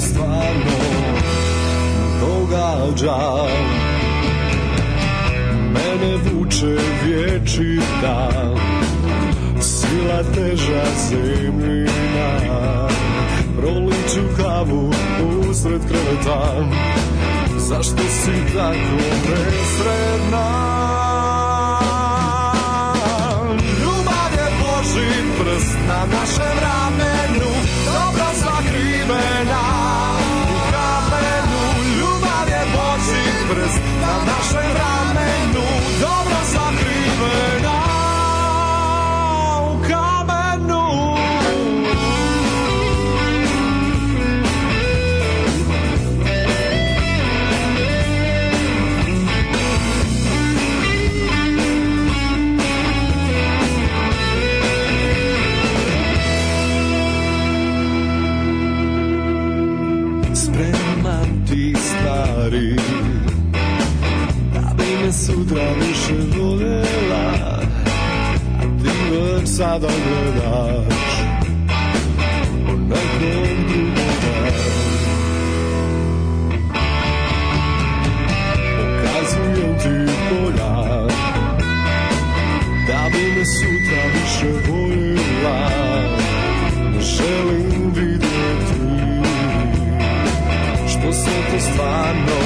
se stvarno događa Mene vuče vječita da Sila teža zemljina Proliću kavu usred kreveta Zašto si tako nesredna? Ljubav je Boži prst na našem rame obraz na naszej radzie. planişi dolela A ti već sada gledaš U nekog drugoga Pokazujem ti polja Da bi me sutra više em Ne želim vidjeti Što se to stvarno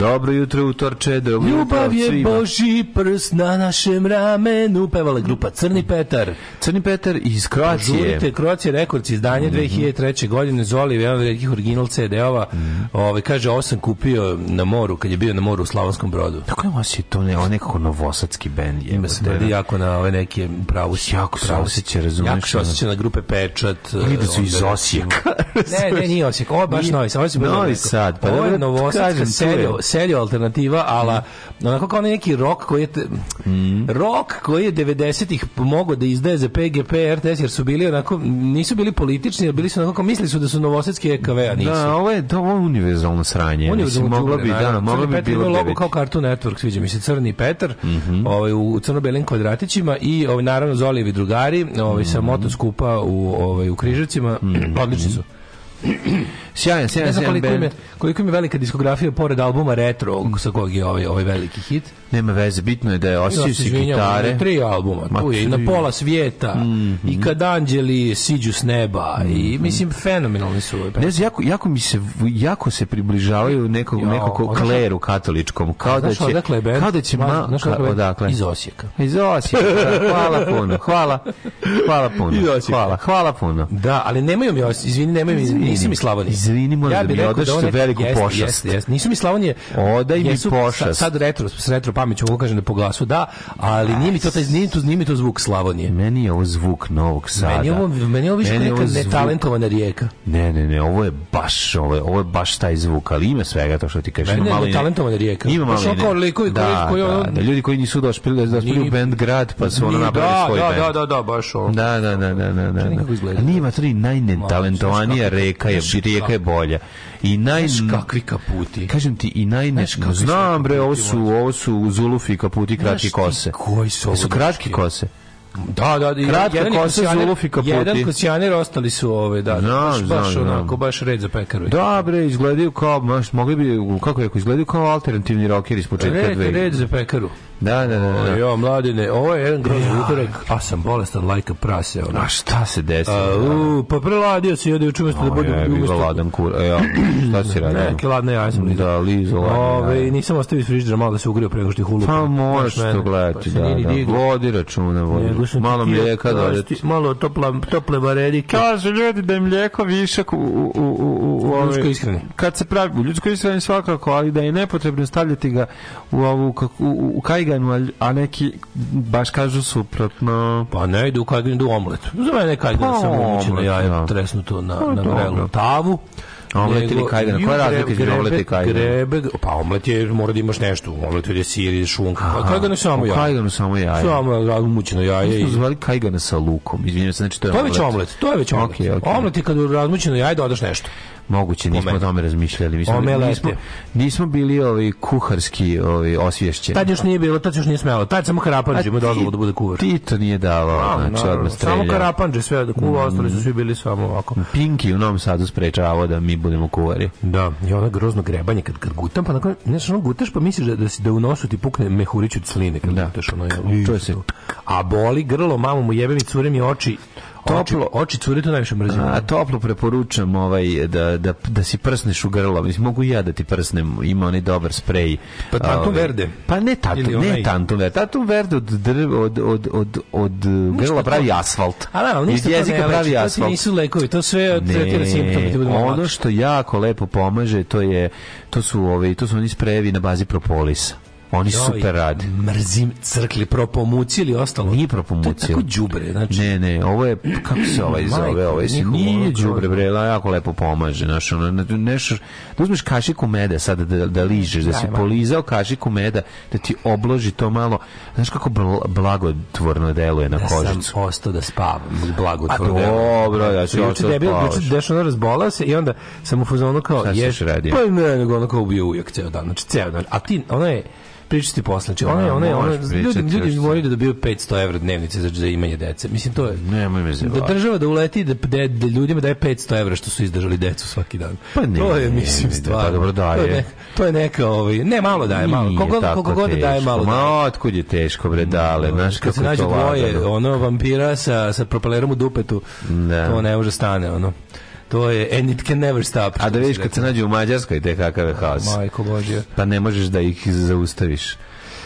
Dobro jutro utorče, dobro Ljubav je Boži prst na našem ramenu, pevala grupa Crni Petar. Crni Peter iz Kroacije. Žurite, Kroacije rekord izdanje mm -hmm. 2003. godine Zoli, jedan od nekih original CD-ova. Mm -hmm. kaže, ovo sam kupio na moru, kad je bio na moru u Slavonskom brodu. Tako je vas to ne, on nekako novosadski bend. Ima se da jako na ove neke pravu jako se osjeća, razumeš. Jako se osjeća na grupe Pečat. Ili da su iz Osijeka. ne, ne, nije Osijek, ovo je baš Novi Sad. Novi Sad, pa ovo je novosadska seljo, seljo alternativa, ala onako kao neki rok koji je, rock koji je 90-ih mhm. mogao da izdaje za SDP, GP, RTS, jer su bili onako, nisu bili politični, bili su onako, kao mislili su da su novosadski EKV, a nisu. Da, ovo je, to, ovo je univerzalno sranje. Univerzalno moglo bi, da, moglo bi bilo devet. logo kao Cartoon Network, sviđa mi se, Crni Petar, mm -hmm. ovaj, u crno-belim kvadratićima i ovaj, naravno Zolijevi drugari, ovaj, mm -hmm. sa mhm. motoskupa u, ovaj, u Križevcima, mm -hmm. odlični su. Sjajan, sjajan, sjajan koliko band. Im je, koliko im je velika diskografija pored albuma Retro, sa kog je ovaj, ovaj veliki hit. Nema veze, bitno je da je osjećaju se gitare. Tri albuma, Ma, tu je, i na pola svijeta, mm -hmm. i mhm. kad anđeli siđu s neba, i mhm. mislim, fenomenalni su. Ne znam, jako, jako, mi se, jako se približavaju nekog, nekog kleru katoličkom. Kao da će, odakle band? Kao da će ma, odakle? Iz Osijeka. Iz Osijeka, da. hvala puno, hvala, hvala puno, hvala, hvala puno. Da, ali nemaju mi, izvini, nemaju mi, nisi mi Slavonije. Izvini, moram ja da mi da odaš veliku pošast. Nisu mi Slavonije. Odaj mi pošast. Sad retro, retro pameću ovo kažem da po glasu da, ali nije mi to, taj, nije to, nije mi to zvuk Slavonije. Meni je ovo zvuk Novog Sada. Meni je ovo, meni je ovo više neka zvuk... netalentovana rijeka. Ne, ne, ne, ovo je baš, ovo je, ovo je baš taj zvuk, ali ima svega to što ti kažeš. Meni je netalentovana rijeka. Ima malo ne. Kao likovi, da, koji, da, da, ljudi koji nisu došli da, da u band grad, pa su ono napravili da, svoj da, band. Da, da, da, baš ovo. Da, da, da, da, da. da. Nije ima tri najnetalentovanija reka je, rijeka je bolja i naj Znaš kakvi kaputi. Kažem ti i naj ne znam bre, ovo su ovo su Zulufi kaputi kratki kose. Koji su ovo? Su kratki kose. Da, da, da. Kratka jedan kosa, kosijaner, zulufi kaputi. Jedan kosijaner, ostali su ove, da. da no, baš, znam, baš onako, znam. baš red za pekaru. Da, bre, izgledaju kao, baš, mogli bi, kako je, izgledaju kao alternativni rocker iz početka red, red za pekaru. Da, da, da. da. Jo, mladine, ovo je jedan grozni utorek, a sam bolestan lajka prase. Ono. A šta se desilo? u, pa preladio se i ode što umesto da bude... Ja, bio ladan kur. E, ja, šta si radio? Neke ladne jaja sam lizao. Da, lizao ladne Ove, ja. Nisam ostavio iz frižidera malo da se ugrio preko što ih ulupio. Pa moraš to gledati, pa da, da. Vodi računa, vodi. Ne, malo mlijeka da odjeti. Malo topla, tople varenike. Kažu ljudi da je mlijeko višak u... u, u, u, u ljudskoj ishrani. Kad se pravi, u ljudskoj ishrani svakako, ali da je nepotrebno stavljati ga u ovu... U, u, u, u kajganu, a neki baš kažu suprotno. Pa ne idu kajgan, idu omlet. Za mene kajgan pa, samo umućeno jaje da. tresnuto na, pa, na vrelu tavu. Omlet ili kajgan, koja je razlika između omleta i kajgana? Grebe, pa omlet je, mora da imaš nešto, omlet je sir, šunka, pa Aha, kajgan je samo pa jaje. Kajgan je samo jaje. Samo razmućeno jaje. Mi da smo zvali kajgana sa lukom, izvinjam se, znači to je omlet. To je već omlet, to je već omlet. Okay, okay. Omlet je kad razmućeno jaje dodaš da nešto. Moguće, nismo o tome razmišljali. Mi smo, nismo, nismo, bili ovi kuharski ovi osvješćeni. Tad još nije bilo, tad još nije smelo. Tad samo Karapanđe mu dozvolu da bude kuvar. Tito nije znači no, znači odmah Samo Karapanđe sve da kuva, mm. ostali su svi bili samo ovako. Pinki u Novom Sadu sprečavao da mi budemo kuvari. Da, i ona grozno grebanje kad, kad gutam, pa nakon, znaš, ono gutaš pa misliš da, da, si, da u nosu ti pukne mehurić od sline kad da. gutaš. Ono, je, se. A boli grlo, mamu mu jebem i curem i oči toplo oči cure to najviše mrzim. A toplo preporučam ovaj da, da, da si prsneš u grlo. Mislim mogu ja da ti prsnem, ima oni dobar sprej. Pa ovaj. tantum verde. Pa ne tantum, ne tantum verde. Tantum verde od drv, od od od od grla pravi asfalt. A naravno, da, ništa jezika ne pravi leči, znači, asfalt. To nisu lekovi, to sve tretira simptome, da Ono što jako lepo pomaže, to je to su ovi, to su oni sprejevi na bazi propolisa. Oni Joj, super rade. Mrzim crkli, propomucili ostalo. Nije propomuci. To je tako džubre. Znači... Ne, ne, ovo je, kako se ovaj zove, ovaj se nije džubre, bre, jako lepo pomaže. Znaš, ono, nešto, da uzmeš kašiku meda sada da, da ližeš, da si Ajma. polizao kašiku meda, da ti obloži to malo. Znaš kako blagotvorno deluje na kožicu. Da sam ostao da spavam, blagotvorno. A dobro, ja ću ostao da spavaš. Juče ono razbolao se i onda sam u fazonu kao... Šta ješ, Pa ne, nego ono kao ubio ujak ceo dan, znači ceo dan. A ti, ona je, pričati posle. Če, znači, ona, ona, ona, ljudi, ljudi moraju da dobiju 500 evra dnevnice za, za imanje dece. Mislim, to je... Nemoj me Da država da uleti da, da, da ljudima daje 500 evra što su izdržali decu svaki dan. Pa ne, to je, mislim, da, stvar. Pa dobro daje. To je, ne, to je neka, ovaj, ne, malo daje, malo. Koliko, koliko god daje, malo daje. Ma, otkud je teško, bre, mm, dale. Da, znaš kako se nađe dvoje, ono, vampira sa, sa propelerom u dupetu, da. to ne može stane, ono. To je and it can never stop. A da vidiš kad se nađe u Mađarskoj te kakav je haos. Majko Božja. Pa ne možeš da ih zaustaviš.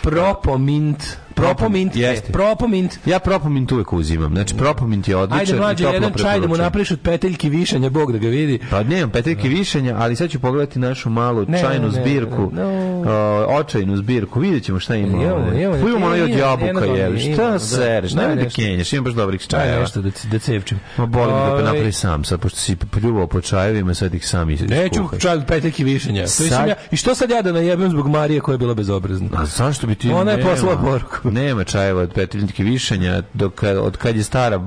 Propo mint. Propomint, jeste. Propomint. Ja propomint uvek uzimam. Znači mm. propomint je odličan Ajde, mlađe, jedan čaj da mu napriš od peteljki višanja, bog da ga vidi. Pa ne nemam peteljki da. višanja, ali sad ću pogledati našu malu ne, čajnu ne, zbirku. Ne, no. uh, očajnu zbirku. Vidjet ćemo šta ima. Imamo, imamo ono od jabuka je. Šta da. sereš? Nemoj da kenješ, imam baš dobrih čajeva. Nešto da da cevčim. Ma bolim da pa ovaj- napravi sam, sad pošto si pljuvao po čajevima, sad ih sam iskuhaj. Neću čaj od peteljki višanja. I što sad ja da najebem zbog Marije koja je bila bezobrazna? A zašto bi ti... Ona je poslala poruku. Nema čajeva od Petrinjke višanja, dok, od kad je stara,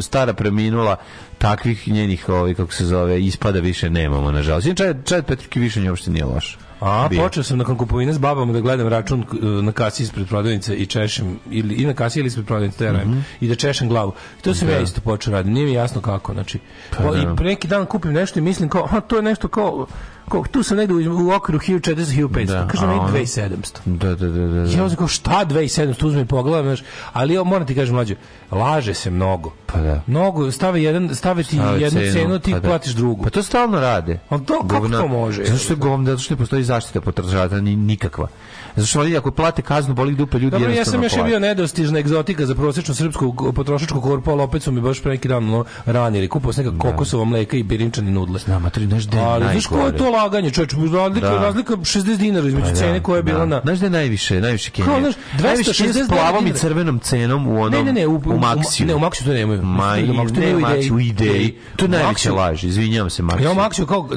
stara preminula, takvih njenih, ovaj, kako se zove, ispada više nemamo, nažalost. Znači, čaj, čaj od Petrinjke višanja uopšte nije loš. A, bio. počeo sam nakon kupovine s babama da gledam račun e, na kasi ispred prodavnice i češem, ili, i na kasi ili ispred prodavnice, mm -hmm. i da češem glavu. I to sam da. ja isto počeo raditi, nije mi jasno kako, znači. Pa, o, I da. pre neki dan kupim nešto i mislim kao, a to je nešto kao, Ko, tu sam negde u, u okru 1400-1500, da, kaže mi 2700. Da, da, da, da. Ja sam kao, šta 2700, uzme i znaš, ali ja, moram ti kažem, mlađe, laže se mnogo. Pa da. Mnogo, stave, jedan, stave ti stave jednu cenu, cenu ti pa da. platiš drugu. Pa to stalno rade. Ali to, kako Govna, to može? Zato što, govna, zato što ne postoji zaštita potražavata nikakva. Zato što ako plate kaznu boli dupe ljudi Dobro, ja sam još bio nedostižna egzotika za prosječnu srpsku potrošačku korpu, ali opet su mi baš pre neki dan no, ranili. Kupao sam neka da. kokosova mleka i birinčani nudle. Na a tri znaš gde Ali znaš koje je to laganje, čovječ, razlika, da. razlika 60 dinara između pa da, cene koja je bila da. na... Znaš da najviše, najviše Kenija? Kao, znaš, 260 plavom i crvenom cenom u onom, ne, ne, ne, u, u Maxiju. Ne, u Maxiju to nemaju. Ma, i, ne, u Maxiju, u ideji. To je najveća izvinjavam se, Maxiju. Ja, u Maxiju, kao,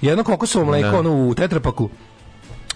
jedno kokosovo mleko, da. ono, u tetrapaku,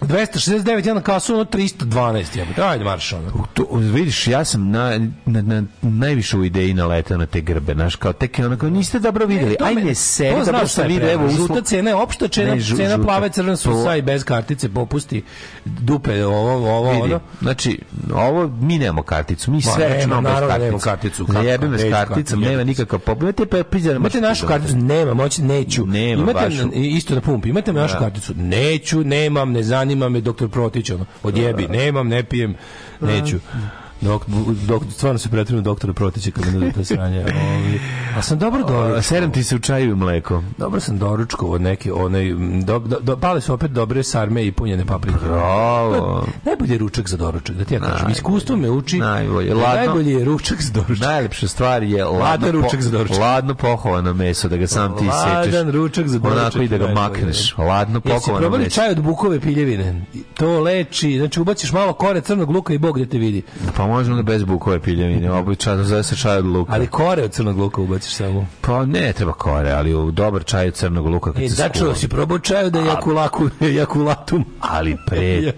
269 ja kasu, ono 312 jebote. Ajde marš ono. To, vidiš, ja sam na, na, na najviše u ideji naletao na te grbe, znaš, kao tek je onako, niste dobro videli. E, Ajde, se, dobro sam vidio, evo, žuta cena je opšta cena, ne, žu, cena žuta. plave crvena su to... i bez kartice, popusti dupe, ovo, ovo, Vidi, ono. Znači, ovo, mi nemamo karticu, mi sve računamo bez da kartice. Nemamo karticu. Zajebi me s karticom, nema nikakva pop. Imate pa priđe Imate našu da- karticu, nema, moći, neću. Nema, Imate isto na pumpi, imate našu da. karticu, neću, nemam, ne znam zanima me doktor Protić, ono, odjebi, da. nemam, ne pijem, neću. Da. Dok, dok, stvarno se pretvrnu doktora protiče kad mi to sranje. Ovi. A sam dobro doručkovo. Serem ti se u čaju i mleko. Dobro sam doručkovo od neke, onaj do, do, do, pale su opet dobre sarme i punjene paprike. Bravo. Najbolji je ručak za doručak, da ti ja kažem. Iskustvo me uči. Najbolje. Da ladno, najbolji je ručak za doručak. Najlepša stvar je ladno, ladno ručak za doručak. Ladno pohovano meso, da ga sam ti sečeš. Ladan ručak za doručak. Onako i da ga makneš. Ladno pohovano meso. Jesi probali čaj od bukove piljevine? To leči, znači ubaciš malo kore crnog luka i Bog gde da te vidi. Pa može onda bez bukove piljevine, mhm. običajno zove se čaj od luka. Ali kore od crnog luka ubaciš samo. Pa ne treba kore, ali u dobar čaj od crnog luka kad e, se znači, skuva. Začeo si probao čaj da je jakulaku, jakulatum. Ali pre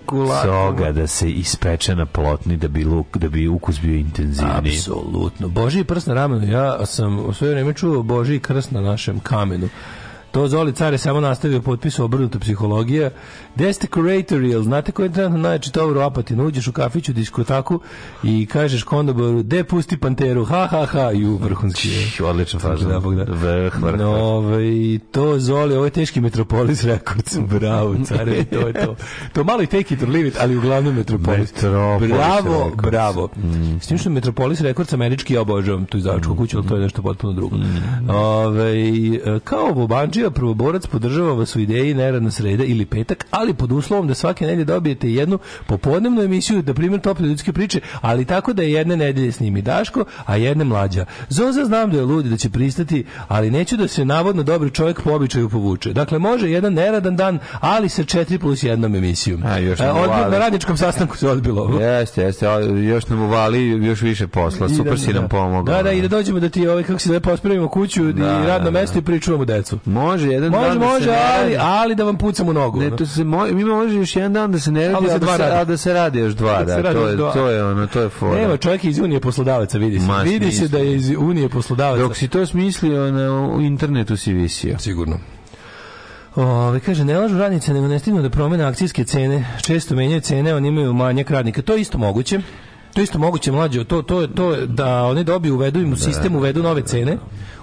toga da se ispeče na plotni da bi, luk, da bi ukus bio intenzivniji. Apsolutno. Boži i prst na ramenu. Ja sam u svoje vreme čuo Boži i krst na našem kamenu. To Zoli Care samo nastavio potpis obrnuta psihologija Destacoratorial, znate koji je trenutno najjači tovar u Apatinu? Uđeš u kafiću, diskotaku i kažeš kondoboru, de pusti panteru, ha ha ha, i u vrhunski je. Odlična faza. Da, bog da. Vrh, vrh. No, ovaj, to Zoli, ovo je teški Metropolis Records, bravo, care, to je to. To malo i take it or leave it, ali uglavnom Metropolis. Metropolis bravo, Records. bravo. Mm. S tim što Metropolis Records američki ja obožavam tu izdavačku mm. kuću, ali to je nešto potpuno drugo. Mm. Ove, e, kao Bobanđija, prvoborac podržava vas u ideji neradna sreda ili petak, a ali pod uslovom da svake nedelje dobijete jednu popodnevnu emisiju, da primjer tople ljudske priče, ali tako da je jedne nedelje snimi Daško, a jedne mlađa. Zoza znam da je ludi da će pristati, ali neću da se navodno dobri čovjek po običaju povuče. Dakle, može jedan neradan dan, ali sa 4 plus jednom emisijom. A, još e, na radničkom sastanku se odbilo. Jeste, jeste, još nam uvali još više posla, I super da, si nam pomogao. Da, da, i da dođemo da ti ovaj, kako se da pospravimo kuću da, i radno da, da, mesto i pričuvamo decu. Može, jedan može, dan može, da se ali, ali da vam pucam u nogu. Ne, to se mi može još jedan dan da se ne radi, a, da, se, a da, da se radi još dva, da, da to, je, to je ono, to je fora. Evo, čovjek iz Unije poslodavaca, vidi se. Mas, vidi se da je iz Unije poslodavaca. Dok si to smislio, na u internetu si visio. Sigurno. Ove, kaže, ne lažu radnice, nego ne stignu da promene akcijske cene. Često menjaju cene, oni imaju manjak radnika. To je isto moguće. To isto moguće mlađe, to to to da oni dobiju uvedu im u da, sistem uvedu da, nove da, cene,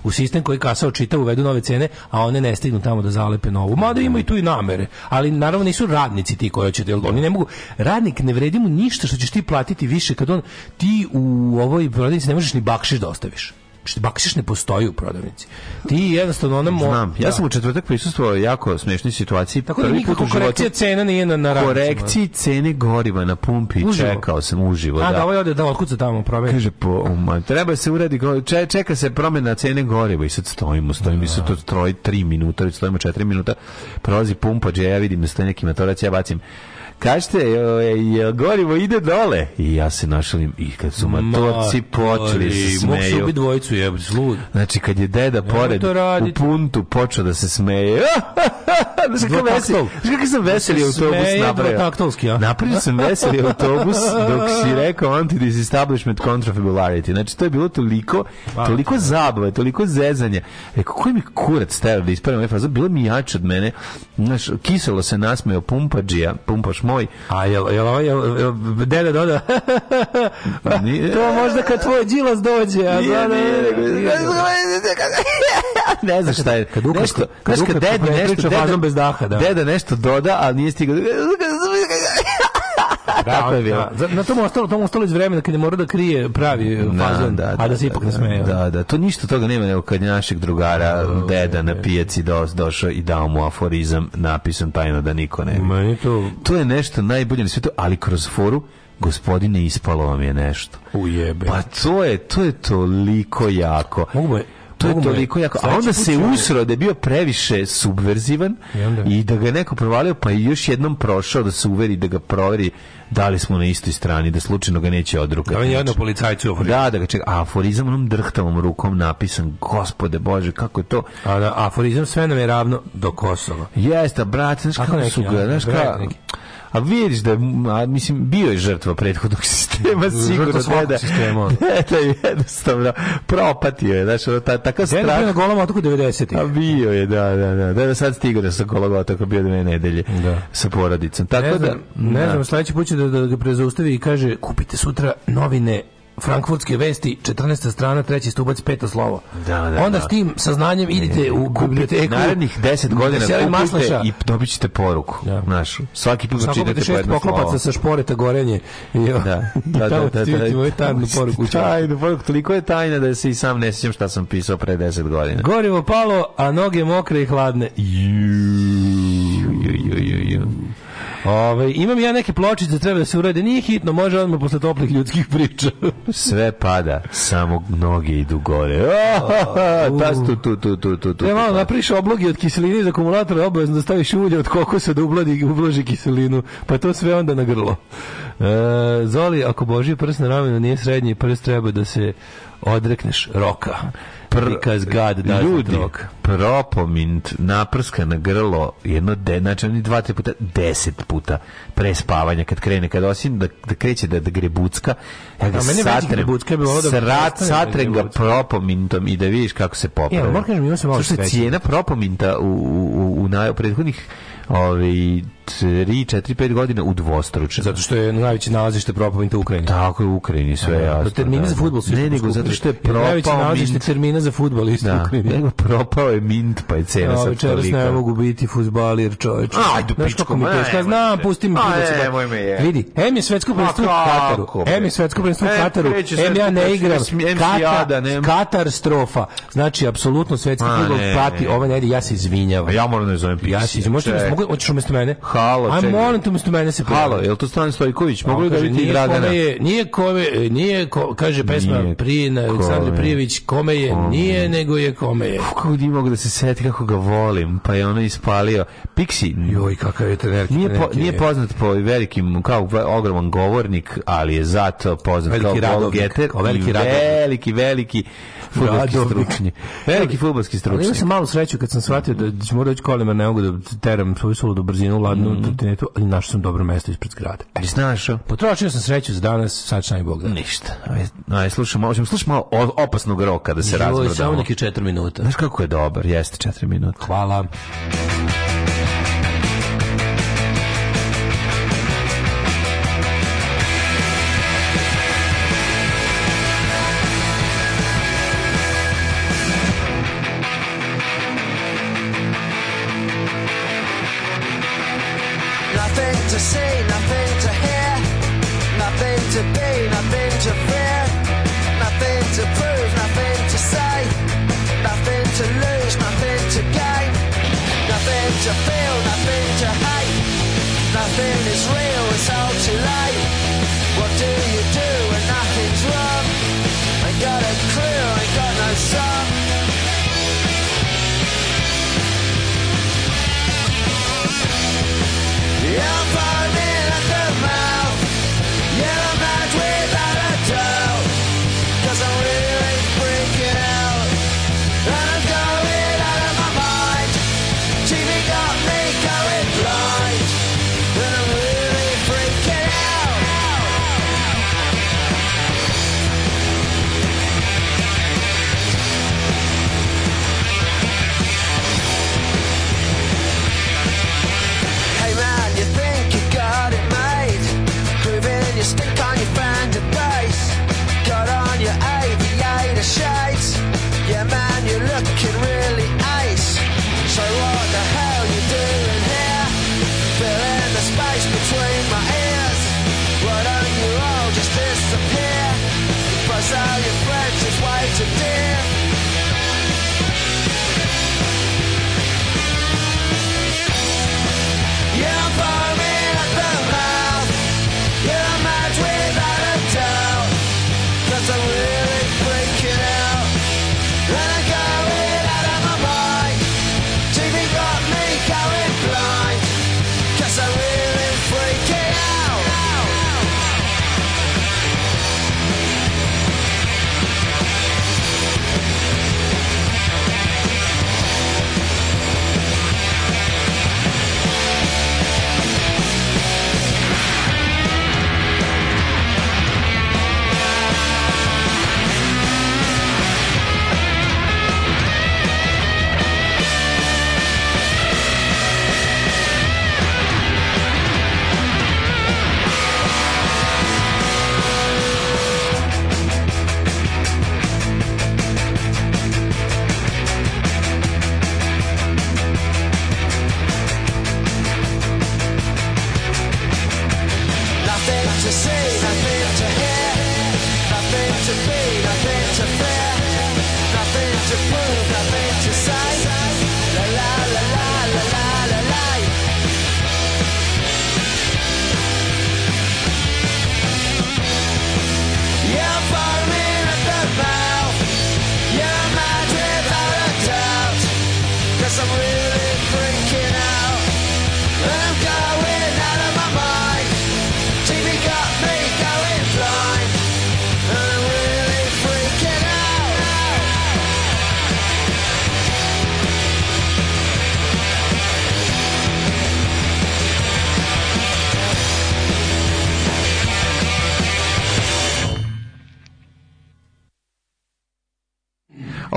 u sistem koji kasa očita uvedu nove cene, a one ne stignu tamo da zalepe novu. Mada ima i tu i namere, ali naravno nisu radnici ti koji hoće da oni ne mogu radnik ne vredi mu ništa što ćeš ti platiti više kad on ti u ovoj prodavnici ne možeš ni bakšiš da ostaviš što bakšiš ne postoji u prodavnici. Ti jednostavno ona mo... Znam, ja da. sam u četvrtak prisustvovao jako smešnoj situaciji. Tako da nikako korekcija cena nije na na Korekciji cene goriva na pumpi uživo. čekao sam uživo, A, da. A da ovaj ode da otkuca tamo proveri. Kaže po um, treba se uradi če, čeka se promena cene goriva i sad stojimo, stojimo i sad to troji 3 minuta, stojimo 4 minuta. Prolazi pumpa, ja vidim da stoji neki motorac, ja bacim Kažete, ovaj, gorivo ide dole. I ja se našalim i kad su matorci počeli da se smeju. Mogu se dvojicu, je lud. Znači, kad je deda pored u puntu počeo da se smeje. Znaš kako veseli, kako sam da veseli autobus napravio. Napravio sam veseli autobus dok si rekao anti-disestablishment contrafabularity. Znači, to je bilo toliko, pa, toliko da. zabave, toliko zezanja. kako e, je mi kurac stavio da ispravim ove faze? Bilo mi jače od mene. Znaš, kiselo se nasmeo pumpađija, pumpaš moj. A jel, jel, jel, ovaj, jel, jel dede doda? Pa nije. to možda kad tvoj džilas dođe. A nije, nije. ne znaš šta je. Kad ukratko, nešto, kad ukratko, pa nešto, deda, bez daha, da. deda nešto doda, ali nije stigao. Da, Tako je da. bilo. Na tom ostalo, tom ostalo iz vremena kad je morao da krije pravi da, uh, fazon, da, da, a da se ipak nasmeje. Da, da, to ništa toga nema nego kad je našeg drugara deda na pijaci dos, došao i dao mu aforizam napisan tajno pa da niko ne vidi. To... to je nešto najbolje na svijetu, ali kroz foru gospodine ispalo vam je nešto. Ujebe. Pa to je, to je toliko jako. Mogu to je toliko jako. Znači, a onda se usro da je bio previše subverzivan i da ga neko provalio, pa je još jednom prošao da se uveri, da ga proveri da li smo na istoj strani, da slučajno ga neće odrukati. Da on je jedno policajcu da, aforizam. Da, da ga čeka. A aforizam onom drhtavom rukom napisan, gospode Bože, kako je to? A da, aforizam sve nam je ravno do Kosova. Jeste, brat, znaš kako, kako neki, su ga, znaš kako a vidiš da a, mislim bio je žrtva prethodnog sistema sigurno deda sistema deda je jednostavno propatio je znači ta taka strah deda je na golom otoku 90 a bio je da da da deda da, sad stigao da sa golog otoka bio dve nedelje da. sa porodicom tako ne znam, da ne da. znam sledeći put će da, da ga prezaustavi i kaže kupite sutra novine Frankfurtske vesti, 14. strana, treći stubac, peto slovo. Da, da, Onda da. s tim saznanjem idite u biblioteku. Narednih 10 godina kupite maslaša. i dobit ćete poruku da. našu. Svaki put čitate po jedno slovo. sa šporeta gorenje. I, da, da, da, da, da, da, da, da, poruku. Tajnu poruku, toliko je tajna da se i sam ne sjećam šta sam pisao pre 10 godina. Gorivo palo, a noge mokre i hladne. Ju, ju, ju, ju, ju. Ove, imam ja neke pločice da treba da se urade, nije hitno, može odmah posle toplih ljudskih priča. Sve pada, samo noge idu gore. Pa tu, tu, tu, tu, tu, tu. E, malo, napriš oblogi od kiseline iz akumulatora, obavezno da staviš ulje od kokosa da ubladi, ublaži kiselinu, pa to sve onda na grlo. E, Zoli, ako Božji prst na ramenu nije srednji prst, treba da se odrekneš roka. Pr Because God ljudi, propomint naprska na grlo jedno de, znači oni dva tri puta deset puta pre spavanja kad krene kad osim da, da kreće da, da grebucka ja ga satrem da srat, satrem ga propomintom i da vidiš kako se e, popravi ja, moram kažem ima se malo cijena propominta u, u, u, u, u prethodnih ovi 3, 4, 5 godina u dvostruče. Zato što je najveće nalazište propavinte u Ukrajini. Tako je u Ukrajini, sve da, je jasno. Termini da, za da. fudbal su Ne, nego zato što je propao Najveće nalazište termina za futbol isto da, u Ukrajini. Nego propao je mint, pa je cena sad tolika. ne mogu biti fuzbalir, čoveč. Ajde, pičko, mi teško. Znam, pusti mi pivo se. Pa Vidi, em je svetsko prvenstvo u e, Kataru. Em je svetsko prvenstvo u Kataru. Em ja ne igram. Katar, katastrofa. Znači, apsolutno svetski futbol prati ova nedelja. Ja se izvinjavam. Ja moram da zovem Ja se izvinjavam mogu, hoćeš umesto mene? Halo, čekaj. Ajmo, molim te umesto mene se pojavio. Halo, jel to Stan Stojković? Mogu li da vidite i Dragana? Kome je, nije kome, nije, ko, kaže pesma nije Prijena, Aleksandra Prijević, kome je, kome. nije, nego je kome je. Uf, kako nije mogu da se seti kako ga volim, pa je ono ispalio. Pixi. Joj, kakav je trenerki. Nije, po, nije poznat po velikim, kao ogroman govornik, ali je zato poznat veliki kao radovnik, kao veliki, veliki, veliki, veliki fudbalski stručnji. Veliki fudbalski stručnji. Imao sam malu sreću kad sam shvatio da ćemo doći kolima ne mogu da teram svoju suludu brzinu ladnu mm. trotinetu, ali našao sam dobro mesto ispred zgrade. Ali e, znaš, potrošio sam sreću za danas, sad šta Bog da. Ništa. Aj, aj slušamo, hoćemo slušamo malo opasnog roka da se razbrodamo. Samo neki 4 minuta. Znaš kako je dobar, jeste 4 minuta. Hvala. you fail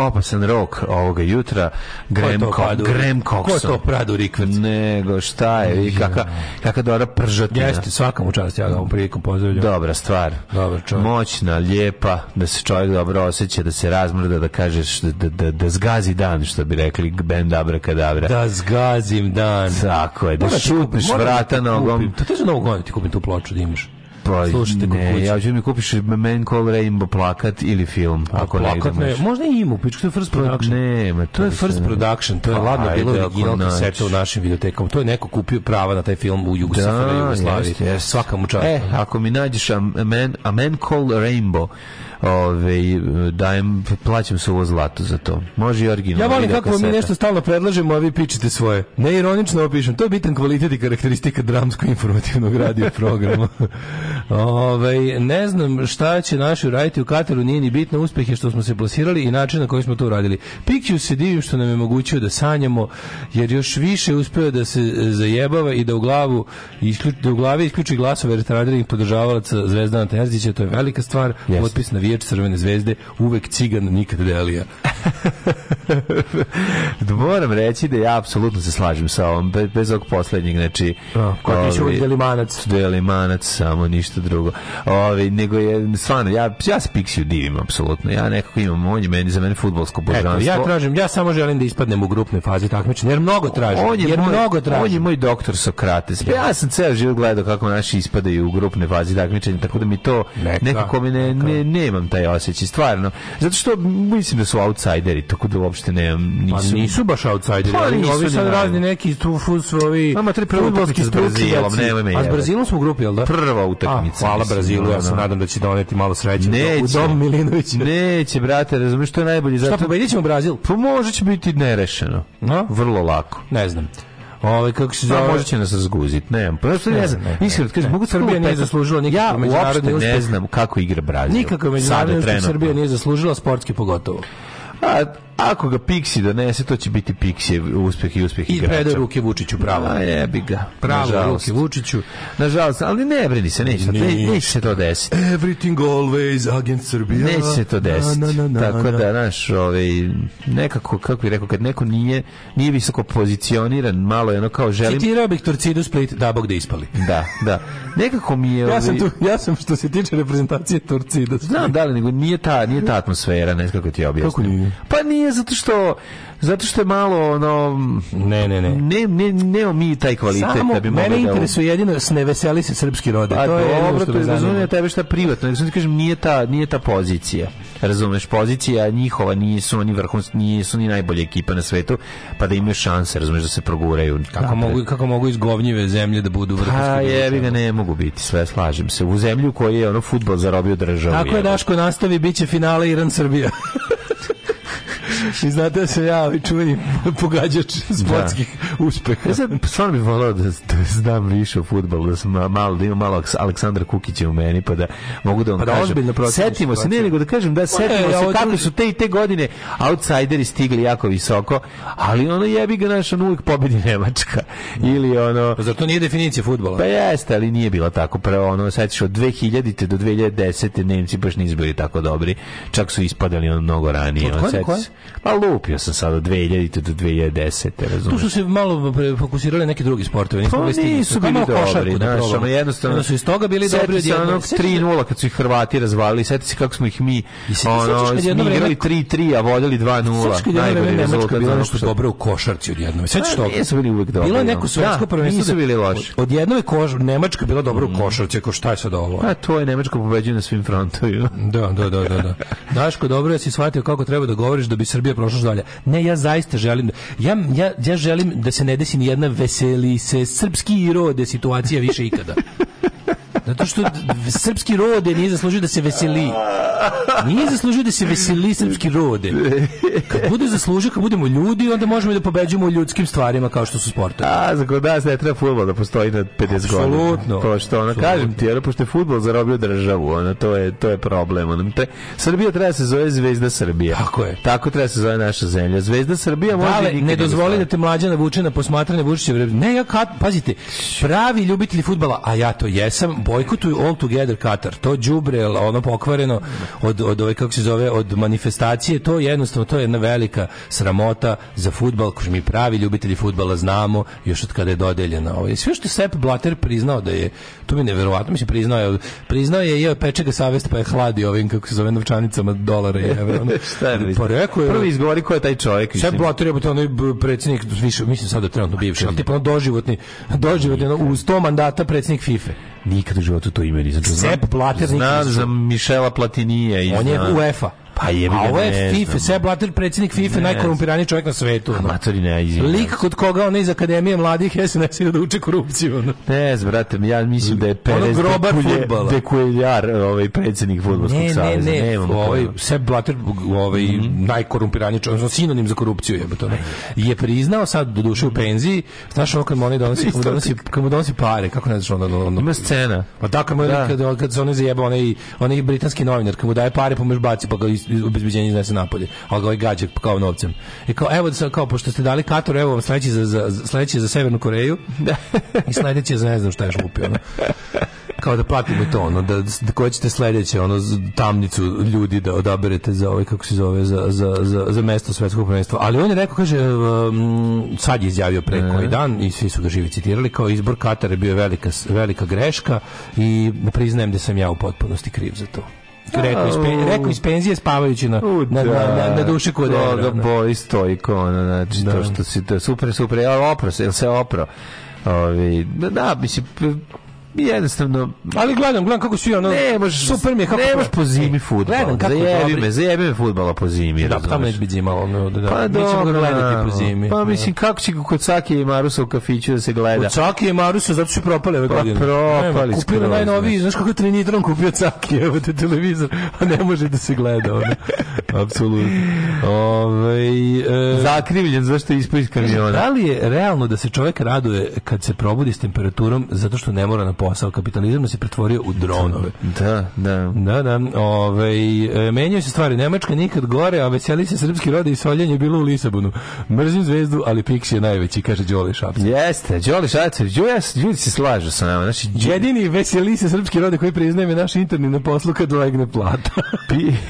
opasan rok ovoga jutra Graham, Ko Cox, Graham Coxon. Ko je to Pradu Rikvrc? Nego šta je, i kaka, kaka dobra pržatina. Jeste, svakam u ja ga ovom prilikom pozdravljam. Dobra stvar. Dobar čovjek. Moćna, lijepa, da se čovjek dobro osjeća, da se razmrda, da kažeš, da, da, da, da zgazi dan, što bi rekli band Abra Kadabra. Da zgazim dan. Tako je, da šutneš vrata nogom. Pa to je za novu godinu ti kupim tu ploču da imaš. Pa, Slušajte ne, ja ću da mi kupiš Man Call Rainbow plakat ili film. A, ako plakat ne, ne možda i ima, pičku, to je first production. Ne, ma, to, to je first ne. production, to je pa, ladno bilo original kaseta u našim videotekama. To je neko kupio prava na taj film u Jugoslaviji, da, Jugoslaviji. Svaka mu čast. E, ako mi nađeš a Man, a man Call Rainbow, Ove, dajem, plaćam se ovo zlato za to. Može i original. Ja volim kako kaseta. mi nešto stalno predlažemo, a vi pičite svoje. Neironično opišem. To je bitan kvalitet i karakteristika dramsko-informativnog radio programa. Ove, ne znam šta će naši raditi u Kataru, nije ni bitno. Uspeh je što smo se plasirali i način na koji smo to uradili. Pikiju se divim što nam je mogućio da sanjamo, jer još više uspeo da se e, zajebava i da u glavu isključi, da u glavi isključi glasove retardirnih podržavalaca Zvezdana Terzića, to je velika stvar, yes. potpis na navijač Crvene zvezde, uvek cigan, nikad delija. Da moram reći da ja apsolutno se slažem sa ovom, bez, bez ovog poslednjeg, znači... Kako Ko ti se uvijek delimanac? Delimanac, samo ništa drugo. Ovi, nego je, stvarno, ja, ja se Pixiju divim, apsolutno. Ja nekako imam, on je meni, za mene futbolsko božanstvo. ja tražim, ja samo želim da ispadnem u grupne faze takmičenja, jer mnogo tražim. On je jer moj, mnogo tražim. On je moj doktor Sokrates. Pa ja, ja sam ceo život gledao kako naši ispadaju u grupne faze takmičenja, tako da mi to nekako, nekako mi ne, ne, nema imam taj osjećaj, stvarno. Zato što mislim da su outsideri, tako da uopšte ne pa nisu. Pa nisu baš outsideri, pa, nisu, ovi sad razni neki trufus, ovi... Mama, tri prva utakmica s A s Brazilom smo u grupi, jel da? Prva utakmica. Hvala Brazilu, ja se nadam da će doneti malo sreće. Neće. U domu Milinović. Neće, brate, razumiješ, to je najbolje. Zato... Šta, pobedit ćemo Brazil? Pa može će biti nerešeno. Vrlo lako. Ne znam. Ovaj kako se pa, zove? Može će nas razguzit. Ne, znam, prosto ne, ne znam. Iskreno, kaže mogu da Srbija nije zaslužila nikakve ja, međunarodne uspjehe. Ne znam kako igra Brazil. Nikakve međunarodne Srbija nije zaslužila sportski pogotovo. A pa, Ako ga Pixi donese, to će biti Pixi uspjeh i uspjeh igrača. I predaj ruke Vučiću pravo. A jebi ga. Pravo ruke Vučiću. Nažalost, ali ne brini se, neće, ne, neće se to desiti. Everything always against Serbia. Neće se to desiti. Na, na, na, Tako da, naš, ovaj, nekako, kako bih rekao, kad neko nije, nije visoko pozicioniran, malo je ono kao želim... Citirao bih Torcidu Split, da bog da ispali. Da, da. Nekako mi je... Ovaj... Ja, sam ovaj- tu, ja sam što se tiče reprezentacije Torcida Split. Znam, da li, nego nije ta, nije ta atmosfera, ne znam kako ti objasnim. Kako nije? Pa nije zato što zato što je malo ono ne ne ne ne ne ne mi taj kvalitet Samo da bi mogli mene da interesuje jedino da s ne veseli se srpski rode pa to je dobro to je razumije tebe šta privatno ja ti kažem nije ta nije ta pozicija razumeš pozicija njihova nisu oni vrhunski nisu ni najbolje ekipa na svetu pa da imaju šanse razumeš da se proguraju kako da, mogu kako mogu iz govnjive zemlje da budu vrhunski pa jebi ga ne mogu biti sve slažem se u zemlju koju je ono fudbal zarobio državu tako je Daško nastavi biće finale Iran Srbija I znate da se ja čuveni pogađač da. sportskih da. uspeha. Ja sad stvarno bih volao da, da znam više o futbalu, da sam malo, da imam malo Aleksandra Kukića u meni, pa da mogu da vam pa da kažem. Setimo se, ne nego da kažem, da pa setimo e, se kako su te i te godine outsideri stigli jako visoko, ali ono jebi ga naš, on uvijek pobedi Nemačka. Da. Ili ono... Pa zar to nije definicija futbola? Pa jeste, ali nije bilo tako. Prvo, ono, setiš od 2000. do 2010. Nemci baš nisu bili tako dobri. Čak su ispadali ono mnogo ranije. Od koje, Pa lupio sam sada 2000 do 2010. Razumeš? Tu su se malo fokusirali neki drugi sportovi. Pa nisu bili dobri. Da znaš, ono jednostavno... da su iz toga bili dobri. Sjeti se onog 3-0 kad su ih Hrvati razvalili. Sjeti se kako smo ih mi ono, smigrali 3-3, a vodili 2-0. Sjeti kad je jedno vreme Nemačka bila nešto dobro u košarci odjednom. Sjetiš pa, toga? Nisu bili uvek dobro. Bilo je neko svetsko da, prvenstvo. Nisu da- bili loši. Odjednom je Nemačka bila dobro u mm. košarci. Ako šta je sad ovo? A pa, to je Nemačka pobeđuje na svim frontovima. Da, da, da, da. da. Daško, dobro ja si shvatio kako treba da govoriš da bi Srbija prošlost dalje. Ne, ja zaista želim da- ja, ja, ja želim da se ne desi ni jedna veseli se srpski i rode situacija više ikada. Zato što srpski rode nije zaslužio da se veseli. Nije zaslužio da se veseli srpski rode. Kad bude zaslužio, kad budemo ljudi, onda možemo da pobeđujemo ljudskim stvarima kao što su sportovi. A, za kod nas ne treba futbol da postoji na 50 godina. Apsolutno. Pošto, pa ono, kažem ti, ono, pošto je futbol zarobio državu, ona, to je, to je problem. Ono, te, Srbija treba da se zove Zvezda Srbija. Tako je. Tako treba da se zove naša zemlja. Zvezda Srbija može Dale, da ne dozvoli da te mlađana vuče na posmatranje Vučićeve. Ne, ja kad, pazite, pravi ljubitelji futbala, a ja to jesam, bojkotuju all together Qatar. To đubre ono pokvareno od od ove kako se zove od manifestacije, to jednostavno to je jedna velika sramota za fudbal, koji mi pravi ljubitelji fudbala znamo još od kada je dodeljena. Ovaj sve što Sep Blatter priznao da je to mi neverovatno, mislim priznao je priznao je i peče ga savest pa je hladio ovim kako se zove novčanicama dolara i evra. Šta je? Pa rekao je prvi izgovori ko je taj čovjek. Sep Blatter je bio pa onaj predsjednik više mislim sada trenutno bivši, ali tipa doživotni doživotni uz to mandata predsjednik FIFA. E. Nikad životu to ime nisam čuo. Sepp Blatter. Znam za Mišela Platinije. On je UEFA. Pa je A ovo je FIFA, Seb Blatter, predsjednik FIFA, najkorumpiraniji čovjek na svetu. Amatori ne, izvijem. Lik kod koga on iz Akademije mladih SNS ide da uče korupciju. Ne, brate, ja mislim da je Perez ono grobar futbala. Dekuljar, ovaj predsjednik fudbalskog saveza. Ne, ne, ne. Ovaj, sve blater ovaj, mm najkorumpiraniji čovjek, sinonim za korupciju je, to, je priznao sad do duše u mhm. penziji, znaš kako oni mu onaj donosi, kad donosi, kad mu donosi pare, kako ne znaš ono, Ima scena. Pa tako, da, da. kad, kad se onaj zajeba, oni onaj britanski novinar, kad daje pare, pa baci, pa ga obezbeđenje iznese da napolje. Ali ga ovaj gađa kao novcem. I e, kao, evo, da kao, pošto ste dali Katar, evo vam sledeći za, za, sledeći za Severnu Koreju da. i sledeći za ne znam šta je šlupio. Ono. Kao da platimo to, ono, da, da koje ćete sledeće, ono, tamnicu ljudi da odaberete za ovaj, kako se zove, za, za, za, za mesto svetskog prvenstva. Ali on je rekao, kaže, um, sad je izjavio pre koji dan i svi su ga živi citirali, kao izbor Katara je bio velika, velika greška i priznajem da sam ja u potpunosti kriv za to. Rekao iz, pe, rekao iz penzije spavajući na, na, na, na, na da. duši kod evra. Da, boli stojko, ono, znači, da. to što si, to, super, super, ja opro se, jel se opro? Ovi, da, mislim, jednostavno ali gledam gledam kako si ono ne možeš super mi je kako ne možeš po zimi fudbal e, gledam kako zajebi me zajebi me fudbala po zimi da pa tamo ne bi zima ono da, da. Pa mi ćemo gledati po da. zimi pa mislim kako će kod Saki i Marusa u kafiću da se gleda kod Saki i Marusa zato su propale ove pa godine pa propali su kupio najnoviji znaš kako trinitron kupio Saki evo te televizor a ne može da se gleda ono apsolutno ovaj e, zakrivljen zašto ispod kamiona da li je realno da se čovek raduje kad se probudi s temperaturom zato što ne mora na posao. Kapitalizam da se pretvorio u dronove. Da, da. Da, da. Ove, ovaj, menjaju se stvari. Nemačka nikad gore, a veseli se srpski rode i soljenje bilo u Lisabonu. Mrzim zvezdu, ali Pix je najveći, kaže Đoli Šapca. Jeste, Đoli Šapca. Ljudi se slažu sa nama. Znači, Jedini veseli se srpski rode koji priznaje je naš interni na poslu kad legne plata.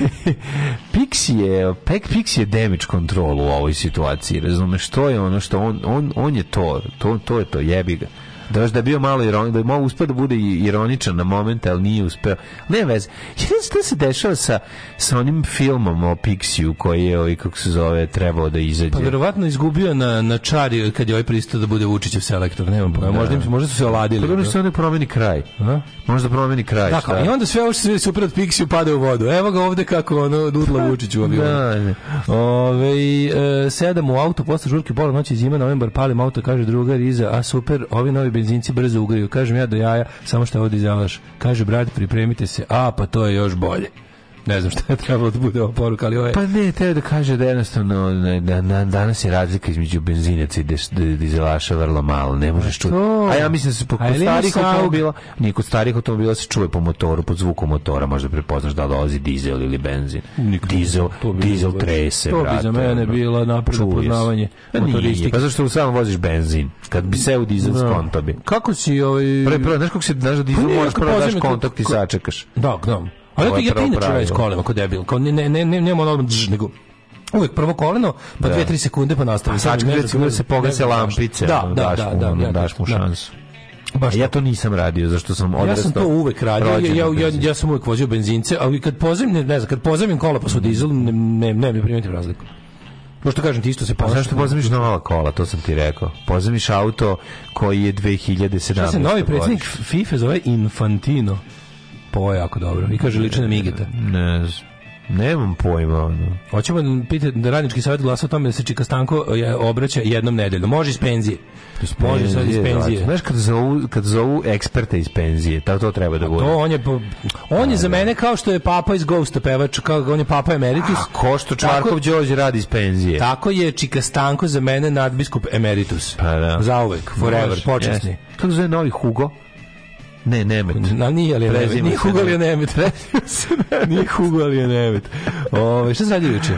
Pix je, pek Pix je damage control u ovoj situaciji. Razumeš, to je ono što on, on, on je to, to, to je to, jebi ga. Da, da je bio malo ironičan, da je mogu uspio da bude ironičan na moment, ali nije uspeo. Ne veze. Jedan što se dešava sa, sa onim filmom o Pixiju koji je, ovaj, kako se zove, trebao da izađe. Pa verovatno izgubio na, na čari kad je ovaj pristao da bude Vučićev selektor, nemam pojma. Možda, im, možda su se oladili. Pa dobro se onda promeni kraj. Aha. Možda promeni kraj. Dakle, šta? i onda sve ovo što se super od Pixiju pada u vodu. Evo ga ovde kako ono dudla pa, Vučić u avionu. Da, ne. Ove, e, sedam u auto posle žurke pola noći zima, novembar, palim auto, kaže drugar iza, a super, ovi novi benzinci brzo ugriju. Kažem ja do jaja, samo što ovo dizavaš. Kaže, brat, pripremite se. A, pa to je još bolje ne znam šta je trebalo da bude ova poruka, ali ovo je... Pa ne, teo da kaže da jednostavno da, na, na, danas je razlika između benzinaca i dizelaša vrlo malo, ne možeš pa čuti. A ja mislim da se po, kod starih automobila, nije kod starih automobila se čuje po motoru, pod zvukom motora, možda prepoznaš da dolazi dizel ili benzin. Nikom, dizel, to dizel trese, To bi za mene bilo napredno poznavanje pa motoristike. Pa zašto samo voziš benzin? Kad bi se u dizel skonto da. bi. Kako si ovaj... Pre, pre, znaš kako se, znaš da dizel pa moraš prvo daš kontakt i sačekaš. Da, da. Ali eto, ja inače radim s kolima, ko debil. Kao ne, ne, ne, ne, nemamo ono, dž, nego, uvek prvo koleno, pa 2-3 da. sekunde pa nastavi. Sad recimo znači, se pogase lampice, da, ono, da, daš, da, da, mu, da, da, daš mu da. šansu. Baš ja to nisam radio, zašto sam odrastao. Ja sam to uvek radio, ja, ja, ja, sam uvek vozio benzince, ali kad pozemim, ne, ne znam, kad pozemim kola pa su dizel, ne, ne, ne, ne primetim razliku. Pošto kažem ti isto se pa ponaša. Zašto pozemiš nova kola, to sam ti rekao. Pozemiš auto koji je 2017. Šta se novi predsjednik FIFA zove Infantino? Po je jako dobro. I kaže, liče na Migeta. Ne znam. Nemam pojma. Ono. Hoćemo da pitati da radnički savet glasa o tome da se Čika Stanko e, obraća jednom nedeljno. Može iz penzije. Može sad iz penzije. Znaš kad zovu, kad zovu eksperte iz penzije, ta da to treba da bude. To on je, on je za da, mene kao što je papa iz Ghosta pevač, kao on je papa emeritus. A ko što Čvarkov Đorđe radi iz penzije. Tako je Čika Stanko za mene nadbiskup emeritus. Pa da. Zauvek, forever, Može, počasni. Yes. Kako zove novi Hugo? Ne, Nemet. Na, nije, ali je Nemet. Nije Hugo, ali je Nemet. nije Hugo, ali je Nemet. Ove, šta se radi juče?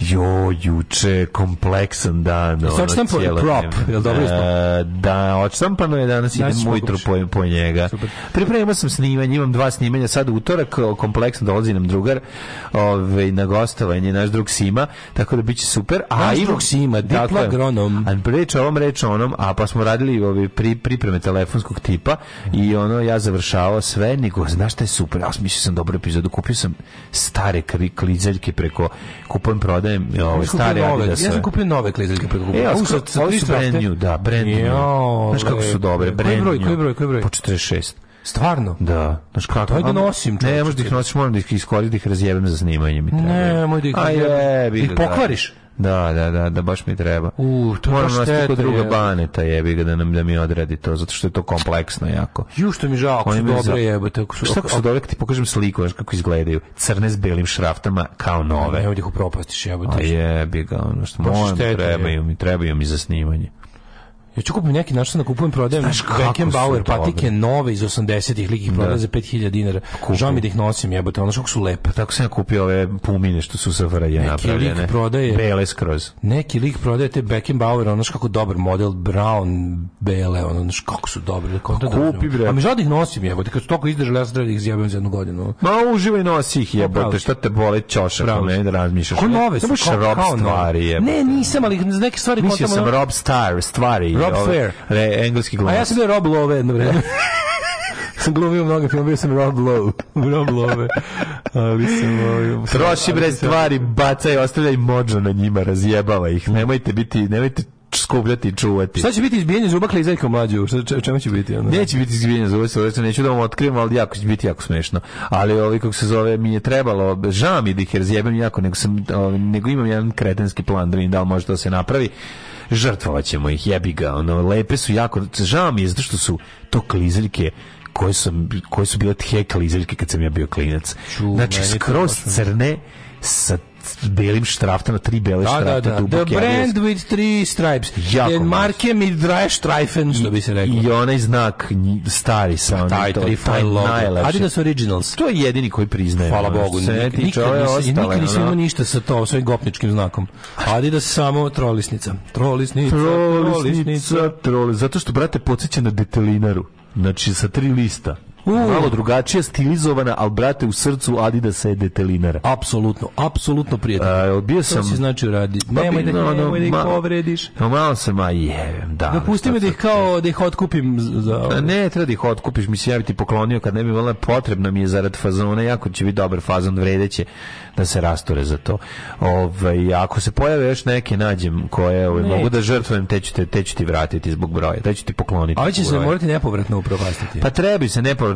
Jo, juče, kompleksan dan. Ono, očestampano je prop, je dobro e, Da, očestampano je danas, danas idem ujutru po, po njega. Super. Pripremio sam snimanje, imam dva snimanja, sad utorak kompleksno dolazi nam drugar ove, na gostovanje, naš drug Sima, tako da biće super. A, naš drug Sima, dipla dakle, gronom. A reč ovom, reč onom, a pa smo radili ove, pri, pripreme telefonskog tipa i ono, ja završavao sve, nego, znaš šta je super, osmislio sam dobru epizodu, kupio sam stare klizaljke preko, kupujem, prodajem ove, ovaj, stare Adidasove. Ja sam kupio nove klizaljke preko kupujem. E, ovo su, ovo su brand new, da, brand new. Znaš kako su dobre, brand new. Koji broj, koji broj, koji broj? Po 46. Stvarno? Da. Znaš kako? Ajde da nosim, čoveče. Ne, možda ih nosiš, moram da ih iskoristim, da ih razjebem za snimanje mi treba. Ne, moj da ih. Aj, bi. Da ih da. pokvariš. Da, da, da, da baš mi treba. U, to Moram baš štete. kod druga baneta jebi ga da nam da mi odredi to, zato što je to kompleksno jako. Ju što mi žao, ako su dobro za... jebote, ako su. Šta ako su dobro, ti pokažem sliku, znaš kako izgledaju. Crne s belim šraftama kao nove. Ne, ovdje ih upropastiš jebote. A jebi ga, ono što moram, trebaju mi, trebaju mi za snimanje. Ja ću kupim neki način da kupujem, prodajem Beckenbauer patike nove iz 80-ih likih da. prodaje za 5000 dinara. Pa žao mi da ih nosim, jebote, ono što su lepe. Tako sam ja kupio ove pumine što su sa napravljene. Neki lik prodaje... Bele skroz. Neki lik prodaje te Beckenbauer, ono kako dobar model, brown, bele, ono što kako su dobre. Da pa da kupi, bre. A mi žao da ih nosim, jebote, kad su toliko izdržali, ja sam treba da ih zjebam za jednu godinu. Ma uživaj nosi ih, pa, jebote, šta te bole čošak, ne da razmišljaš. Ko nove su, kao, kao stvari, jebote. Ne, nisam, ali neke stvari... Mislio sam Rob Star, stvari, Rob Fair. Re, engleski glumac. A ja sam bio Rob Lowe jedno vreme. sam glumio mnogo filmova, bio sam Rob Lowe. Rob Lowe. Ali sam... Ovaj, Troši bre stvari, bacaj, ostavljaj mođo na njima, razjebava ih. Nemojte biti, nemojte skupljati i čuvati. Šta će biti izbijanje zuba klizajka mlađu? Šta čemu će biti onda? Neće biti izbijanje zuba, se neću da vam otkrivam, ali jako će biti jako smešno. Ali ovi ovaj, kako se zove, mi je trebalo, žao mi da ih razjebem jako, nego, sam, ovaj, nego imam jedan kretenski plan da vidim da li može to se napravi žrtvovaćemo ih, jebi ga, ono, lepe su jako, žao mi je zato što su to klizaljke koje su, koje su bile tije klizaljke kad sam ja bio klinac. znači, skroz crne sa belim štraftama, tri bele da, štrafta, da, da. duboke. The brand with three stripes. Jako Den marke mi draje štrajfen, što bi se reklo. I onaj znak stari sa onim. Taj, tri taj najlepši. Adidas Originals. To je jedini koji priznaje. Hvala Bogu. Nikad nisam imao ništa sa to, s ovim gopničkim znakom. Adidas samo trolisnica. Trolisnica, trolisnica, trolisnica. Zato što, brate, podsjeća na detelinaru. Znači, sa tri lista. Uh. Malo drugačije, stilizovana, ali brate u srcu Adidasa je detelinara. Apsolutno, apsolutno prijatno. Uh, bio sam... To si znači uradi. Pa, nemoj da, no, nemoj da ih povrediš. No, malo se, a jevem, da. Da pusti me da ih kao, da ih otkupim za... Ovo. Ne, treba da ih otkupiš, mislim, ja bi ti poklonio kad ne bi bila potrebno mi je zarad fazona, jako će biti dobar fazon, vredeće da se rasture za to. Ovaj, ako se pojave još neke nađem koje ovaj, ne, mogu da žrtvujem, te ću, te, te ću ti vratiti zbog broja, te ću ti pokloniti. Ali će se morati nepovratno upropastiti. Pa treba se nepovratno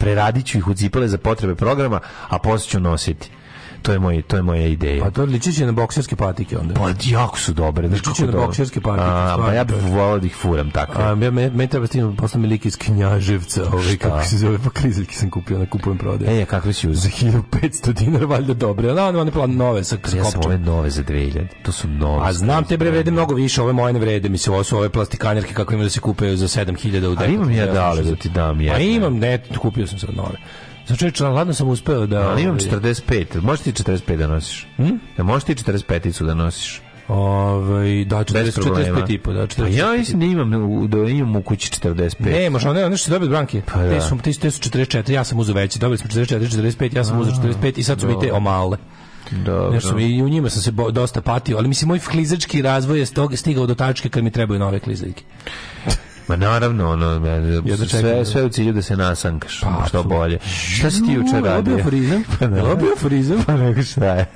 preradiću ću ih u cipele za potrebe programa, a posle ću nositi. To je moj to je moja ideja. Pa to liči će na bokserske patike onda. Pa jako su dobre. Znači liči će na bokserske patike. A, pa ja bih voleo da ih furam takve. A ja me me treba stignu da posle mi lik iz Knjaževca, ovaj kako se zove, pa krizaljke sam kupio na kupujem prodaje. E, kakve su za 1500 dinara valjda dobre. Na, ne plan nove sa kopčom. Ja sam ove nove za 2000. To su nove. A znam te bre vrede mnogo više, ove moje ne vrede, mi se ovo su ove plastikanjerke kako imaju da se kupaju za 7000 u deku. imam ja dale da ti dam ja. Pa imam, ne, kupio sam se nove. Znači, ladno sam uspeo da... Ali imam 45, ovaj- možeš ti 45 da nosiš? Hm? Ja, možeš ti 45-icu da nosiš? Ovaj da 40 45 i po, da 40. Pa ja mislim da imam da imam u kući 45. Ne, možda ne, nešto dobit banke. Pa, da. Te su ti 44, ja sam uzeo veće, dobili smo 44, 45, ja sam uzeo 45 i sad su mi te omale. Dobro. Nešto, I u njima sam se bo, dosta patio, ali mislim moj klizački razvoj je stog, stigao do tačke kad mi trebaju nove klizačke. Ma naravno, ono, da sve, da. sve u cilju da se nasankaš, pa, što bolje. Šta si ti juče radio? Lobio frizam? Pa ne. Lobio frizam? Pa nego šta je?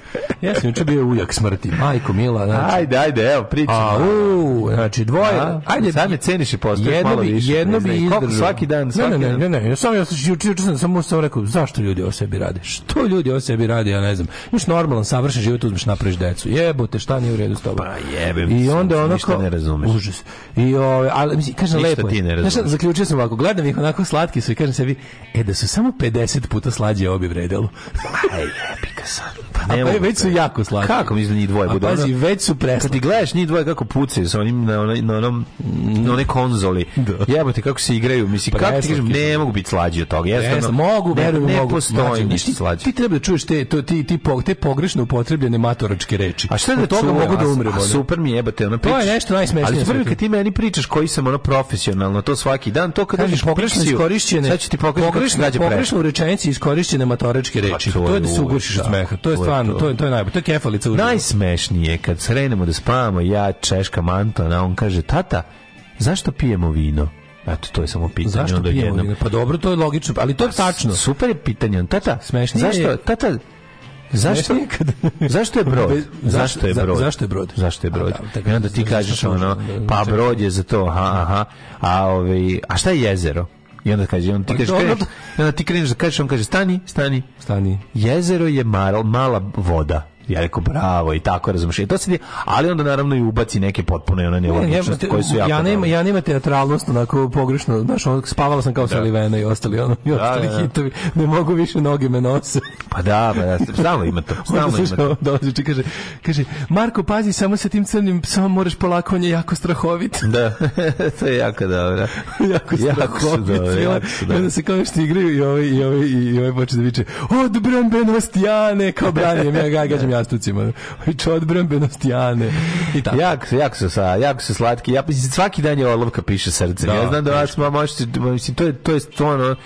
ja sam juče bio ujak smrti, majko mila. Znači, ajde, ajde, evo, pričamo. A, u, znači, dvoje. A, ajde, sad me ceniš i postoješ malo bi, više. Jedno bi izdržao. Svaki dan, svaki ne, ne, ne, ne, ne, ne, sam ja sam juče, juče sam samo sam rekao, zašto ljudi o sebi rade? Što ljudi o sebi radi, ja ne znam. Imaš normalan, savršen život, uzmeš napraviš decu. Jebote, šta nije u redu s tobom? Pa jebem. I onda ono kao... ne razumeš. Užas. I, o, ali, mislim, kažem, ništa lepo. ti ne razumiješ. Znaš, zaključio sam ovako, gledam ih onako slatki su i kažem sebi, e da su samo 50 puta slađe obi vredelu. Aj, jebi ga sad. Pa, a da već su jako slatki. Kako mislim njih dvoje budu? Pazi, već su preslatki. Kad ti gledaš njih dvoje kako pucaju sa onim na onaj na onom na one konzoli. Da. Jebote kako se igraju, mislim pa kako ti kažem, ne mogu biti slađi od toga. Jeste, mogu, verujem, mogu. Ne postoji znači, ništa slađe. Ti treba da čuješ te to ti ti te pogrešno upotrebljene matoračke reči. A šta da toga mogu da umrem? Super mi jebate. ona priča. To je nešto najsmešnije. Ali prvi kad ti meni pričaš koji sam ono profesionalno, to svaki dan, to kad kažeš pogrešno iskorišćene. Sad ti pogrešno pogrešno u rečenici iskorišćene matoračke pa reči. To je da se uguršiš od da. smeha. To je stvarno, to. to je to je najbolje. To je kefalica uživo. Najsmešnije kad srenemo da spavamo ja, Češka na on kaže tata, zašto pijemo vino? Eto, to je samo pitanje. Zašto pijemo jednom... vino? Pa dobro, to je logično, ali to je tačno. Super je pitanje. Tata, Smešnije zašto, je... tata, Zašto? je kad? zašto je brod? zašto je brod? zašto je brod? Zašto je brod? I onda ti kažeš ono, pa brod je za to, aha, aha. A, ovaj, a šta je jezero? I onda kaže, on ti pa kaže, kreneš, onda ti kreneš da kažeš, on kaže, stani, stani. Stani. Jezero je mala, mala voda ja rekao bravo i tako razumeš to se ali onda naravno i ubaci neke potpune one nelogičnosti ne, koje su jako ja nema ja nema teatralnost onako pogrešno baš on spavala sam kao da. Salivena i ostali ono i da, ostali da, da, hitovi ne mogu više noge me nose pa da pa da stalno ima to stalno ima to ti kaže kaže Marko pazi samo sa tim crnim samo moraš polako on je jako strahovit da to je jako dobro jako strahovit jako, jako su dobro, onda se kao što igraju i ovi ovaj, i ovi ovaj, i ovi ovaj počne da viče o Bran Benostijane kao branjem ja gađam jastucima. Viče odbrambenost Jane. I tako. Jak, jak su, sa, jak su slatki. Ja, svaki dan je olovka piše srce. Da, ja znam da vas, ma, možete, mislim, to je, to je to ono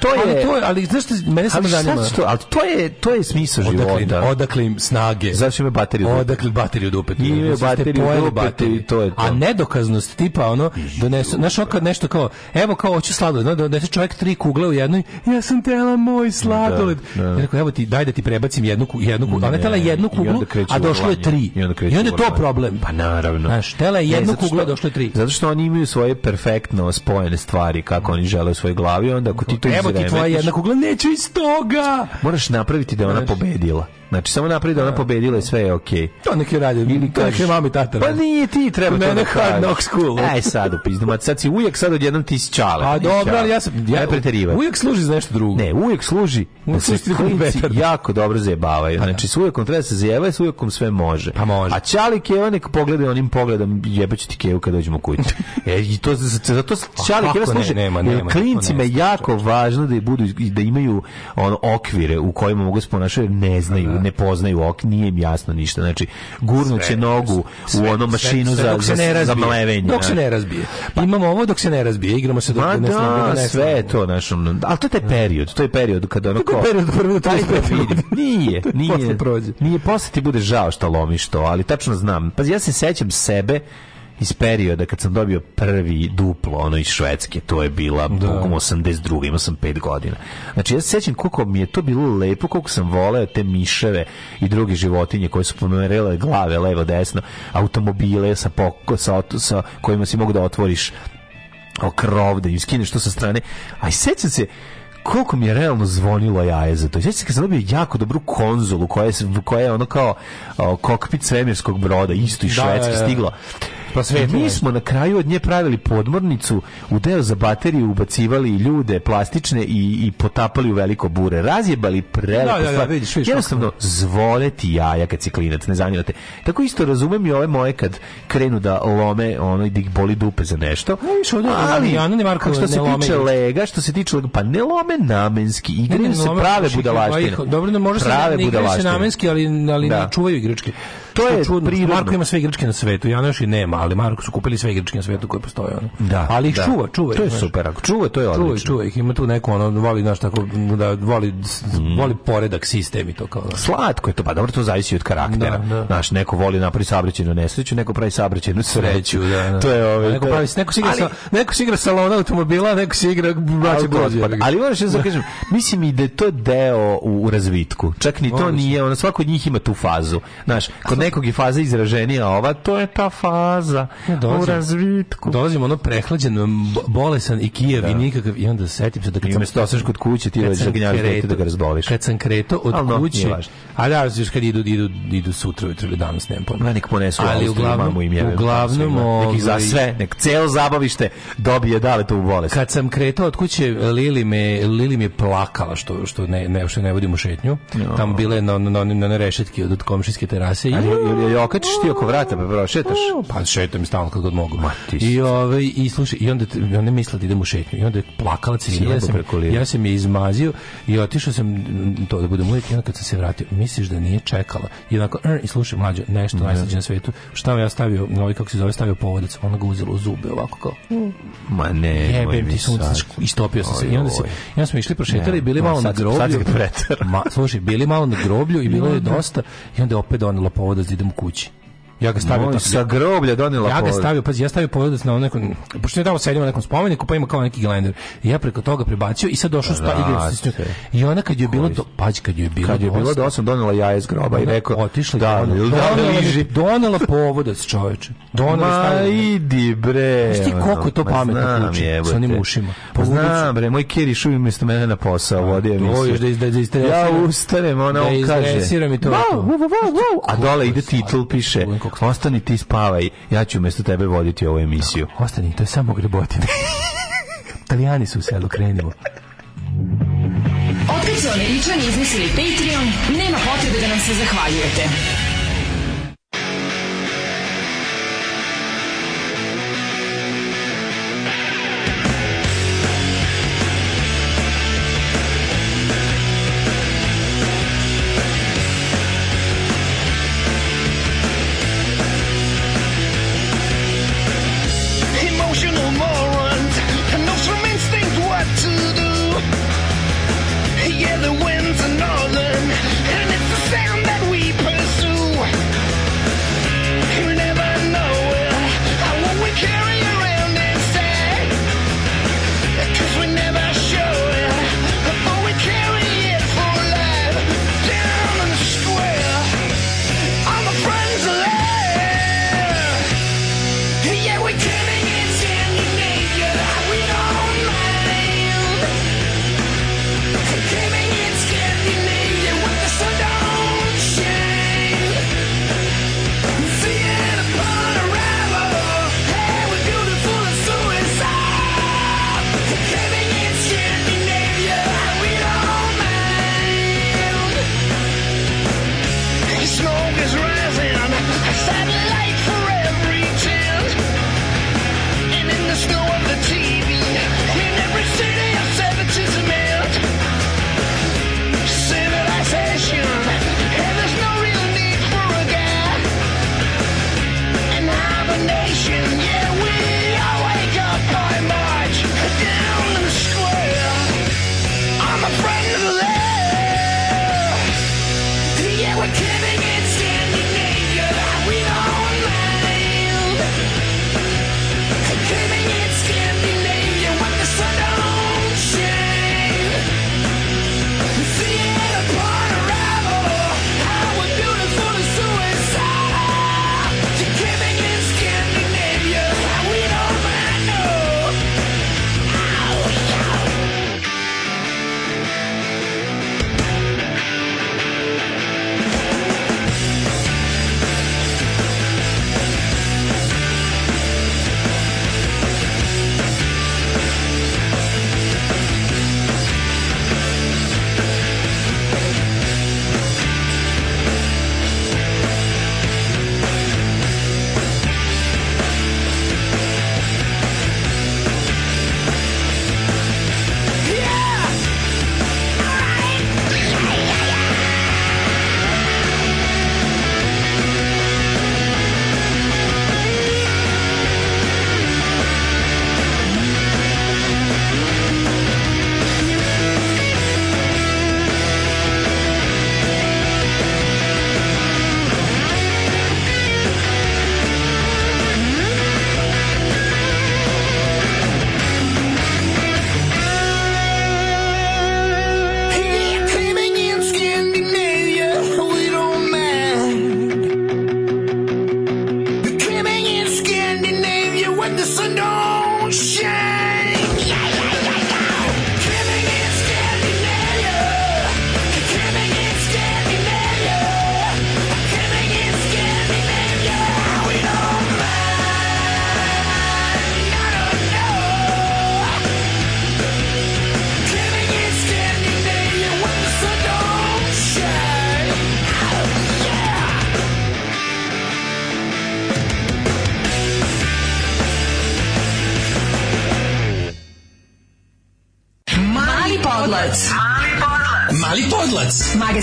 to je ali to je, ali znaš šta mene samo zanima. Što, ali to je to je smisao života. Odakle, im snage. Zašto ima bateriju? Odakle bateriju dupe? Nije bateriju dupe i to je to. A nedokaznost tipa ono donese znaš kad nešto kao evo kao hoće sladoled, no, donese čovjek tri kugle u jednoj. Ja sam tela moj sladoled. Da, da. Ja rekao evo ti daj da ti prebacim jednu jednu kuglu. Ona tela jednu kuglu, a došlo je tri. I onda, I onda je to problem. Pa naravno. Znaš, tela je jednu kuglu, a došlo je tri. Zato što oni imaju svoje perfektno spojene stvari kako oni žele u svojoj glavi, onda ako ti to jebati tvoja jedna kugla, neću iz toga. Moraš napraviti da je ona pobedila. Znači, samo napravi da ona da. pobedila i sve je okej. Okay. To neki radi, Ili to neki mami tata Pa nije ti, treba to da hard knock school. Aj sad u pizdu, sad si uvijek sad odjednom ti si čale. A dobro, ja sam... Ja, ne Uvijek služi za nešto drugo. Ne, uvijek služi da se klinci jako dobro zajebavaju. Pa da. Znači, s ujekom treba da se zajebaju, s ujekom sve može. Pa može. A čali Keva nek pogleda onim pogledom, jebaću ti Kevu kad dođemo kući. e, i to, zato pa čali Keva služi. Nema, nema, klincima je jako važno da, budu, da imaju ono, okvire u kojima mogu se ponašati, ne znaju Da. ne poznaju ok, nije im jasno ništa. Znači, gurnuće nogu sve, u ono mašinu sve, sve, dok za, se za mlevenje. Dok se ne razbije. Pa, Imamo ovo dok se ne razbije, igramo se dok da, ne da, sve je to, znaš, ali to je taj da. period, to je period kada ono ko... period prvi taj period. Nije, nije. Nije, posle ti bude žao što lomiš to, ali tačno znam. Pa ja se sećam sebe iz perioda kad sam dobio prvi duplo ono iz Švedske, to je bila da. 82, imao sam 5 godina. Znači ja se sjećam koliko mi je to bilo lepo, koliko sam voleo te miševe i druge životinje koje su pomerele glave levo desno, automobile sa, poko, sa, sa kojima si mogu da otvoriš okrov da im skineš to sa strane. A i sjećam se, koliko mi je realno zvonilo jaje za to. Sjećam se kad sam dobio jako dobru konzolu koja je, koja je ono kao o, kokpit svemirskog broda, isto iz da, Švedske da, je, da. je pa sve Mi smo na kraju od nje pravili podmornicu, u deo za bateriju ubacivali ljude plastične i, i potapali u veliko bure. Razjebali prelepo. Da, da, da, vidiš, vidiš, Jednostavno, zvoleti jaja kad si klinac, ne zanimate. Tako isto razumem i ove moje kad krenu da lome, ono, i da ih boli dupe za nešto. Ne, ali, ja, ne Marko, što se ne tiče lega, što se tiče lega, pa ne lome namenski. Igre se prave pa budalaštine. Dobro, ne može da se, ne, budalaštine. se namenski, ali, ali da. ne čuvaju igračke to je čudno. Prirodno. Marko ima sve igračke na svetu, ja još i nema, ali Marko su kupili sve igračke na svetu koje postoje. Ono. Da, ali ih da. čuva, čuva. To je znaš. super, ako čuva, to je odlično. Čuva, čuva ih, ima tu neko, ono, voli, znaš, tako, da, voli, mm. voli poredak, sistem i to kao. Da. Slatko je to, pa dobro, to zavisi od karaktera. Da, da. Znaš, neko voli napravi sabrećenu nesreću, neko pravi sabrećenu sreću. Da, da. To je ovaj, neko, pravi, neko se igra, ali, sa, neko se igra salona automobila, neko se igra braće brođe. Pa da. Ali moraš da kažem, mislim i da je to deo u, u razvitku. Čak ni to nije, ono, svako od njih ima tu fazu. Znaš, kod nekog je faza izraženija, ova to je ta faza ja, dolazim, u razvitku. Dolazim ono prehlađen, bolesan i Kijev da. i nikakav, i onda setim se da kad I sam... I da kod kuće, ti već da ga razboliš. Kad sam kreto od Al, no, kuće, a da, još kad idu, idu, idu sutra, ujutro ili danas, nemam pojma. nek ponesu ali uglavnom, mamu im jebe. Uglavnom, pa ovaj, nek za sve, nek celo zabavište dobije dale tu bolest. Kad sam kretao od kuće, Lili me, Lili me plakala što, što ne, ne, što ne vodim u šetnju. No. Tamo bile na, na, na, na, rešetki od, od komšijske terase. Ali je je okačiš ti oko vrata pa prošetaš. Pa šetam stalno kad god mogu. Ma, I ovaj i slušaj i onda i onda mislila da idem u šetnju i onda je plakala Cecilija. Ja sam, ja sam je izmazio i otišao sam mm, to da budem uvijek i onda kad sam se vratio misliš da nije čekala i onako i slušaj mlađe nešto da. najslađe na svetu šta ja stavio ovaj kako se zove stavio povodac ona ga uzela u zube ovako kao mm. ma ne jebem ti sunce istopio sam se i onda se ja smo išli prošetali bili malo na groblju ma slušaj bili malo na groblju i bilo je da. dosta i onda opet donela povod da idem kući. Ja ga stavio no, sa groblja donela Ja ga stavio, pa ja stavio povodac na nekom, pošto je dao seljima na nekom spomeniku, pa ima kao neki gelender. I ja preko toga prebacio i sad došao spa i I ona kad je bilo to, pađi kad je bilo. Kad je bilo da sam donela jaje iz groba i rekao, otišla da, da, da, donela da, povodac, čoveče. Donela stavio. idi bre. Znaš ti koliko je to pa pametno ključi sa onim ušima. Pa znam bre, moj kiri šuvi mesto mene na posao da, vodio emisiju. Da, da, da, ja ustanem, ona on kaže. Da, i to. A dole ide titl, piše nekog. Ostani ti spavaj, ja ću umjesto tebe voditi ovu emisiju. Tako, ostani, to je samo grebotina. Italijani su u selu krenuli. Otkad su Američani izmislili Patreon, nema potrebe da nam se zahvaljujete.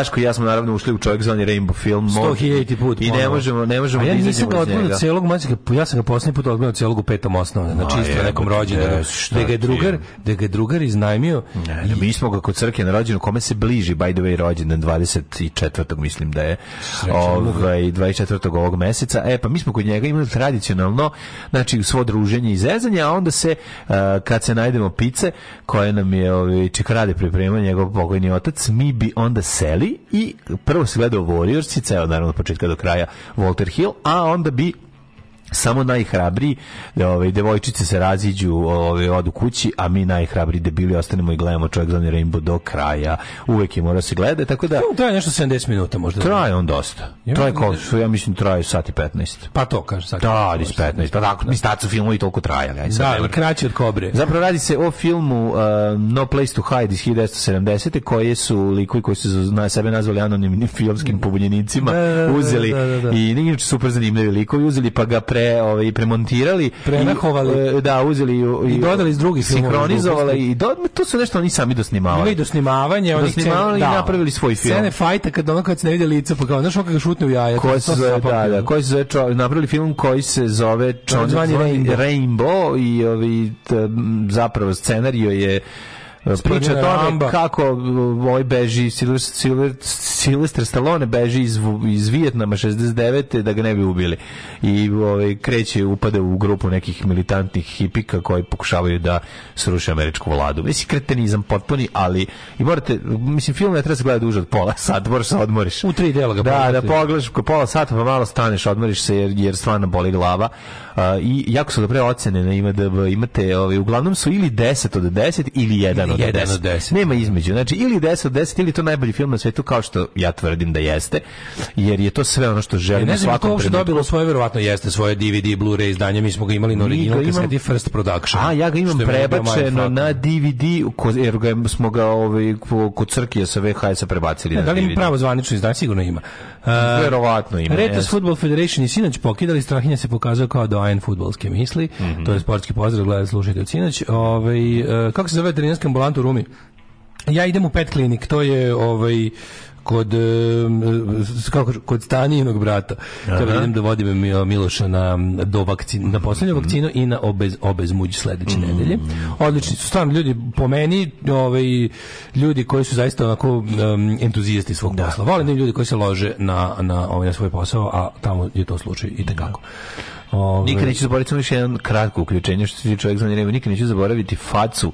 Daško i ja smo naravno ušli u čovjek zvani Rainbow film. 100.000 put. I ne možemo, ne možemo ja nisam ga odgledao celog, ja sam ga posljednji put odgledao celog u petom osnovne, znači na isto je, nekom rođendanu. Da ga je drugar, da ga je drugar iznajmio. Ne, mi smo ga kod crke na rođenu, kome se bliži, by the way, rođendan 24. mislim da je. Ovaj, 24. ovog meseca. E, pa mi smo kod njega imali tradicionalno, znači, svo druženje i zezanje, a onda se, eh, kad se najdemo pice, koje nam je ovaj Čekarade pripremao njegov pokojni otac, mi bi onda seli i prvo se gledao Warriors i ceo naravno od početka do kraja Walter Hill, a onda bi samo najhrabriji, ove, ovaj, devojčice se raziđu, ove, ovaj, odu kući, a mi najhrabri debili ostanemo i gledamo čovjek zoni Rainbow do kraja. Uvek je mora se gleda, tako da... To traje nešto 70 minuta možda. Traje on dosta. Ja, traje da- koliko? Ja mislim da traje sat i 15. Pa to kaže sat Da, 15. 15. Pa tako, da. mi stacu filmu i toliko trajali. Aj, sad da, kraće od kobre. Zapravo radi se o filmu uh, No Place to Hide iz 1970. koje su likovi koji su na sebe nazvali anonimnim filmskim pobunjenicima da, da, uzeli da, da, da, i inače super zanimljivi likovi uzeli pa ga pre pre ovaj premontirali, prenahovali, i, e, da, uzeli i, i dodali iz drugih sinhronizovali i do, to su nešto oni sami dosnimavali. Imali dosnimavanje, oni dosnimavali i da. napravili svoj film. Scene fajta kad ono kad se ne vidi lice, pa kao znaš kako šutne u jaja. Koji se zove, da, da, koji se zove, čo, napravili film koji se zove John Rainbow. Rainbow i ovi zapravo scenarijo je e, priča tome kako e, ovaj beži Silver, Silver, Sylvester Stallone beži iz, iz Vijetnama 69. da ga ne bi ubili. I ovaj, kreće, upade u grupu nekih militantnih hipika koji pokušavaju da sruše američku vladu. Mislim, kretenizam potpuni, ali i morate, mislim, film ne treba se gleda duže od pola sata, moraš se odmoriš. U tri dela ga Da, da pogledati. da pogledaš ko pola sata pa malo staneš, odmoriš se jer, jer stvarno boli glava. Uh, I jako su dobre ocene na IMDb. Imate, ovaj, uglavnom su ili 10 od 10 ili 1 od 10. 10. Nema između. Znači, ili 10 od 10 ili to najbolji film na svetu kao što ja tvrdim da jeste, jer je to sve ono što želimo ja, e, ne znam, svakom to dobilo svoje, verovatno jeste, svoje DVD, Blu-ray izdanje, mi smo ga imali na original kaseti First Production. A, ja ga imam prebačeno na DVD, jer ga smo ga ovaj, kod Crkije sa VHS-a prebacili ne, na da li DVD. pravo zvanično izdanje? Sigurno ima. Uh, verovatno ima. Retas Football Federation je sinoć pokidali, Strahinja se pokazao kao dojen futbolske misli, mm -hmm. to je sportski pozdrav, gledaj, slušajte od sinoć. Ovaj, e, kako se zove veterinarska ambulanta u Rumi? Ja idem u pet klinik, to je ovaj kod kako kod stanijinog brata. Treba idem da vodim Miloša na do vakcin, na poslednju mhm. vakcinu i na obez obezmuđ sledeće mm nedelje. Odlični su stvarno ljudi po meni, ovaj ljudi koji su zaista onako um, entuzijasti svog da. posla. Volim da ljudi koji se lože na na ovaj na svoj posao, a tamo je to slučaj i tako. Ove... Da. Nikad ovaj. neću zaboraviti samo još jedan kratko uključenje što se čovjek zanima. Nikad neću zaboraviti facu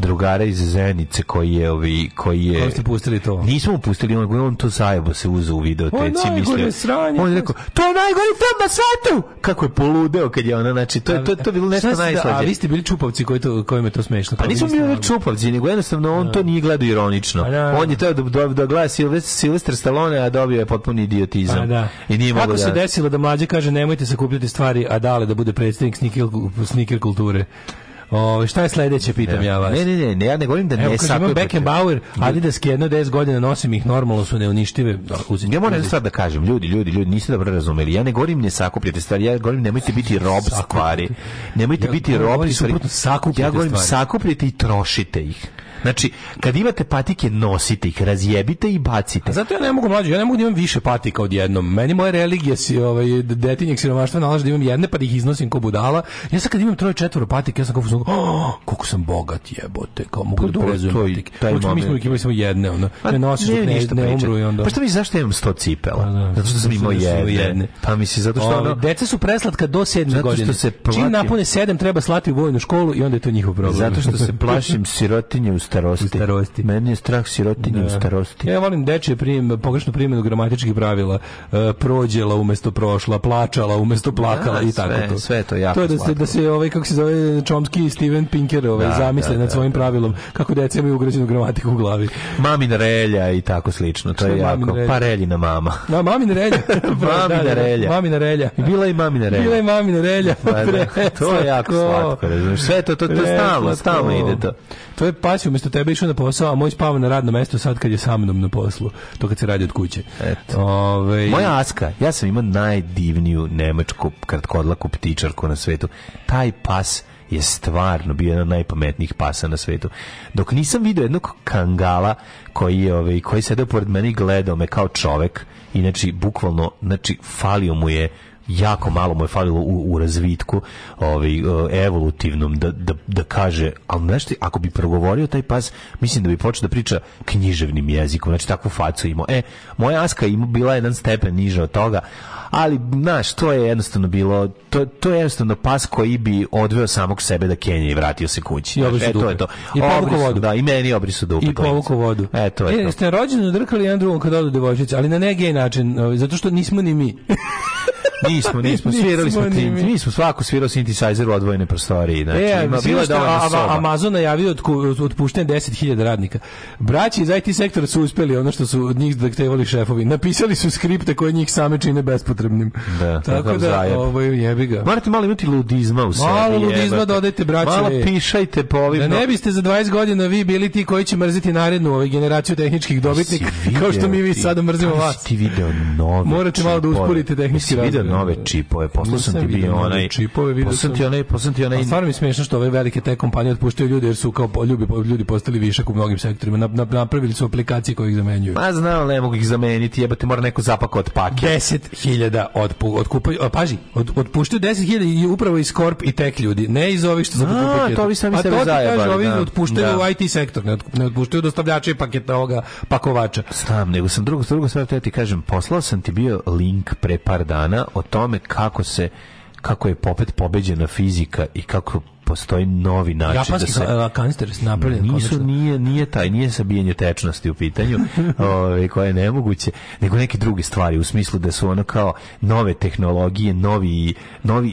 drugara iz Zenice koji je ovi koji je Kako ste pustili to? Nismo pustili, on, on to zajebo se uzeo u videoteci pa i mislio. Sranje, on je pa- rekao, to je najgori film na svetu. Kako je poludeo kad je ona, znači to je to, to bilo nešto najslađe. Da, a vi ste bili čupavci koji to kojima je to smešno. Pa nismo bili nagli. čupavci, nego jednostavno on da. to nije gledao ironično. A, pa da, da, on je teo da, da, da gleda Silvestre Stallone, a dobio je potpuni idiotizam. A, da. I nije Kako se da- desilo da mlađi kaže nemojte sakupljati stvari, a dale da bude predstavnik sneaker kulture? O, ovaj, šta je sledeće, pitam ja vas. Ne, ne, ne, ne ja ne govorim da ne Evo, sakuje. Evo, Beckenbauer, Adidas jedno 10 godina nosim ih, normalno su neuništive. Da, Uzim, ja moram sad da kažem, ljudi, ljudi, ljudi, niste dobro razumeli. Ja ne govorim ne sakupljate stvari, ja govorim nemojte biti rob stvari. Nemojte ja, biti rob stvari. Ja govorim sakupljate i trošite ih. Znači, kad imate patike, nosite ih, razjebite i bacite. Zato ja ne mogu mlađi, ja ne mogu da imam više patika od odjednom. Meni moja religija si ovaj detinjeg siromaštva nalaže da imam jedne pa da ih iznosim ko budala. Ja sad kad imam troje četvoro patike, ja sam kao fuzon, oh, koliko sam bogat, jebote, kao mogu pa, da prezujem patike. Taj Uči, mi smo imali samo jedne, ono. Pa ne nosiš ne, ne, ne umru i onda. Pa što mi zašto imam 100 cipela? Pa zato što sam da imao jedne. jedne. Pa mi se zato što ovaj, ono... Deca su preslatka do 7 godine. Zato što se plašim. Čim napune 7 treba slati u vojnu školu i onda je to njihov problem. Zato što se plašim sirotinje u starosti. U starosti. Meni je strah sirotinje da. u starosti. Ja volim dečje prim, pogrešnu primjenu gramatičkih pravila. E, prođela umesto prošla, plačala umesto plakala da, i sve, tako to. Sve to jako. To je da se da se ovaj kako se zove Chomsky i Steven Pinker ovaj da, zamisle da, nad da, svojim da. pravilom kako deca imaju ugrađenu gramatiku u glavi. Mamin relja i tako slično. To je, je jako pa relja? pareljina mama. Da, mamin relja. mamina relja. Mamina relja. Bila i mamina relja. Bila i mamina relja. Pa, to je jako slatko, Sve to, to, to, to stalno, stalno ide to. To je pasio umjesto tebe išao na posao, a moj spava na radnom mestu sad kad je sa mnom na poslu. To kad se radi od kuće. Eto. Ove... Ovaj- Moja Aska, ja sam imao najdivniju nemačku kratkodlaku ptičarku na svetu. Taj pas je stvarno bio jedan od najpametnijih pasa na svetu. Dok nisam vidio jednog kangala koji je ovaj koji sedeo pored mene i gledao me kao čovek, inači bukvalno znači falio mu je jako malo mu je falilo u, u razvitku ovaj, e, evolutivnom da, da, da kaže, ali nešto, ako bi progovorio taj pas, mislim da bi počeo da priča književnim jezikom, znači takvu facu imao. E, moja aska ima bila jedan stepen niže od toga, ali, znaš, to je jednostavno bilo, to, to je jednostavno pas koji bi odveo samog sebe da Kenje i vratio se kući. I znači, e, to je to. I povukao vodu. Da, i meni obrisu dupe. I povukao vodu. E, to je e, to. Ste rođeno drkali jedan drugom kad odu devojčice, ali na ne gej način, ovaj, zato što nismo ni mi. Nismo, nismo, svirali smo tim. Mi smo svaku svirao synthesizer u odvojene prostoriji. Znači, e, ima, bilo je dovoljno soba. Amazon najavio otpušten 10.000 radnika. Braći iz IT sektora su uspeli ono što su od njih zahtevali šefovi. Napisali su skripte koje njih same čine bespotrebnim. Da, tako da, zajeb. ovo ovaj, jebi ga. Morate malo imati ludizma u sebi. Malo ludizma dodajte, braće. Malo pišajte po ovim. Da ne biste za 20 godina vi bili ti koji će mrziti narednu ovaj generaciju tehničkih pa dobitnika, kao što mi vi sada mrzimo pa vas. Ti video novi. Morate malo da usporite tehnički pa razvoj nove mm. čipove. Poslao sam ti bio onaj čipove, vidio sam. ti onaj, poslao ti onaj. Stvarno mi smešno što ove velike te kompanije otpuštaju ljude jer su kao ljubi, ljudi postali višak u mnogim sektorima. napravili su aplikacije koje ih zamenjuju. Ma pa, znam, ne mogu ih zameniti, jebate mora neko zapak od paket. 10.000 od otkupaju, paži, od, otpuštaju 10.000 i upravo iz Korp i tek ljudi, ne iz ovih što zapakuju paket. A, to vi sami sebe zajebali. A to ti ovi da. otpuštaju da. u IT sektor, ne, ne otpuštaju dostavljače paketa ovoga pakovača. Znam, nego sam drugo, drugo stvar, da ti kažem, poslao sam ti bio link pre par dana o tome kako se kako je popet pobeđena fizika i kako postoji novi način da Japanski da se kanister se napravljen nisu, nije nije taj nije sabijanje tečnosti u pitanju, ovaj koje je nemoguće, nego neke druge stvari u smislu da su ono kao nove tehnologije, novi novi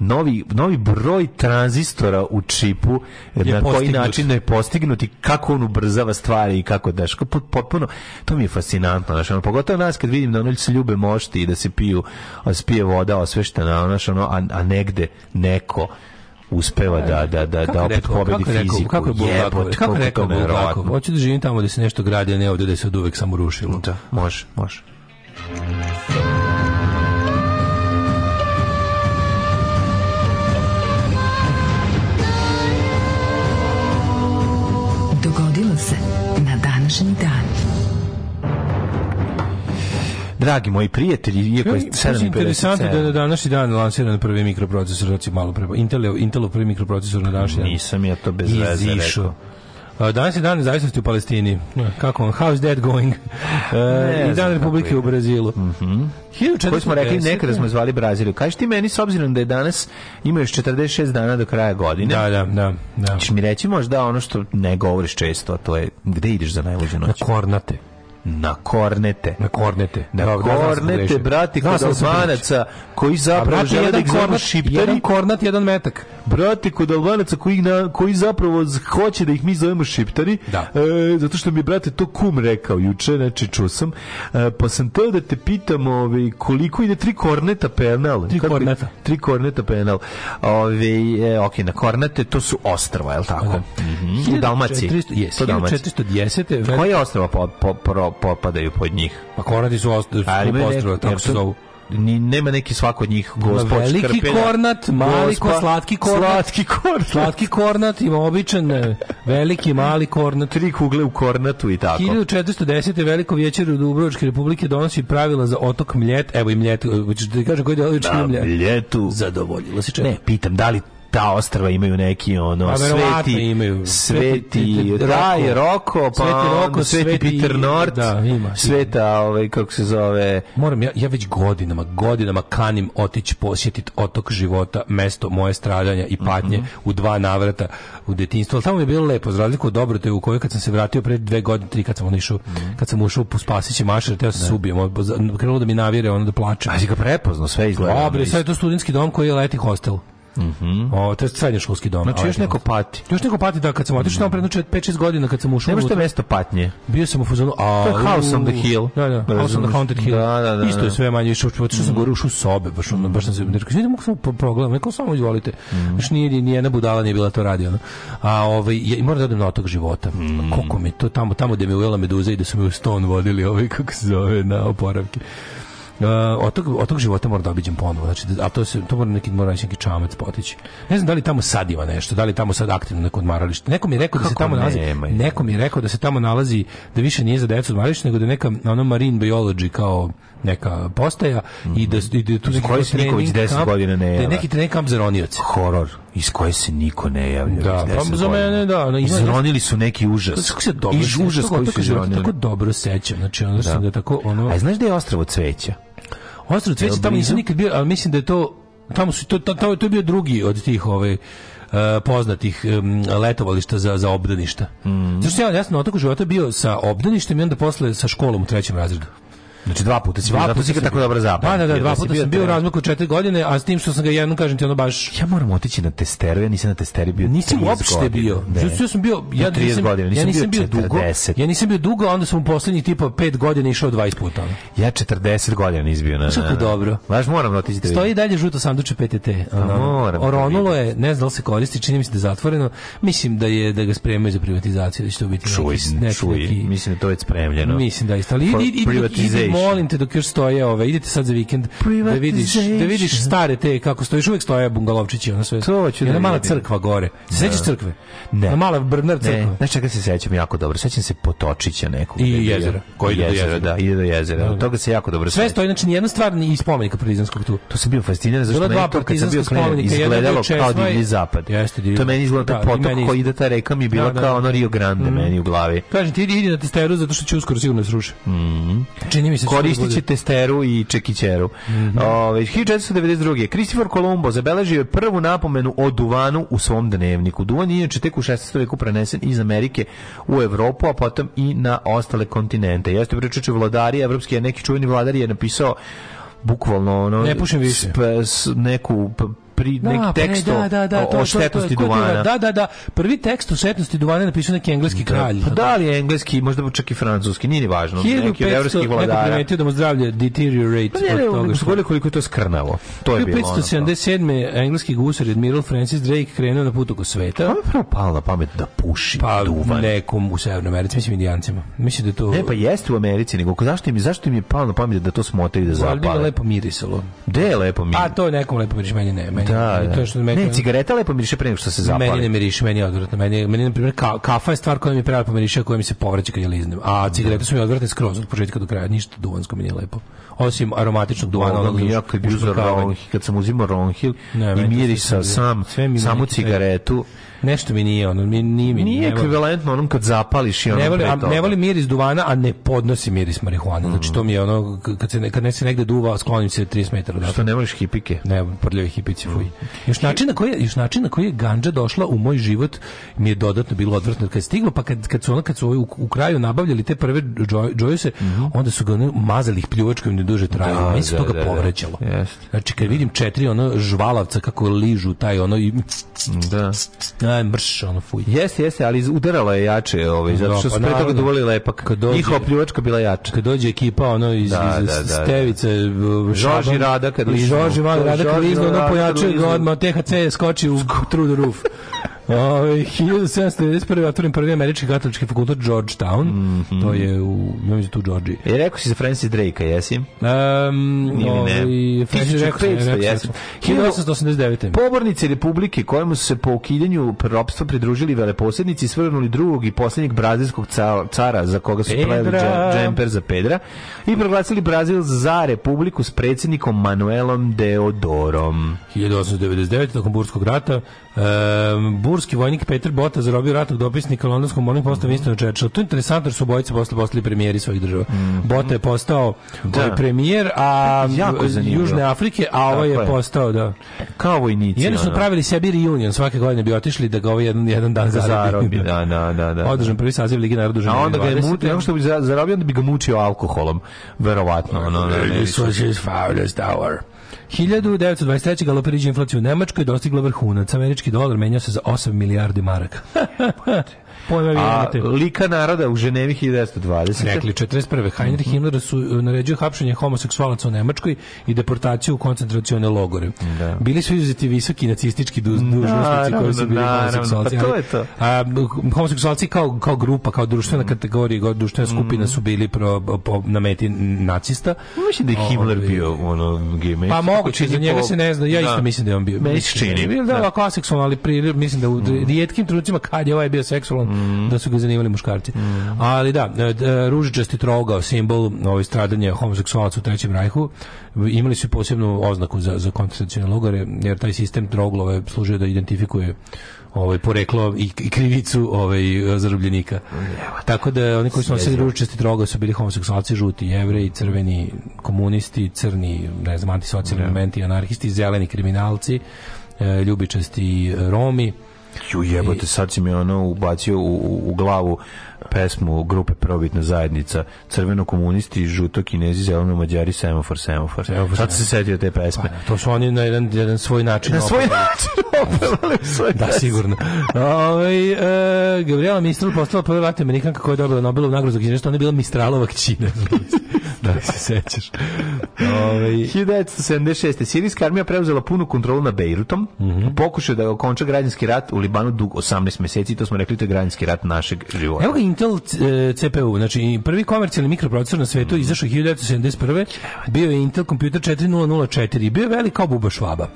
novi novi broj tranzistora u čipu je na postignut. koji način je postignuti kako on ubrzava stvari i kako daš potpuno to mi je fascinantno znači ono, pogotovo nas kad vidim da oni se ljube mošti i da se piju a spije voda osveštena ono, a, a negde neko uspeva da da da kako da opet rekao, pobedi kako fiziku. Kako je bilo tako? kako je rekao tako? Hoće da živim tamo gde se nešto gradi, a ne ovde gde da se uvek samo rušilo. Da, može, može. Dogodilo se dragi moji prijatelji, iako je 7,57. Interesantno da je na današnji dan lansiran prvi mikroprocesor, znači malo pre Intel, Intelov prvi mikroprocesor na današnji dan. Nisam ja to bez veze rekao. Danas je dan nezavisnosti u Palestini. Kako on? How's that going? E, I dan Republike u Brazilu. Mm -hmm. Koji smo rekli nekada smo zvali Braziliju. Kaži ti meni, s obzirom da je danas ima još 46 dana do kraja godine. Da, da, da. da. Češ mi reći možda ono što ne govoriš često, a to je gde ideš za najluđu noć? Na Kornate na kornete. Na kornete. Na da, da, da, kornete, brati, da, kod albanaca koji zapravo žele da ih zovu šiptari. Jedan kornat, jedan metak. Brati, kod albanaca koji, na, koji zapravo hoće da ih mi zovemo šiptari, da. E, zato što mi, brate, to kum rekao juče, znači čuo sam, e, pa sam teo da te pitam ove, ovaj, koliko ide tri korneta penal. Tri Kako, korneta. Tri korneta penal. Ove, ovaj, e, ok, na kornete to su ostrava, je li tako? Da. Mm -hmm. U Dalmaciji. 1410. Koja je ostrava po, po, po po, popadaju pod njih. Pa kornati su ostali, postrova, tako se zovu ni nema neki svako od njih gospod veliki škrpelja. kornat, mali ko, slatki kornat, slatki kornat, slatki kornat ima običan e, veliki mali kornat, tri kugle u kornatu i tako. 1410. veliko večer u Dubrovačke republike donosi pravila za otok Mljet, evo i Mljet, hoćeš da kažem koji je otok da, Mljet? Mljetu. Zadovoljilo se čeka. Ne, pitam da li ta ostrva imaju neki ono pa, sveti imaju. sveti raj da, roko pa sveti roko sveti, sveti Peter Nord da, ima, sveta ovaj kako se zove moram ja, ja već godinama godinama kanim otići posjetiti otok života mesto moje stradanja i patnje mm -hmm. u dva navrata u detinjstvu al tamo mi je bilo lepo za razliku od Dobrote u kojoj kad sam se vratio pre dve godine tri kad sam išao mm -hmm. kad sam ušao u Spasiće mašer teo se da. subio krenulo da mi navire ono da plače a si ga prepoznao sve izgleda dobro sve je to studentski dom koji je leti hostel Mhm. Mm o, to je srednjoškolski dom. Znači ovaj još neko pati. Još neko pati da kad sam otišao tamo -hmm. pred 5-6 godina kad sam ušao. Nema što mesto patnje. Bio sam u fazonu, a to je House on the Hill. Da, da, House Razumno. on the Haunted Hill. Da, da, da, Isto je da. sve manje što što mm. sam mhm. gore ušao sobe, baš ono baš sam se rekao, vidim kako sam progledao, neko samo izvolite. Mm. Baš nije ni jedna budala nije bila to radi ona. A ovaj ja, i moram da odem na otok života. Mm. Koliko mi to tamo tamo gde me ujela meduza i da su me u ston vodili, ovaj kako se zove, na oporavke. Uh, otok, otok života moram da obiđem ponovo. Znači, a to se to mora neki mora neki čamac potići. Ne znam da li tamo sad ima nešto, da li tamo sad aktivno neko odmaralište. Neko mi je rekao Kako da se tamo nalazi, nemaj. neko mi je rekao da se tamo nalazi da više nije za decu odmaralište, nego da neka ono marine biology kao neka postaja mm -hmm. i da i da tu neki koji se Niković godina ne javlja. Da neki trening kamp za ronioce. Horor iz koje se niko ne javlja. Da, pa za mene da, no, izronili su neki užas. Kako se dobro, užas koji su izronili. Tako dobro sećam, znači ono da. sam da tako ono. A znaš da je ostrvo cveća? Ostrvo cveće tamo nisam nikad bio, ali mislim da je to tamo su to to, to je bio drugi od tih ovaj Uh, poznatih um, letovališta za, za obdaništa. Mm. Zašto ja, ja sam na otoku života bio sa obdaništem i onda posle sa školom u trećem razredu. Znači dva puta si bio, puta si ga tako dobro zapamtio. Da, da, da, da dva puta sam bio u razmaku četiri godine, a s tim što sam ga jednom kažem ti ono baš Ja moram otići na testeru, ja nisam na testeri bio. Nisam uopšte bio. Ja sam bio ja nisam, godina, nisam, ja nisam bio, bio dugo. Ja nisam bio dugo, onda sam u poslednjih tipa 5 godina išao 20 puta. Ja 40 godina izbio na. Što dobro. Baš moram da otići da Stoji dalje žuto sanduče PTT. Pa moram. Da Oronulo je, ne znam da se koristi, čini mi se da je zatvoreno. Mislim da je da ga spremaju za privatizaciju, da će to biti neki, neki, Mislim da to je spremljeno. Mislim da je stali. i molim te dok još stoje ove, idite sad za vikend da vidiš, da vidiš stare te kako stojiš, uvek stoje bungalovčići, ono sve. To ću da mala crkva gore. Se da. sećaš crkve? Ne. Na mala brvnar crkva. Ne, čega se sećam jako dobro. Sećam se Potočića nekog. I da jezera. Koji ide do jezera, da, ide do jezera. Da, toga se jako dobro Sve stoji, znači jedna stvar ni spomenika partizanskog tu. To se bio fasciniran zašto je to kad sam bio klinac izgledalo kao divlji zapad. Jeste, divlji. To meni izgleda potok koji ide ta reka mi bila kao ono Rio Grande mhm. meni u glavi. Kažem ti idi na testeru zato što će uskoro sigurno sruši. Mhm. Čini mi koristit će testeru i čekićeru. Mm -hmm. Ove, 1492. Christopher Colombo zabeležio je prvu napomenu o duvanu u svom dnevniku. Duvan je inače tek u 16. veku prenesen iz Amerike u Evropu, a potom i na ostale kontinente. Jeste pričući vladari, evropski neki čuveni vladari je napisao bukvalno ono ne pušim više sp, s, neku pri da, pa tekst ne, da, da, da, o, o štetnosti duvana. Da, da, da. Prvi tekst o štetnosti duvana je napisao neki engleski da, kralj. Pa da li je engleski, možda čak i francuski, nije ni važno. 1500, neki od evropskih vladara. Neko primetio da mu zdravlje deteriorate. Pa ne, ne, toga što... koliko je to skrnavo. To je bilo 1577. engleski gusar Admiral Francis Drake krenuo na put oko sveta. Pa prvo palo na pamet da puši pa, duvan. nekom u Severnoj Americi, mislim indijancima. Mislim da to... Ne, pa jeste u Americi, nego zašto im, zašto im je palo na pamet da to i da zapale? Ali lepo mirisalo. Gde je lepo mirisalo? A to je nekom lepo mirisalo, meni ne. Meni Da, da, da. To što meni, ne, cigareta lepo miriše pre nego što se zapali. Meni ne miriše, meni je odvratno. Meni, meni na primer ka, kafa je stvar koja mi prelepo miriše, koja mi se povraća kad je liznem. A cigarete su mi odvratne skroz od početka do kraja. Ništa duvansko mi nije lepo. Osim aromatičnog duvana. Ono ja kad, uzor, ronhi, kad sam uzimao ronhil i mirisao sam, sve samo cigaretu, ne Nešto mi nije ono, mi nije mi. Nije ekvivalentno onom kad zapališ i ono. Ne volim, a, ne volim miris duvana, a ne podnosi miris marihuane. Mm. Znači to mi je ono kad se kad ne se negde duva, sklonim se 30 metara odatle. Što ne voliš hipike? Ne, prljave hipice, fuj. Mm. Još način na koji još način na koji je gandža došla u moj život mi je dodatno bilo odvrtno kad je stiglo, pa kad kad su ona kad su u, u kraju nabavljali te prve džojse, mm onda su ga ono, mazali ih pljuvačkom ne duže traju. Da, Meni se da, toga da, da. povrećalo. Yes. Znači kad vidim četiri ono žvalavca kako ližu taj ono i da. na mrš ono fuj. Jeste, jeste, ali udaralo je jače, ovaj, zato što da, su pa pre toga duvali lepak. Kad dođe, Njihova pljuvačka bila jača. Kad dođe ekipa ono iz, da, iz da, da, da. Stevice, Žoži Rada kad ližno. Žoži Rada kad ližno, ono pojačuje ga odmah, THC skoči u true the roof. Ove, 1791. otvoren prvi američki katolički fakultet Georgetown. Mm -hmm. To je u, ja mislim da tu Georgiji. E, rekao si za Francis Drake-a, jesi? Um, Ili ne? Ovaj, Francis Drake, jesi. 1889. Pobornici Republike kojemu su se po ukidanju ropstva pridružili veleposednici svrnuli drugog i poslednjeg brazilskog cara za koga su pravili džemper za Pedra i proglasili Brazil za republiku s predsednikom Manuelom Deodorom. 1899. nakon Burskog rata Um, burski vojnik Peter Bota zarobio ratnog dopisnika londonskom morning posta mm -hmm. Churchill. To je interesantno jer su obojice posle postali premijeri svojih država. Mm -hmm. Bota je postao da. Ovaj premijer a Južne Afrike, a ovo ovaj je, je, postao da kao vojnici. Jedni su pravili sebi reunion, svake godine bi otišli da ga ovaj jedan, jedan dan da zarobi. Da, da, da, da. Održan prvi saziv Lige naroda A onda ga je mutio, nego što bi zarobio, onda bi ga mučio alkoholom, verovatno. Ono, no, no, no, 1923. galopiriđa inflacija u Nemačkoj dostigla vrhunac. Američki dolar menjao se za 8 milijardi maraka pojma, A lika naroda u Ženevi 1920. Rekli, 41. Heinrich mm -hmm. Himmler su e, naređuje hapšenje homoseksualaca u Nemačkoj i deportaciju u koncentracione logore. Da. Bili su izuzeti visoki nacistički dužnosnici koji su bili naravno, homoseksualci. Pa to je to. A, homoseksualci kao, kao grupa, kao društvena mm. kategorija, kao društvena mhm. skupina su bili pro, po, na meti nacista. Mislim da je Himmler o, bio ono, gej Pa moguće, za njega po... se ne zna. Ja da. isto mislim da je on bio. Mislim, čini. Da, da. Kao seksualni ali pri, mislim da u mhm. rijetkim trenucima kad je ovaj bio seksualan, mhm da su ga zanimali muškarci. Ali da, e, e, ružičasti trougao, simbol ovaj, stradanja homoseksualaca u Trećem rajhu, imali su posebnu oznaku za, za koncentracione logore, jer taj sistem trouglove služe da identifikuje ovaj poreklo i, i krivicu ovaj zarobljenika. Tako da oni koji su nosili ružičasti droga su bili homoseksualci, žuti, jevreji, crveni, komunisti, crni, ne znam, antisocijalni elementi, anarhisti, zeleni kriminalci, e, ljubičasti Romi Ju jebote, sad si mi ono ubacio u, u, u glavu pesmu grupe Probitna zajednica Crveno komunisti, žuto kinezi, zeleno mađari, semafor, semafor. semafor sad se setio te pesme. Pa, da, to su oni na jedan, jedan svoj način Na svoj opravili. način opravili svoj Da, sigurno. Ove, ovaj, e, eh, Gabriela Mistral postala prva Amerikanka koja je dobila Nobelovu nagradu za knjižeštvo, ona je bila Mistralova kćina. Da, da se sećaš. Ovaj 1976. Sirijska armija preuzela punu kontrolu nad Bejrutom, mm -hmm. pokušao da okonča građanski rat u Libanu dug 18 meseci, to smo rekli, to je građanski rat našeg života. Evo ga Intel CPU, e, znači prvi komercijalni mikroprocesor na svetu, mm. izašao 1971. Bio je Intel Computer 4004, bio je velik kao buba švaba.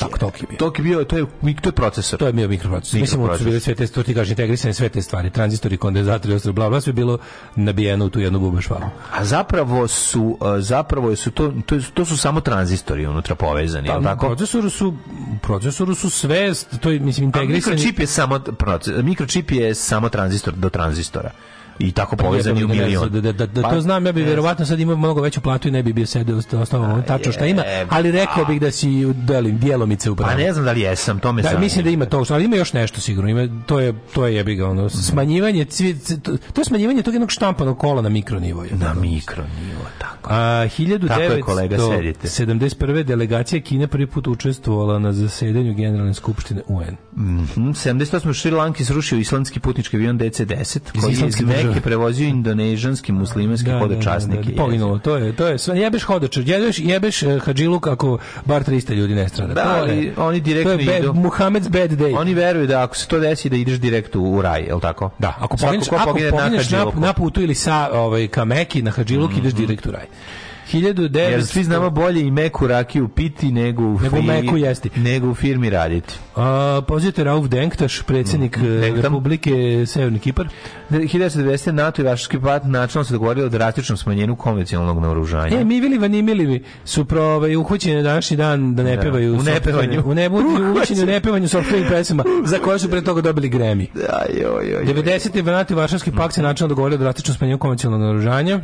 Tako, Tok je bio. Tok je bio, to je, to je procesor. To je bio mikroprocesor. Mislim, da su bile sve te, to ti kažeš, integrisane sve te stvari, tranzistori, kondenzatori, ostalo, bla, bla, sve bilo nabijeno u tu jednu bubu švalu. A zapravo su, zapravo su to, to, to su samo tranzistori unutra povezani, pa, je tako? Procesoru su, procesoru su sve, to je, mislim, integrisani... A mikročip je samo, proces, mikročip je samo tranzistor do tranzistora i tako pa povezani u da milion. Da, da, da, da, to pa- znam, ja bi verovatno sad imao mnogo veću platu i ne bi bio sedeo osnovno tačno šta ima, ali rekao bih da si delim djelomice upravo. Pa A ne znam da li jesam, to me da, Mislim da ima to, ali ima još nešto sigurno, ima, to je, to je jebiga, ono, smanjivanje, to je smanjivanje tog jednog štampanog kola na mikronivoju. Na mikronivo, tako. A, 1971. delegacija Kine prvi put učestvovala na zasedanju Generalne skupštine UN. Mm -hmm. 78. u Šrilanki srušio islandski putnički avion DC-10, koji je Greke prevozio indonežanski muslimanski da, da hodočasnike. Da, da, da, da poginulo, to je, to je sve. Jebeš hodočasnike, jebeš, jebeš eh, hađiluk ako bar 300 ljudi ne strada. Da, to je, oni direktno to je bad, Muhammed's bad day. Oni veruju da ako se to desi da ideš direkt u, raj, je li tako? Da, ako pogineš, ako pogineš na, na, putu ili sa ovaj, ka Meki na hađiluk mm -hmm. ideš mhm. direkt u raj. 1900... Jer svi znamo bolje i meku rakiju piti nego u, nego firmi, meku jesti. Nego u firmi raditi. A, pozivite Rauf Denktaš, predsjednik mm. Eh, Republike Severni Kipar. 1990. NATO i Vašarski pat načinno se dogovorili o drastičnom smanjenju konvencionalnog naoružanja. E, mi vili vanimili su prove ovaj, uhoćeni na današnji dan da ne da, pevaju u nepevanju. U nebu, uhvaćeni u nepevanju software pesama za koje su pre toga dobili Grammy. Da, joj, joj, joj. 90. NATO i Vašarski pakt se načinno dogovorili o drastičnom smanjenju konvencionalnog naoružanja.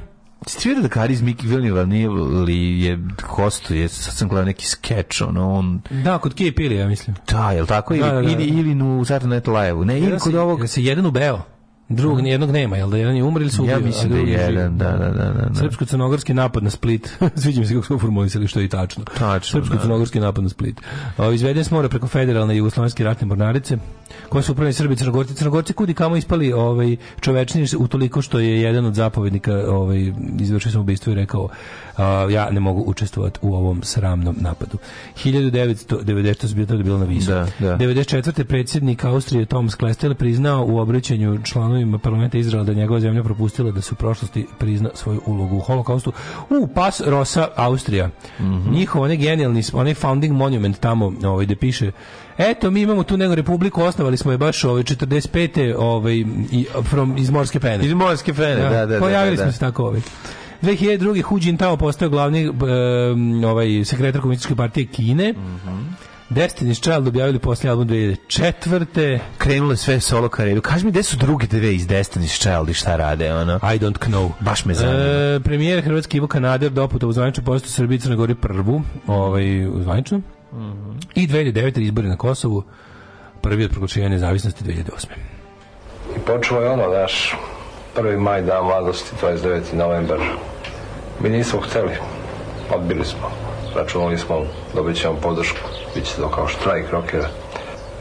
Stvira da Kariz Miki Vilniva nije li je hostuje, sad sam gledao neki skeč, ono, on... Da, kod Kije ja mislim. Da, je li tako? Da, ili, da, da, ili, ili, ili u Saturday Night Live-u. Ne, ili kod ovog... Se jedan ubeo. Drug, ni jednog nema, jel da jedan je umri su ubio? Ja mislim da je jedan, da, da, da, da. Srpsko-crnogorski napad na Split. Sviđa mi se kako smo formulisali, što je i tačno. Tačno, Srpsko-crnogorski napad na Split. O, izveden smo preko federalne jugoslovenske ratne mornarice, koje su upravljeni Srbi i Crnogorci. Crnogorci kudi kamo ispali ovaj, čovečni utoliko što je jedan od zapovednika ovaj, izvršio sam ubistvo i rekao a, ja ne mogu učestvovati u ovom sramnom napadu. 1990 to je bilo, na visu. Da, da. 94. predsjednik Austrije Tom Sklestel priznao u obraćanju članovima parlamenta Izraela da njegova zemlja propustila da su u prošlosti prizna svoju ulogu u holokaustu. U pas Rosa Austrija. Mm -hmm. Njihov onaj genijalni, onaj founding monument tamo ovaj, gde piše Eto, mi imamo tu nego republiku, osnovali smo je baš ove 45. Ove, i, from, iz morske pene. Iz morske pene, da, da, da. da, da pojavili da, da, smo se tako ovaj. 2002. Hu Jintao postao glavni um, ovaj, sekretar komunističke partije Kine. Mm -hmm. Destiny's Child objavili posle album 2004. Krenule sve solo karijeru. Kaži mi, gde su drugi dve iz Destiny's Child i šta rade, ono? I don't know. Baš me zanima. E, premijer Hrvatski Ivo Kanader doputa u zvaničnu postu Srbiji Crne Gori prvu, ovaj, u zvaničnu. Mm I 2009. izbori na Kosovu, prvi od proglašenja nezavisnosti 2008. I počelo je ono, znaš, prvi maj dan mladosti, 29. novembar. Mi nismo hteli, odbili smo. Računali smo, dobit ćemo podršku, bit će to kao štrajk rokera.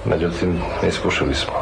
Međutim, iskušili smo.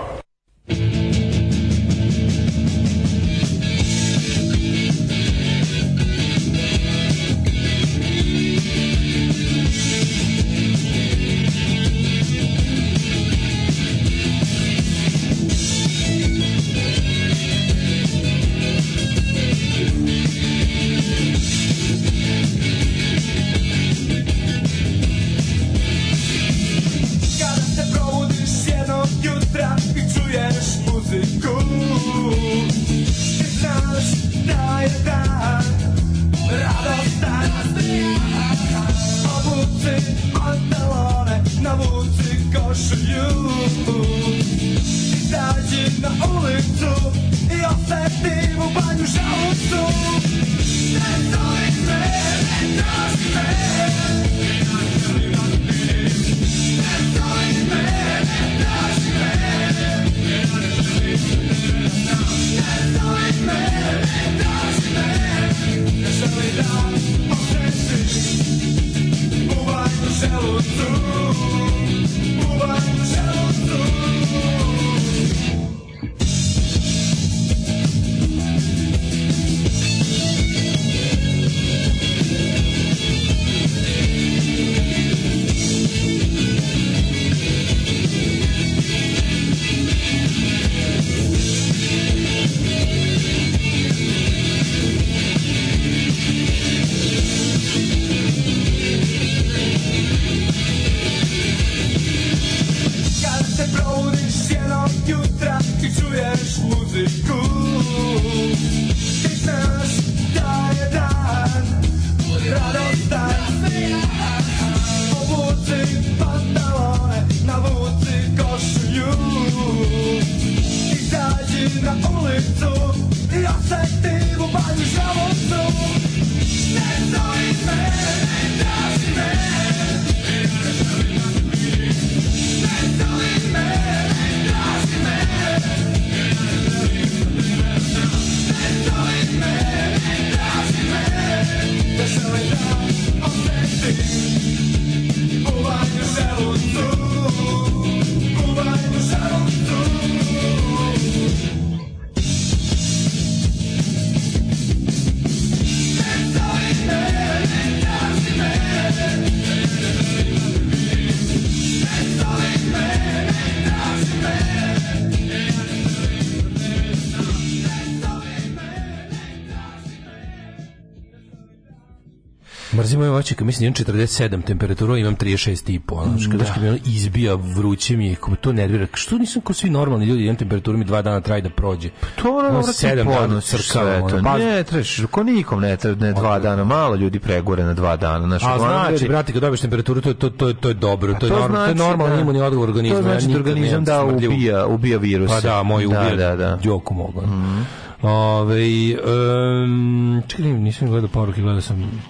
mrzim moje očike, mislim imam 47 temperaturu, imam 36,5. i Znači, kada da. Znači, mi izbija, vruće mi je, kako to nervira. Što nisam kao svi normalni ljudi, imam temperaturu mi dva dana traje da prođe. Pa to ono, ono 7 dana srca. Ono, baz... Ne, trebaš, ko nikom ne, treba, ne dva dana, malo ljudi pregore na dva dana. Znaš, A znači, veri... brate, kad dobiješ temperaturu, to, to, to, to je dobro, to, to, je normalno, znači, to je normalno, znači da, imuni odgovor organizma. To znači da organizam da ubija, ubija virus. Pa da, moj da, ubija, da, da, da. djoku mogu. Mm. Ove, ovaj, um, čekaj, nisam gledao poruke, gledao sam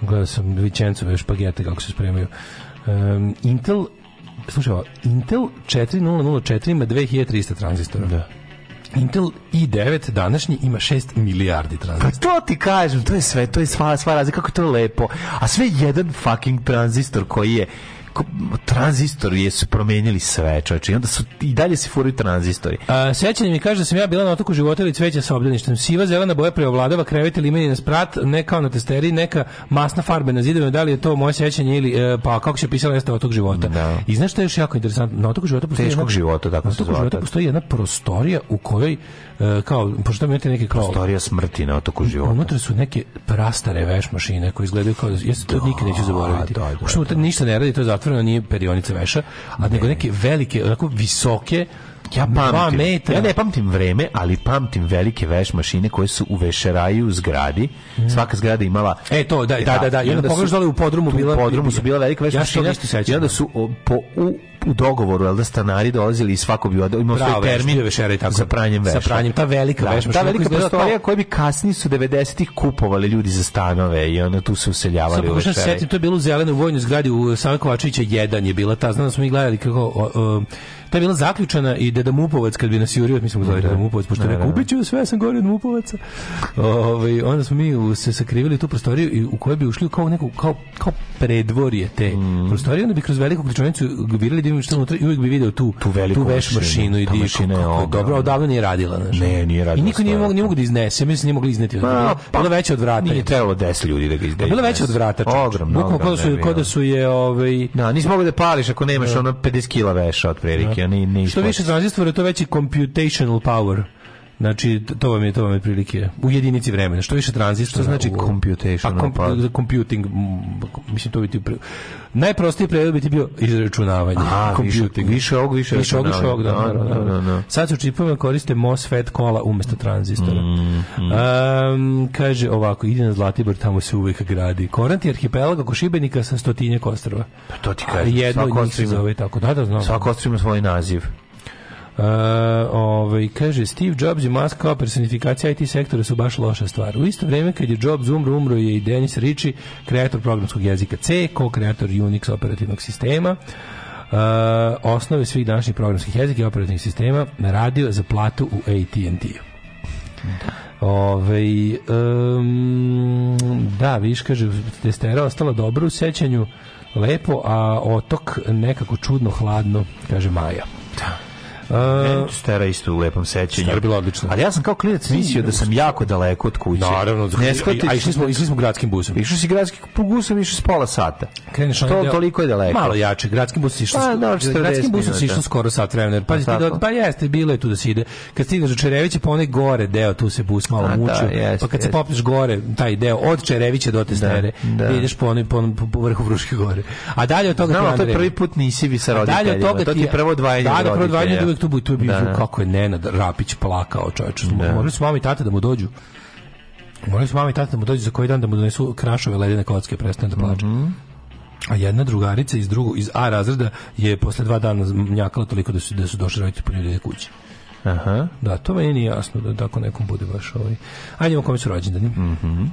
Gledao sam Vičencove špagete kako se spremaju. Um, Intel, slušaj ovo, Intel 4004 ima 2300 tranzistora. Da. Intel i9 današnji ima 6 milijardi tranzistora. Pa to ti kažem, to je sve, to je sva, sva razlika, kako je to lepo. A sve jedan fucking tranzistor koji je tranzistor je su promenili sve, čoveče. I onda su i dalje se furaju tranzistori. A, sećanje mi kaže da sam ja bila na otoku života ili cveća sa obdaništem. Siva zelena boja preovladava krevet ili meni na sprat, ne kao na testeri, neka masna farbe na zidovima. Da li je to moje sećanje ili e, pa kako se pisala jeste otok života. Da. I znaš šta je još jako interesantno? Na otoku života postoji teškog jedna, života, tako se zove. života da. postoji jedna prostorija u kojoj e, kao pošto imate neke kao prostorija smrti na otoku života. Unutra su neke prastare veš mašine koje izgledaju kao ja se to nikad neću zaboraviti. Da, da, da, da. ništa ne radi, to je iskreno nije perionica veša, a nego neke velike, onako visoke, Ja pamtim. Ja ne pamtim vreme, ali pamtim velike veš mašine koje su u vešeraju zgradi. Mm. Svaka zgrada imala E to, da, e, da, da, da, da. I onda, onda su, u podrumu bila u podrumu su bila velika veš ja mašine. I onda su o, po u, u dogovoru, al da stanari dolazili i svako bi odao, imao Bravo, svoj termin vešera i tako sa pranjem veša. Sa pranjem ta velika da, veš mašina. Ta velika prostorija koju bi kasnije su 90-ih kupovali ljudi za stanove i onda tu se useljavali Sada, u vešere. Setim, to je bilo u zelenoj vojnoj zgradi u Sava 1 je bila ta, znam da smo mi gledali kako o, o, Ta je bila zaključana i Deda Mupovac, kad bi nas jurio, mi smo zvali da. Deda Mupovac, pošto ne, da, rekao, da, ću sve, ja sam gori od Mupovaca. Ove, ovaj, onda smo mi se sakrivili tu prostoriju i u kojoj bi ušli kao neku, kao, kao predvorje te mm. prostorije, onda bi kroz veliku ključanicu vidjeli da imamo što unutra i uvijek bi video tu, tu, tu veš mašinu i dišu. Dobro, odavno nije radila. Znaš. Ne, nije radila. I niko nije mogu, nije mogu da iznese, mislim nije mogli izneti. Pa, pa, bilo veće od vrata. Nije trebalo 10 ljudi da ga izde. Pa bilo veće od vrata. Ogromno. Bukvalno kod su kod su je ovaj. Da, nisi mogli da pališ ako nemaš ono 50 kg veša od otprilike neke, ne, ne Što više tranzistora, to veći computational power. Znači, to vam je, to vam je prilike. U jedinici vremena. Što više tranzistor, Što znači u... computation? Pa, komp, pa- za computing, mislim, to bi ti... Pri... Najprostiji prevod bi ti bio izračunavanje. A, computing. više ovog, više Više ovog, više ovog, da da, da, da, da, da, da. Sad su čipovima koriste MOSFET kola umjesto tranzistora. Mm, mm. Um, kaže ovako, ide na Zlatibor, tamo se uvijek gradi. Koranti arhipelaga, arhipelag Šibenika sa stotinje kostrva. Pa to ti kaže. Jedno njih se zove tako. Da, da, znam. Svako ostrvo ima svoj naziv. Uh, ovaj, kaže, Steve Jobs i Musk kao personifikacija IT sektora su baš loša stvar. U isto vrijeme kad je Jobs umro, umro je i Dennis Ritchie, kreator programskog jezika C, ko-kreator Unix operativnog sistema. Uh, osnove svih današnjih programskih jezika i operativnih sistema radio za platu u AT&T-u. Ovaj um, da, viš, kaže, testera ostalo dobro u sećanju, lepo, a otok nekako čudno hladno, kaže Maja. Da. Uh, e, Stera isto u lepom sećanju. Stera bila odlična. Ali ja sam kao klinac mislio da sam jako daleko od kuće. Naravno, ne shvatiš. A išli smo, da- išli smo gradskim busom. Išli si gradskim busom, išli s pola sata. Kreneš to, deo, toliko je daleko. Malo jače, gradskim busom išlo. Pa, da, gradskim busom si išlo skoro sat vremena. Pa, pa, pa jeste, bilo je tu da se ide. Kad stigneš do Čerevića, pa onaj gore deo, tu se bus malo da, mučio. Yes, pa kad yes. se popneš gore, taj deo, od Čerevića do Testere, da, da. ideš po, onoj, po, po, vrhu Vruške gore. A dalje od toga Znamo, ti to je prvi put nisi vi sa roditeljima. Dalje od toga ti, to ti je prvo odvajanje da, da, prvo odvajanje, čovjek tu, to je bio, da, da, kako je Nenad Rapić plakao, čovječ. Da. Morali su mama i tata da mu dođu. Morali su mama i tata da mu dođu za koji dan da mu donesu krašove ledene kocke, prestane da mhm. plače. Mm -hmm. A jedna drugarica iz drugog iz A razreda je posle dva dana mnjakala toliko da su da su došli roditelji po njoj kući. Aha. Da, to meni nije jasno da tako nekom bude baš ovaj. Ajde, kome su rođendani? Mhm. Mm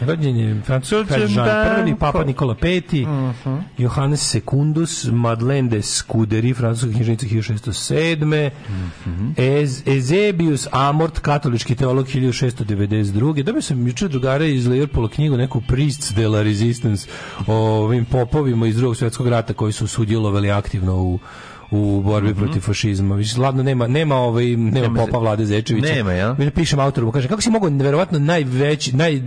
Rođen je francuski da, prvi, papa Nikola V, uh Johannes Secundus, Madeleine de Scuderi, francuska knjižnica 1607. Mm -hmm. Ezebius Amort, katolički teolog 1692. Dobio sam juče drugare iz Liverpoola knjigu, neku Priests de la Resistance o ovim popovima iz drugog svjetskog rata koji su sudjelovali aktivno u u borbi mm -hmm. protiv fašizma. Više ladno nema nema ovaj nema, nema popa Vlade Zečevića. Nema, ja. Mi napišem autoru, kaže kako si mogao verovatno najveći naj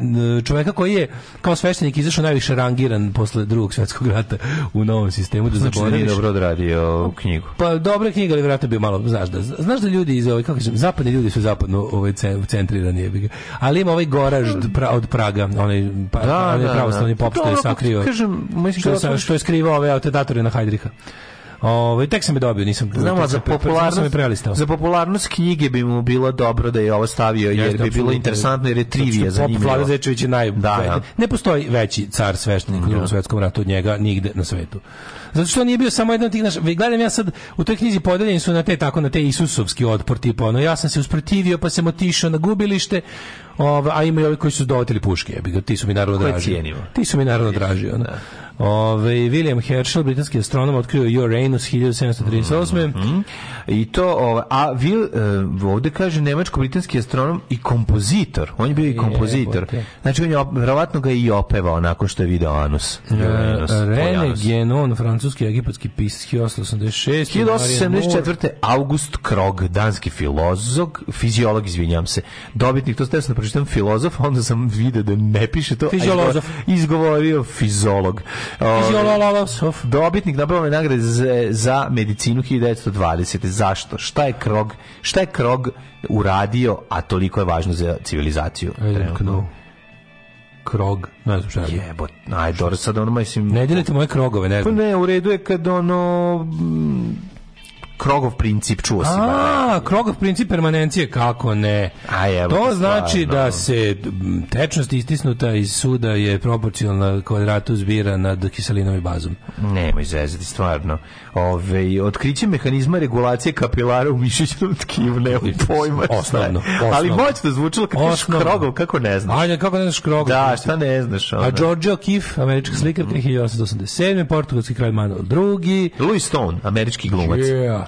čoveka koji je kao sveštenik izašao najviše rangiran posle Drugog svetskog rata u novom sistemu da znači, da zaboraviš. Znači, dobro odradio knjigu. Pa dobra knjiga, ali verovatno bio malo, znaš da znaš da ljudi iz ovaj kako kažem, zapadni ljudi su zapadno ovaj centrirani, ali ima ovaj goraž pra, od Praga, onaj pa, da, onaj da, da, pravoslavni da. pop što je sakrio. Kažem, mislim što, da što je skrivao ove atentatore na Hajdriha. Ovaj tek sam je dobio, nisam. Znamo za popularnost sam Za popularnost knjige bi mu bilo dobro da je ovo stavio jer bi bilo interesantno jer je trivija za njega. Vlada Zečević je naj da, da. ne postoji veći car sveštenik u da. Drugom svetskom ratu od njega nigde na svetu. Zato što on nije bio samo jedan od tih naš, gledam ja sad u toj knjizi podeljeni su na te tako na te Isusovski otpor tipa ono ja sam se usprotivio pa sam otišao na gubilište a ima i ovi koji su dodotili puške, ti su mi naravno draži. Ti su mi naravno draži, ona. Ove, William Herschel, britanski astronom, otkrio Uranus 1738. Mm -hmm. I to, ove, a Vil, e, ovde kaže nemačko-britanski astronom i kompozitor. On je bio i kompozitor. znači, on je, verovatno ga i opevao nakon što je video Anus. E, René Genon, francuski egipatski pisac 1886. 1874. August Krog, danski filozof, fiziolog, izvinjam se, dobitnik, to ste sam da pročitam filozof, onda sam video da ne piše to, fiziolog. izgovorio fizolog. Ovaj, dobitnik Nobelove nagrade za medicinu 1920. Zašto? Šta je Krog? Šta je Krog uradio, a toliko je važno za civilizaciju? krog, ne znam šta je. Jebot, aj, dobro, sad ono, mislim... Ne dirajte moje krogove, ne pa znam. Pa ne, u redu je kad ono... Krogov princip, čuo si. A, Krogov princip permanencije, kako ne? A, evo, to znači stvarno. da se tečnost istisnuta iz suda je proporcionalna kvadratu zbira nad kiselinom i bazom. Nemoj zezati, stvarno. Ove, otkriće mehanizma regulacije kapilara u mišićnom tkivu, ne pojma. Osnovno, osnovno. Ali moćno zvučilo kako Krogov, kako ne znaš. Ajde, kako ne znaš Krogov? Da, šta ne znaš. Ona. A George O'Keefe, američka slikar, 1887. Mhm. Portugalski kralj Manuel II. Louis Stone, američki glumac. Yeah.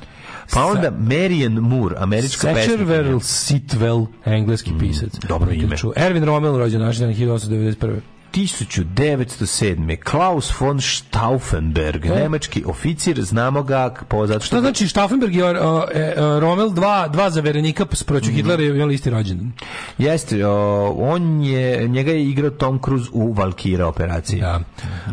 Pa onda Marian Moore, američka pesnica. Sacherverl Sitwell, engleski mm, pisac. Mm, dobro ime. Erwin Rommel rođen 1891. 1907. Klaus von Stauffenberg, e? nemački oficir, znamo ga po zato što... Šta znači Stauffenberg je o, e, o, e, Rommel dva, dva zaverenika sproću mm. Hitlera i on isti rođen? Jeste, o, on je, njega je igrao Tom Cruise u Valkira operaciji. Da.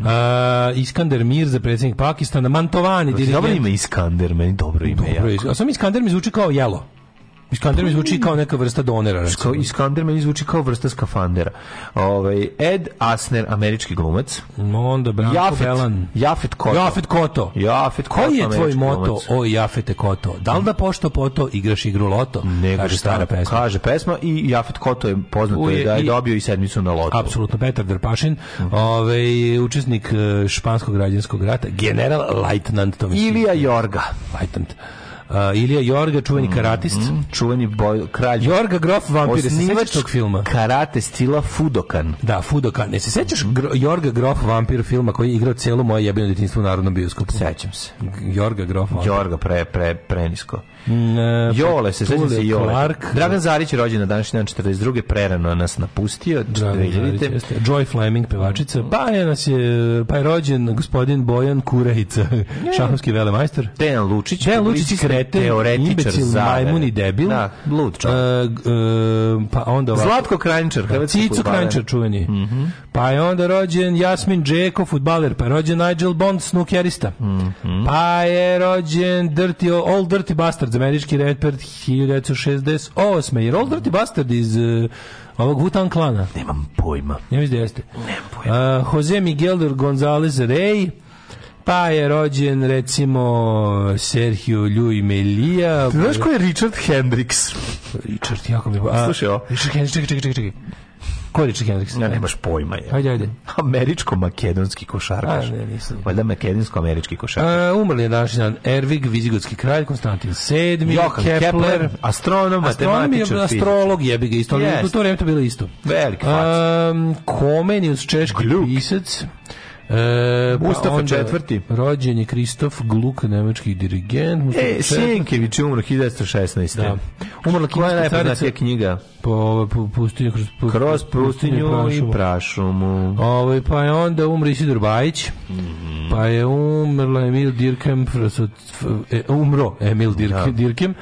A, e, Iskander Mir za predsjednik Pakistana, Mantovani. Dobro dirigent. ime Iskander, meni dobro ime. Dobro, ja. a sam Iskander mi zvuči kao jelo. Iskander mi zvuči kao neka vrsta donera. Recimo. Iskander mi zvuči kao vrsta skafandera. Ovaj Ed Asner, američki glumac. Onda Branko Jafet, Belan. Jafet Koto. Jafet Koto. Jafet Koto. Koji je tvoj moto? Glumac. O Jafete Koto. Da li da pošto poto igraš igru loto? Ne, kaže stara pesma. Kaže pesma i Jafet Koto je poznato Uje, je da je dobio i sedmicu na loto. Apsolutno Petar Drpašin, uh -huh. ovaj učesnik e, španskog građanskog rata, general Leitnant Ilija Jorga. Leitnant. Uh, Ilija Jorga, čuveni mm-hmm. karatist. Mm, čuveni boj, kralj. Jorga Grof vampir, se tog filma? Karate stila Fudokan. Da, Fudokan. Ne se sećaš Gro, Jorga Grof vampir filma koji je igrao celo moje jebeno detinjstvo u Narodnom bioskopu? Sećam se. Jorga Grof vampir. Jorga pre, pre, pre nisko. Mm, e, Jole se, sećam se Jole. Clark. Dragan Zarić je rođen na današnji dan 42. prerano nas napustio. Dragan Zarić Joy Fleming, pevačica. Pa je nas je, pa je rođen gospodin Bojan Kurejica, šahovski velemajster. Dejan Lučić. Dejan Lučić krete, teoretičar, majmun i debil. Da, lud čovjek. E, e, pa onda ovako. Zlatko Kranjčar, da, hrvatski Cicu Kranjčar čuveni. Mm -hmm. Pa je onda rođen Jasmin Džeko, futbaler, pa je rođen Nigel Bond, snukerista. Mm -hmm. Pa je rođen Dirty, Old Dirty Bastard, američki reper 1968. Jer Old Dirty Bastard iz uh, ovog Wutan klana. Nemam pojma. Ja mislim da jeste. Nemam e, pojma. Uh, Jose Miguel Gonzalez Rey. Pa je rođen, recimo, Sergio Ljuj Melija. Ti znaš ko je Richard Hendricks? Richard, jako mi... Pa- Slušaj ovo. Richard Hendricks, čekaj, čekaj, čekaj. Ko je Richie Hendricks? Ja nemaš pojma. Je. Ajde, ajde. Američko-makedonski košarkaš. Ajde, nisam. Valjda makedonsko-američki košarkaš. Uh, umrli je naš dan Ervig, vizigotski kralj, Konstantin VII, Johan Kepler, Kepler astronom, astronom matematičar, je astrolog, jebi ga isto. Yes. U to vreme to bilo isto. Veliki fac. Um, Komenius, češki Gluk. pisac. E, pa Mustafa pa četvrti. Rođen je Kristof Gluk, nemački dirigent. Mustafa e, Senkević je umro 1916. Da. Umrla koja je najpoznatija knjiga? Po, ovaj, po pustinju, kroz, po, kroz pustinju, pustinju i prašumu. Ovo, ovaj, pa je onda umri Isidor Bajić. Mm -hmm. Pa je umrla Emil Dirkem, e, umro Emil Dirkem, da. Dirkem e,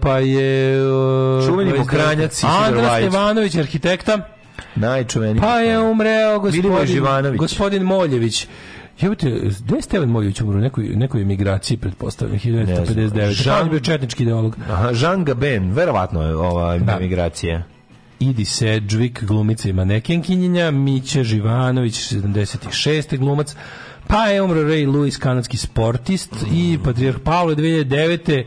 pa je... E, Čuveni pokranjac pa Isidor Bajić. Andra Stevanović, arhitekta. Najčuveniji. Pa je umreo gospodin, gospodin Moljević. Jebote, gde je Stevan Moljević umro? Nekoj, nekoj emigraciji, pretpostavljam, 1959. Žan... je bio četnički ideolog. Aha, Žan Gaben, verovatno je ova da. emigracija. Idi Sedžvik, glumica i manekenkinjenja, Miće Živanović, 76. glumac, pa je umro Ray Lewis, kanadski sportist, mm. i Patriarh Pavle, 2009.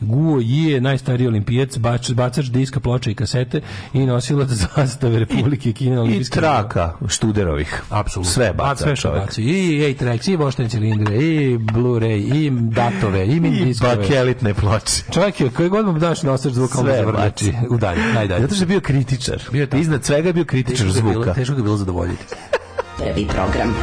Guo je najstariji olimpijac, bač, bacač diska, ploča i kasete i nosilac zastave Republike Kine. I, i traka študerovih. Apsolutno. Sve baca A, sve čovjek. Baci. I ej track, i voštene cilindre, i Blu-ray, i datove, i mini mindiskove. I bakelitne ploče. Čovjek je, koji god vam daš nosač zvuka, sve baci. U dalje, najdalje. Zato što je bio kritičar. Bio je Iznad svega je bio kritičar teško zvuka. Bilo, teško ga je bilo zadovoljiti. Prvi program.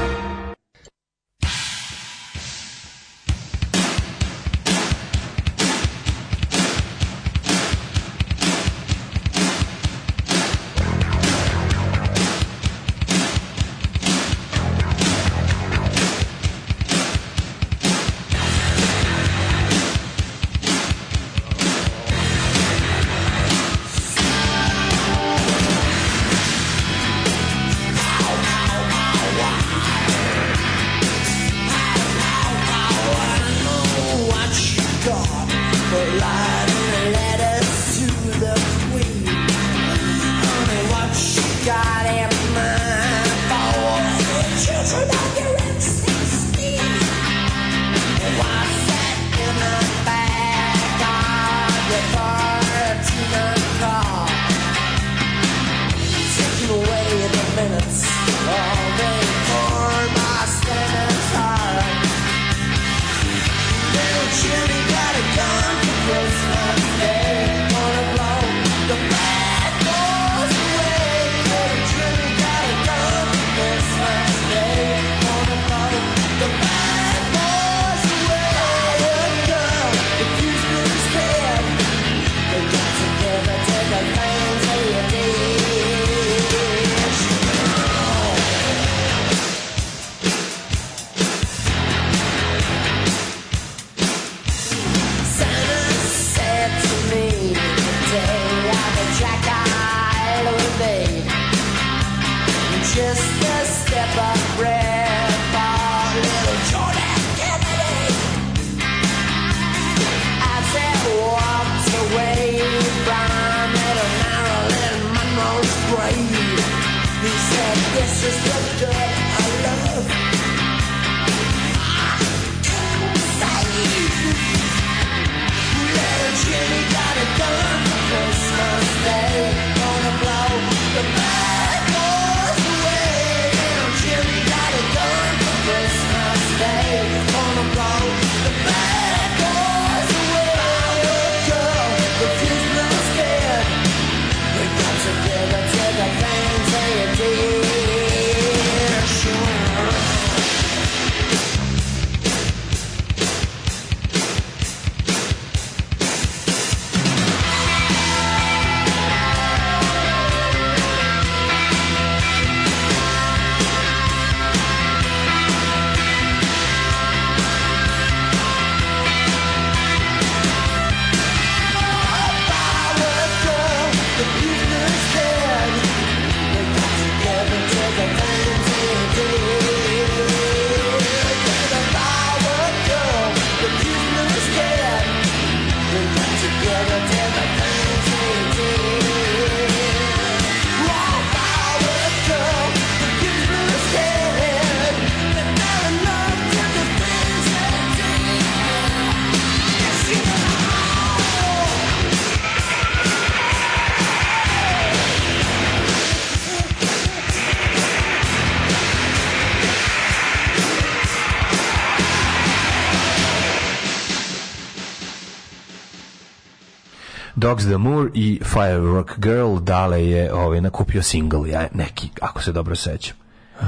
Rocks the Moor i Firework Girl dale je ovaj, nakupio single, ja, neki, ako se dobro sećam. Uh,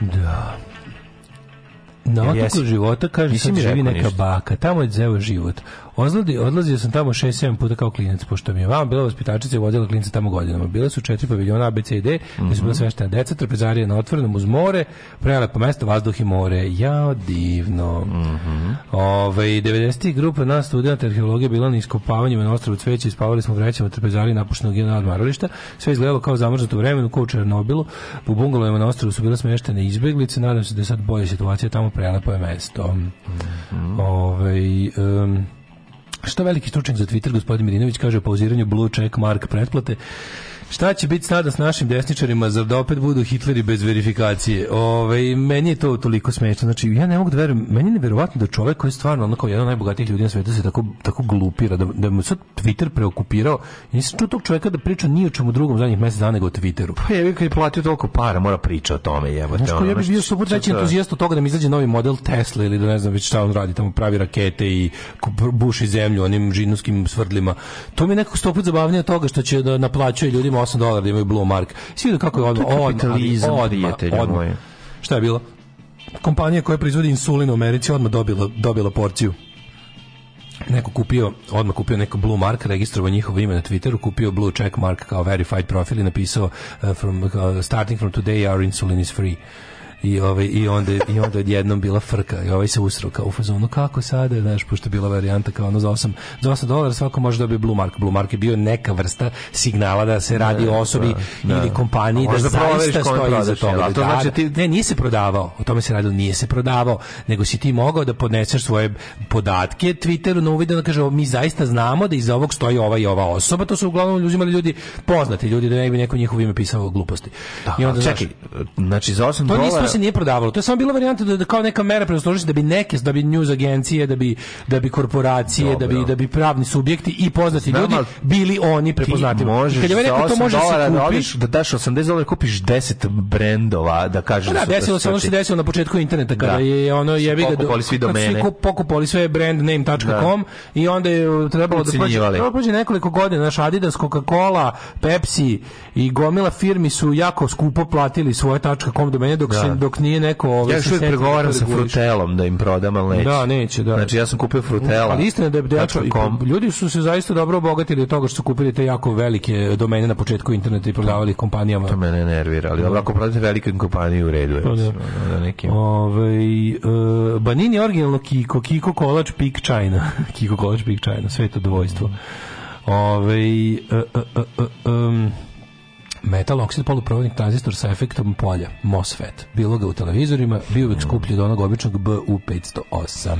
da. Na otoku života, kaže, Nisi sad živi neka ništa. baka, tamo je zeo život. Ozladi, odlazio sam tamo 6-7 puta kao klinac, pošto mi je vama bila vaspitačica i vodila klinca tamo godinama. Bile su četiri paviljona A, B, C i D, mm su bila mhm. sveštena deca, trpezarija na otvorenom uz more, prelepo mesto, vazduh i more. Ja, divno. Mm -hmm. Ove, 90. grupa nas studenta arheologije bila na iskopavanju na ostrovu Cveće, ispavali smo vrećama trpezarije napuštenog jedna odmarališta. Sve izgledalo kao zamrznuto vremenu, kao u Černobilu. U bungalovima na ostrovu su bile smeštene izbeglice. nadam se da je sad bolja situacija, tamo prelepo je mesto. Mm -hmm. Ove, um, što veliki stručnjak za Twitter, gospodin Mirinović, kaže o pauziranju Blue Check Mark pretplate? Šta će biti sada s našim desničarima za da opet budu Hitleri bez verifikacije? Ove, meni je to toliko smešno. Znači, ja ne mogu da verujem, meni je neverovatno da čovek koji je stvarno onako jedan od najbogatijih ljudi na svetu se tako, tako glupira, da, da mu sad Twitter preokupirao. I nisam čuo tog čoveka da priča ni o čemu drugom zadnjih mjesec dana nego o Twitteru. Pa je, kad je platio toliko para, mora priča o tome. Jebate, znači, ono, ja bih bio suput veći entuzijast od toga da mi izađe novi model Tesla ili da ne znam već šta on radi, tamo pravi rakete i buši zemlju onim žinovskim svrdlima. To mi je nekako stoput zabavnije toga što će da naplaćuje ljudima 8 dolara da imaju Blue Mark. Svi kako je odmah, odmah, odmah, odmah. Šta je bilo? Kompanija koja proizvodi insulin u Americi odma dobila, dobila porciju neko kupio, odmah kupio neko blue mark, registrovao njihovo ime na Twitteru, kupio blue check mark kao verified profil i napisao uh, from, uh, starting from today our insulin is free i ovaj i onda i onda odjednom bila frka i ovaj se usrao kao u fazonu kako sada znaš pošto je bila varijanta kao ono za 8 za 8 dolara svako može da dobiti blue mark blue mark je bio neka vrsta signala da se radi o osobi ne, da, da. ili kompaniji da, da zaista stoji iza toga to znači ti ne nije se prodavao o tome se radilo nije se prodavao nego si ti mogao da podneseš svoje podatke Twitteru na uvid da kaže mi zaista znamo da iz ovog stoji ova i ova osoba to su uglavnom ljudi uzimali ljudi poznati ljudi da ne bi neko njihovo ime pisao gluposti da, i onda čekaj znači za 8 dolara se nije prodavalo. To je samo bila varijanta da, da kao neka mera predostrožnosti da bi neke, da bi news agencije, da bi da bi korporacije, Dobro. da bi da bi pravni subjekti i poznati Znam, ljudi bili oni prepoznatljivi. Kad je meni ovaj to može da se da kupiš, da daš 80 dolara da kupiš 10 brendova, da kažeš pa da, da desilo se ono što se znači- desilo na početku interneta kada da. je ono jebi ga da svi domene. Svi pokupali sve brandname.com i onda je uh, trebalo da prođe, prođe nekoliko godina naš Adidas, Coca-Cola, Pepsi i gomila firmi su jako skupo platili svoje .com domene dok se dok nije neko ovaj ja se uvijek da pregovaram sa frutelom da im prodam ali neće. Da, neće, da. Znači ja sam kupio frutela. Ali istina da je da ljudi su se zaista dobro obogatili od toga što su kupili te jako velike domene na početku interneta i prodavali kompanijama. To mene nervira, ali dobro da. ako prodate velike kompanije u redu je. Pa da. da, da. da Ovaj uh, Banini originalno Kiko, Kiko kolač Pik China. Kiko kolač Pik China, sve to dvojstvo. Ovaj uh, uh, um, metal oksid poluprovodnik tranzistor sa efektom polja, MOSFET. Bilo ga u televizorima, bio uvek skuplji od onog običnog BU508. Da,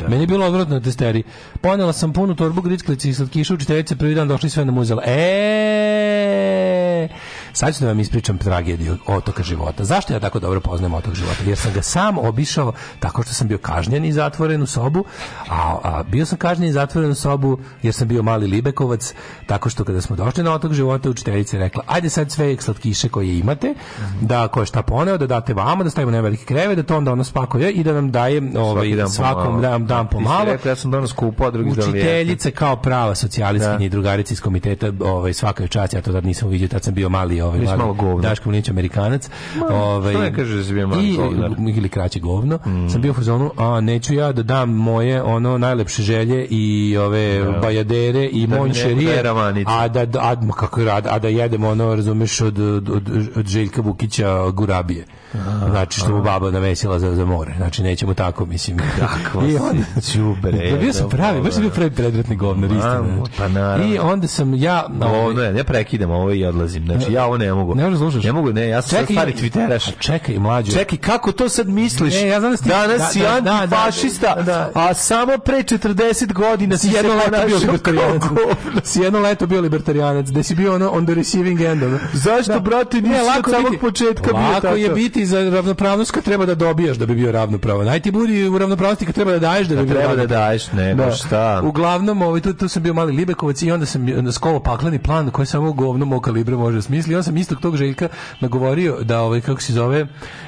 da. Meni je bilo odvratno na testeri. Ponela sam punu torbu gricklici i slatkiša učiteljice, prvi dan došli sve na muzela. E Sad ću da vam ispričam tragediju otoka života. Zašto ja tako dobro poznajem otok života? Jer sam ga sam obišao tako što sam bio kažnjen i zatvoren u sobu, a, a bio sam kažnjen i zatvoren u sobu jer sam bio mali libekovac, tako što kada smo došli na otok života, učiteljica je rekla, ajde sad sve slatkiše koje imate, da ko je šta poneo, da date vama, da stavimo na veliki krevet, da to onda ono spakuje i da nam daje ovaj, dan svakom dan, dan pomalo. Rekla, ja sam danas kupao, drugi Učiteljice kao prava socijalistkinja da. i drugarica iz komiteta, ovaj, svaka čast, ja to tad nisam uvidio, tad sam bio mali ovaj Nisi malo govno. Daško Mlinić Amerikanac. Ma, ovaj, što ne kaže da, da bio malo i, Ili kraće govno. Mm. Sam bio u fazonu, a neću ja da dam moje ono najlepše želje i ove no. Da. bajadere i da monšerije. a da, da a, kako, a, a da jedem ono, razumeš, od, od, od, od Željka Vukića gurabije. Aha. znači što mu baba navesila za, za more. Znači nećemo tako, mislim. Tako. I onda đubre. Da bio sam da, pravi, baš sam bio da. pravi predmetni govnar, istina. Pa naravno. I onda sam ja na ovaj, ovo ne, ne prekidam ovo i odlazim. Znači ja ovo ne mogu. Ne možeš da slušaš. Ne mogu, ne, ja sam čekaj, stari twitteraš. Čekaj, mlađi. Čekaj, kako to sad misliš? Ne, ja znam da danas si da, antifašista, da, da, a samo pre 40 godina si jedno leto bio libertarijanac. Si jedno leto bio libertarijanac, da si bio ono on the receiving end. Zašto brate nisi e, od samog početka bio tako? Lako je biti za ravnopravnost kad treba da dobijaš da bi bio ravnopravan. Aj ti budi u ravnopravnosti kad treba da daješ da bi kad bio treba da daješ, ne, da. šta. Uglavnom, ovaj, tu, tu sam bio mali Libekovac i onda sam skovao pakleni plan koji samo govno mog kalibra može smisli. I onda sam istog tog Željka nagovorio da, ovaj, kako se zove,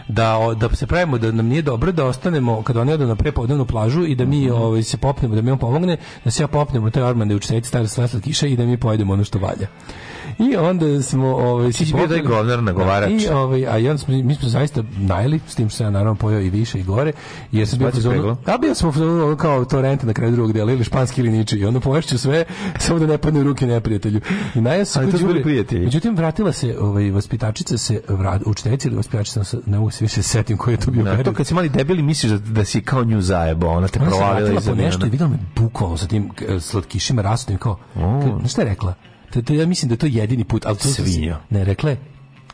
da, da se pravimo da nam nije dobro da ostanemo kad oni odu na prepodnevnu plažu i da mi mm -hmm. ovaj, se popnemo, da mi on pomogne, da se ja popnemo taj orman da je u četiri stara kiša i da mi pojedemo ono što valja. I onda smo... Ovaj, si bio taj govnar nagovarač. Da, I, ovaj, a smo mi smo zaista najeli, s tim se sam ja naravno pojao i više i gore. Jer sam bio fazonu, a bio smo fazonu, kao torrente na kraju drugog dela, ili španski ili niči. I onda poješću sve, samo da ne padne u ruke neprijatelju. I najas se kod Đure. Prijatelji. Međutim, vratila se, ovaj, vaspitačica se, vrat, učiteljica ili vaspitačica, ne mogu se više setim koji je to bio. Na, da, to kad si mali debili misliš da, da si kao nju zajebao, ona te provalila i za nešto i videla me bukvalno sa tim eh, slatkišima rastom i kao, mm. šta je rekla? To, da, to, da, ja mislim da je to jedini put, ali to svinja. Ne, rekla je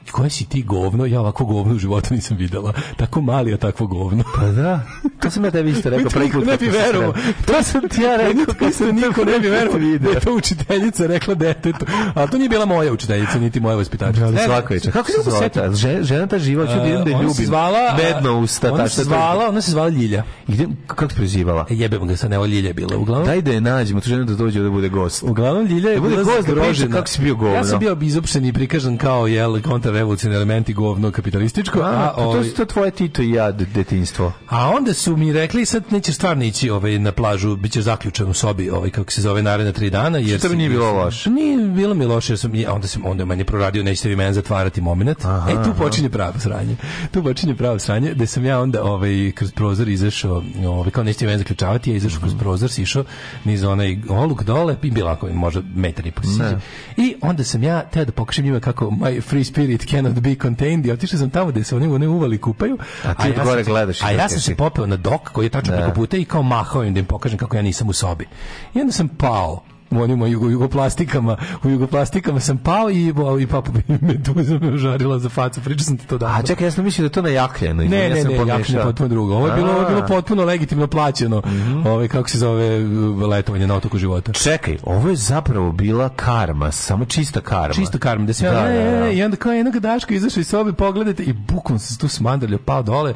i koje si ti govno, ja ovako govno u životu nisam videla. Tako mali, a takvo govno. Pa da, to sam ja tebi isto rekao. Mi to ne bi verovo. To sam ti ja rekao. Kad sam niko ne bi verovo. Da je to učiteljica rekla detetu. A to nije bila moja učiteljica, niti moja vaspitačica. Ali svako je Kako se zove ta? Žena ta živa, ću da idem da je uh, ljubim. Zvala, Bedno usta. Ona se zvala, ona se zvala Ljilja. I gde, kako te prezivala? E, Jebem ga sad, evo Ljilja je bila. Uglavnom, Daj da je nađemo, tu ženu da dođe da bude gost. Uglavnom Ljilja je da bude gost, da kako si bio govno. Ja sam bio izopšten i prikažan kao jel kontra revolucionarni elementi govno kapitalističko. A, a pa to ovaj, su to tvoje Tito i ja detinjstvo. A onda su mi rekli sad neće stvarno ići ovaj, na plažu, bit će zaključan u sobi, ovaj, kako se zove, naredna tri dana. Jer Što bi nije bilo loše? Nije bilo mi loše, jer sam, onda sam onda meni proradio, nećete vi mene zatvarati moment. E, aha, e, tu počinje pravo sranje. Tu počinje pravo sranje, da sam ja onda ovaj, kroz prozor izašao, ovaj, kao nećete mene zaključavati, ja izašao kroz mhm. prozor, sišao niz onaj oluk dole, i bila ako možda metar i po I onda sam ja teo da pokažem njima kako my free spirit it cannot be contained i otišao sam tamo gde se oni, oni uvali kupaju. A ti a gore ja gledaš. A ja da sam se popeo na dok koji je tačno da. preko puta i kao mahao im da im pokažem kako ja nisam u sobi. I onda sam pao u onima jugo, jugoplastikama, u jugoplastikama sam pao i bo, i papu bi meduza me žarila za facu, pričao sam ti to davno. A čekaj, ja sam mislio da to na jakljeno. Ne, ne, ja sam ne, pomiješao. jakljeno je potpuno drugo. Ovo je, bilo, ovo je bilo potpuno legitimno plaćeno, mm -hmm. ove, ovaj, kako se zove letovanje na otoku života. Čekaj, ovo je zapravo bila karma, samo čista karma. Čista karma, da se ja, da, e, da, e, da. E, i onda kao jednog daška izašao iz sobe, pogledajte i bukom se tu smandrljao, pao dole,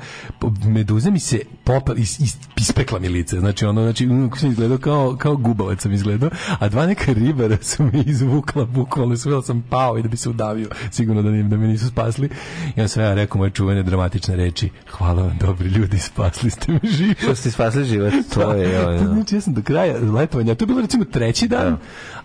meduza mi se popela, is, is, ispekla mi lice, znači ono, znači, mm, kako sam izgledao, kao, kao gubavac sam izgledao, a a dva neka ribara su me izvukla, bukvalno su, da sam pao i da bi se udavio, sigurno da, da me nisu spasli. ja sam ja rekao moje čuvene dramatične reči, hvala vam dobri ljudi, spasli ste mi život. Što ste spasli život, to je... ja. Da. ovaj, pa da. znači, ja sam do kraja letovanja, to je bilo recimo treći dan, da.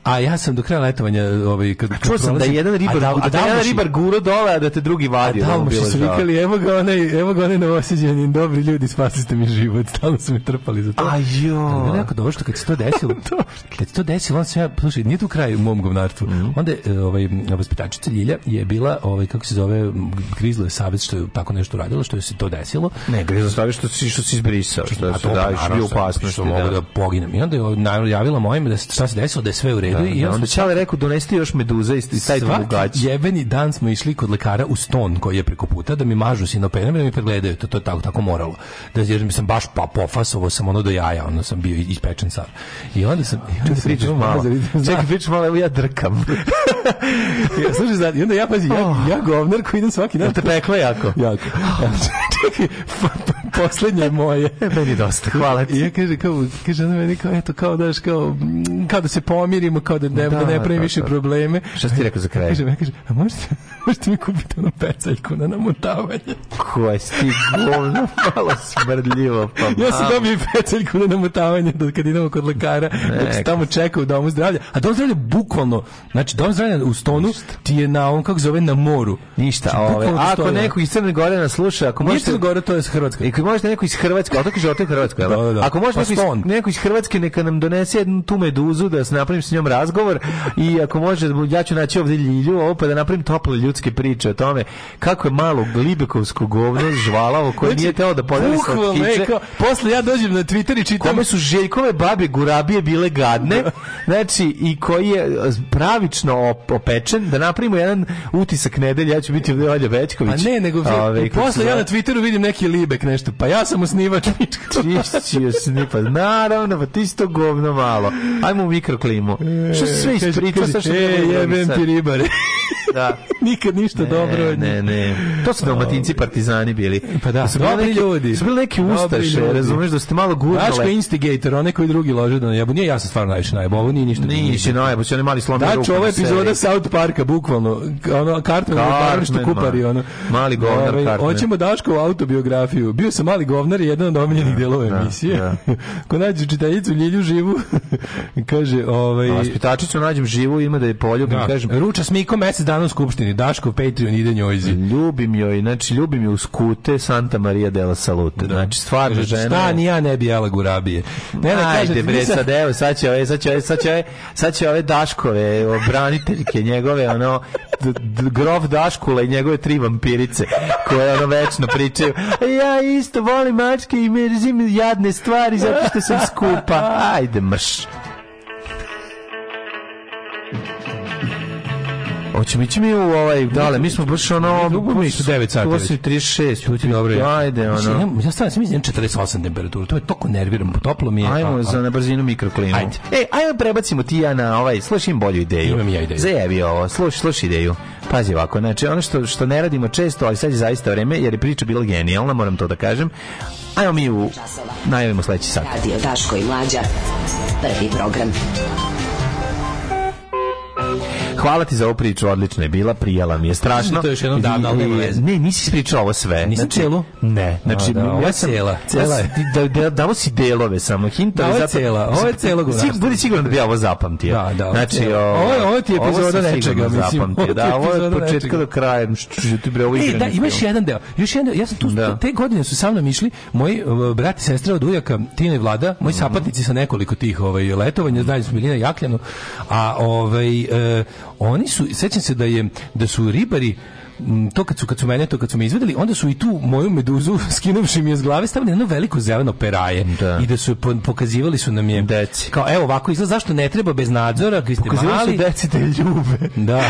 a ja sam do kraja letovanja... Ovaj, kad, kad čuo sam prolazi, da jedan ribar, da, da, da jedan ribar guro dola, da te drugi vadio A da, što su vikali, evo ga onaj, evo ga onaj novosjeđanin, dobri ljudi, spasli ste mi život, stalno su me trpali za to. Ajo! Da, da, da, da, da, da, da, da, da, se vam ja, slušaj, nije tu kraj u mom govnarstvu. Mm -hmm. Onda je ovaj, vaspitačica Ljilja je bila, ovaj, kako se zove, Grizlo je savjet što je tako nešto radilo, što je se to desilo. Ne, Grizlo savjet što si, što si izbrisao, što, što, pa se daviš, bio opasno. Što mogu da. da poginem. I onda je naravno, javila mojim da šta se desilo, da je sve u redu. Da, i da, onda Čale rekao, donesti još meduze i taj pomogać. jebeni dan smo išli kod lekara u Ston, koji je preko puta, da mi mažu sinopenom i da mi pregledaju. To, to je tako, tako moralo. Da, jer sam baš pa, pofasovo sam ono do jaja, ono sam bio ispečen car. I onda sam... I onda sam tu malo. Da. Čekaj, priča malo, evo ja drkam. ja, slušaj, znači, onda ja, pazi, ja, oh. ja govnar koji idem svaki dan. Te pekla jako? Jako. Oh. Čekaj, pa, pa, poslednje moje. E, meni dosta, hvala ti. I ja kaže, kao, kaže ona meni kao, eto, kao daš, kao, mm, kao da se pomirimo, kao da ne, da, da ne pravim da, više da, probleme. Šta si ti rekao za kraj? Kaže, ja kaže, a možete, možete mi kupiti ono pecaljku na namotavanje? Koja si ti govno, malo smrdljivo, pa mam. Ja sam dobio pecaljku na namotavanje da kad idemo kod lekara, Nek. dok se tamo čeka u domu zdravlja. A dom zdravlja bukvalno, znači dom zdravlja u stonu Ništa. ti je na on, kako zove, na moru. Ništa, znači, ove, ako neko iz Crne Gore nas sluša, ako možete... Nije Crne Gore, to je Hrvatska. I ako Ako možete da neko iz Hrvatske, otok je otok Hrvatske, da, da, da. Ako možete pa neko iz, neko iz, Hrvatske, neka nam donese jednu tu meduzu da se napravim s njom razgovor i ako može, ja ću naći ovdje ljilju, ovo pa da napravim tople ljudske priče o tome kako je malo Libekovsko govno žvalavo koje znači, nije teo da podeli sa slatkiće. Posle ja dođem na Twitter i čitam. Kome su Željkove babe gurabije bile gadne, da. znači i koji je pravično opečen, da napravimo jedan utisak nedelje, ja ću biti Olja Bečković. A ne, nego Ove, posle ja na Twitteru vidim neki Libek nešto pa ja sam osnivač pička. ti si pa naravno, pa ti si to govno malo. Ajmo u mikroklimu. E, što se sve ispriča, sa što e, da jebem ti ribare. da. Nikad ništa ne, dobro. Ne, ne. To su dalmatinci ovaj. partizani bili. Pa da, da su bili neki, ljudi. Su bili neki ustaše, razumeš da ste malo gurnale. Dačko instigator, onaj koji drugi lože da jebu. Nije ja sam stvarno najviše najebo, ovo nije ništa. Nije se najebo, se oni mali slomi ruku. Dačko, ovo epizoda South Parka, bukvalno. Ono, Cartman, Cartman što kupari, ono. Mali govnar ovaj, Cartman. Hoćemo Dačko autobiografiju. Bio sam Porodica mali govnar je jedan od omiljenih da, delova da, emisije. Da. Ko nađe čitajicu Ljilju živu, kaže, ovaj vaspitačicu nađem živu, ima da je poljubim, da. kažem. Ruča smiko Mikom mesec dana u skupštini, Daško Patreon ide njojzi. Ljubim joj, znači ljubim je u skute Santa Maria della Salute. Da. Znači stvar kaže, žena. Šta ni ja ne bi jela gurabije. Ne, ne, Ajde, kaže, bre, sad evo, sad će ove, sad će ove, sad će ove, sad će ove Daškove, obraniteljke njegove, ono, grof Daškula i njegove tri vampirice koje ono večno pričaju. Ja isto isto volim mačke i mrzim jadne stvari zato što sam skupa. Ajde, mrš. Hoćemo ići mi u ovaj dale, mi smo baš ono dugo mi su 9 sati. Ovo su 36, ljudi dobro. Ajde, ono. Mislim, ja, ja sam sam izvinim 48 temperaturu. To je toko nerviram, toplo mi je. Ajmo a, za na brzinu mikroklimu. Ajde. Ej, ajmo prebacimo ti ja na ovaj, slušaj bolju ideju. Imam ja ideju. Zajebi ovo. Slušaj, slušaj ideju. Pazi ovako, znači ono što što ne radimo često, ali sad je zaista vreme jer je priča bila genijalna, moram to da kažem. Ajmo mi u najavimo sledeći sat. Radio Daško i mlađa. Prvi program hvala ti za ovu priču, odlična je bila, prijela mi je strašno. To je još jednom davno, ali nema Ne, nisi pričao ovo sve. Nisi znači, celu? Ne, znači, A, da, ovo ja Cijela, cijela je. Da, da, davo si delove samo, hintove. Da, ovo je zato, cijela, ovo je cijelo govnarstvo. Budi siguran da bi ovo zapamtio. Da, da, ovo znači, ovo, ovo, ovo ti je epizoda nečega, mislim. Zapamtio, da, ovo je od početka do kraja, što ti bre ovo igra. E, da, imaš jedan deo. Još jedan, ja sam tu, da. te godine su sa mnom išli, moji uh, brat i sestra od ujaka, Tina i Vlada, moji mhm. sapatnici sa nekoliko tih ovaj, letovanja, znali smo Milina Jakljanu, a ovaj, e, oni su, sećam se da je da su ribari to kad su kad su mene to kad su me izvedeli onda su i tu moju meduzu skinuvši mi je s glave stavili jedno veliko zeleno peraje da. i da su pokazivali su nam je deci kao evo ovako izgleda zašto ne treba bez nadzora vi ste pokazivali mali. su deci te ljube da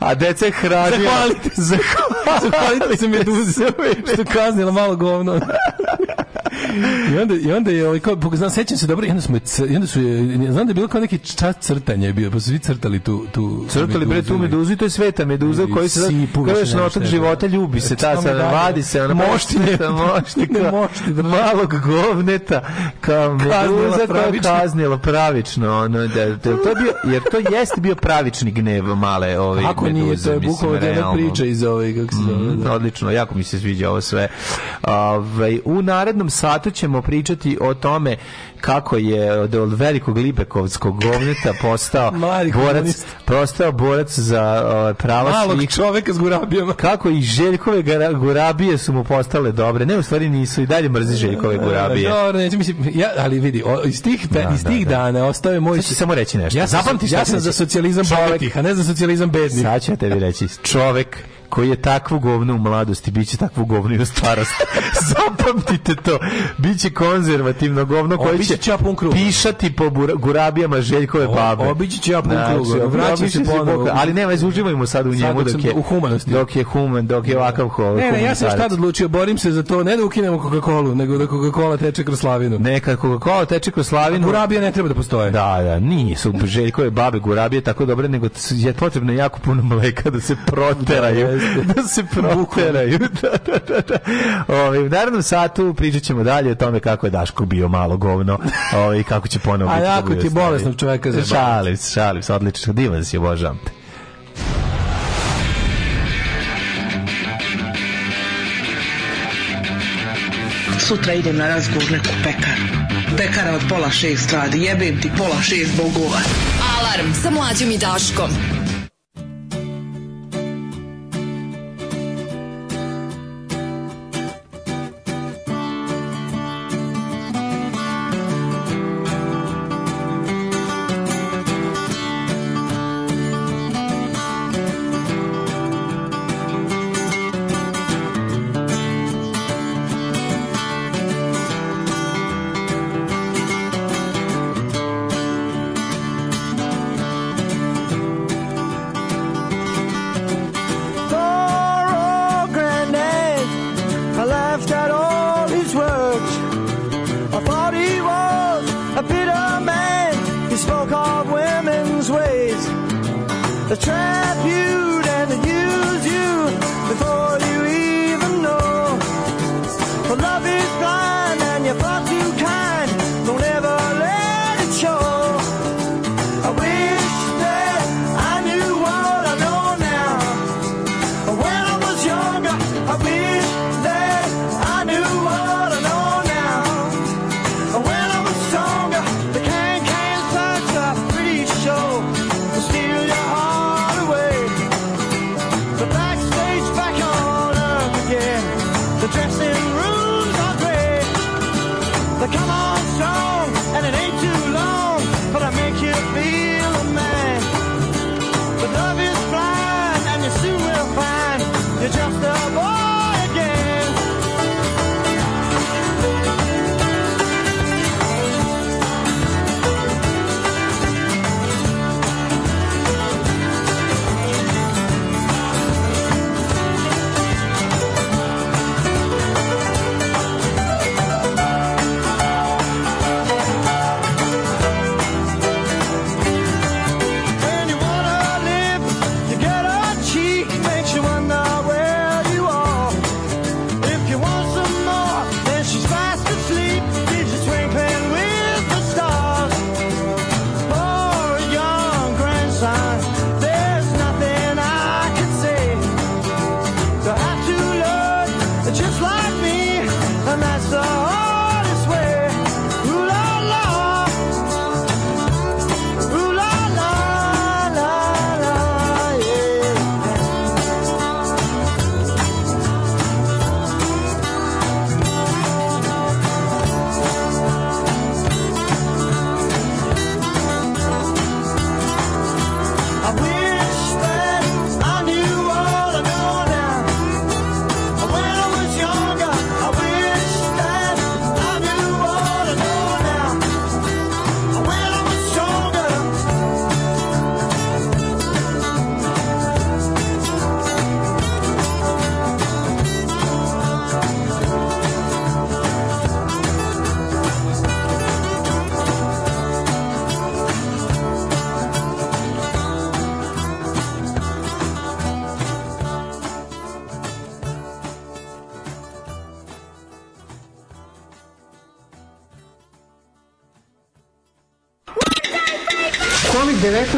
a deca je hranila zahvalite zahvalite se meduze što kaznila malo govno I onda, i onda je, ovaj, kao, znam, sećam se dobro, i onda, smo, i onda su, je, znam da je bilo kao neki čas crtanja je bio, pa su svi crtali tu, tu Crtali bre tu meduzu i to je sveta meduza koja se, koja još na otak da. života ljubi se, ta se vadi se, ona moštine, moštine, moštine, da. malog govneta, kao meduza koja je kaznila pravično, ono, da, da, to je bio, jer to jeste bio pravični gnev male ove meduze. Ako nije, to je bukvalno jedna priča iz ove, kako se zove. Mhm, da. Odlično, jako mi se sviđa ovo sve. Ove, ovaj, u narednom satu ćemo pričati o tome kako je od velikog libekovskog govneta postao borac, postao borac za prava Malog svih. čoveka s gurabijama. Kako i Željkove gurabije su mu postale dobre. Ne, u stvari nisu i dalje mrzi Željkove gurabije. E, dobro, neću, mislim, ja, ali vidi, o, iz tih, pe, da, iz da, tih da, dana ostao je moj... Sad ću samo reći nešto. Ja, Zapamti ja sam za socijalizam bogatih, a ne za socijalizam bednih. Sad ću ja tebi reći. Čovek koji je takvu govnu u mladosti, bit će takvo govno i u starosti. Zapamtite to. Biće konzervativno govno koje će pišati po gurabijama Željkove babe. Obići će ja pun znači, krug. Vraća se ponovo. Ali nema, uživajmo sad u njemu dok je, u humanosti. dok je human, dok je ovakav hol. Ne, ne, ja sam šta odlučio, borim se za to, ne da ukinemo Coca-Colu, nego da Coca-Cola teče kroz slavinu. Neka Coca-Cola teče kroz slavinu. Gurabija ne treba da postoje. Da, da, nisu Željkove babe gurabije tako dobre, nego je potrebno jako puno mleka da se da, protera. Da, da se proteraju. da, da, da, da. Ove, ovaj, u narednom satu pričat ćemo dalje o tome kako je Daško bio malo govno ove, ovaj, i kako će ponovo biti. A jako da ti je čoveka za Šalim se, šalim se, odlično, divan da si, obožavam te. Sutra idem na razgovor u pekaru. Pekara od pola šest radi, jebem ti pola šest bogova. Alarm sa mlađom i Daškom.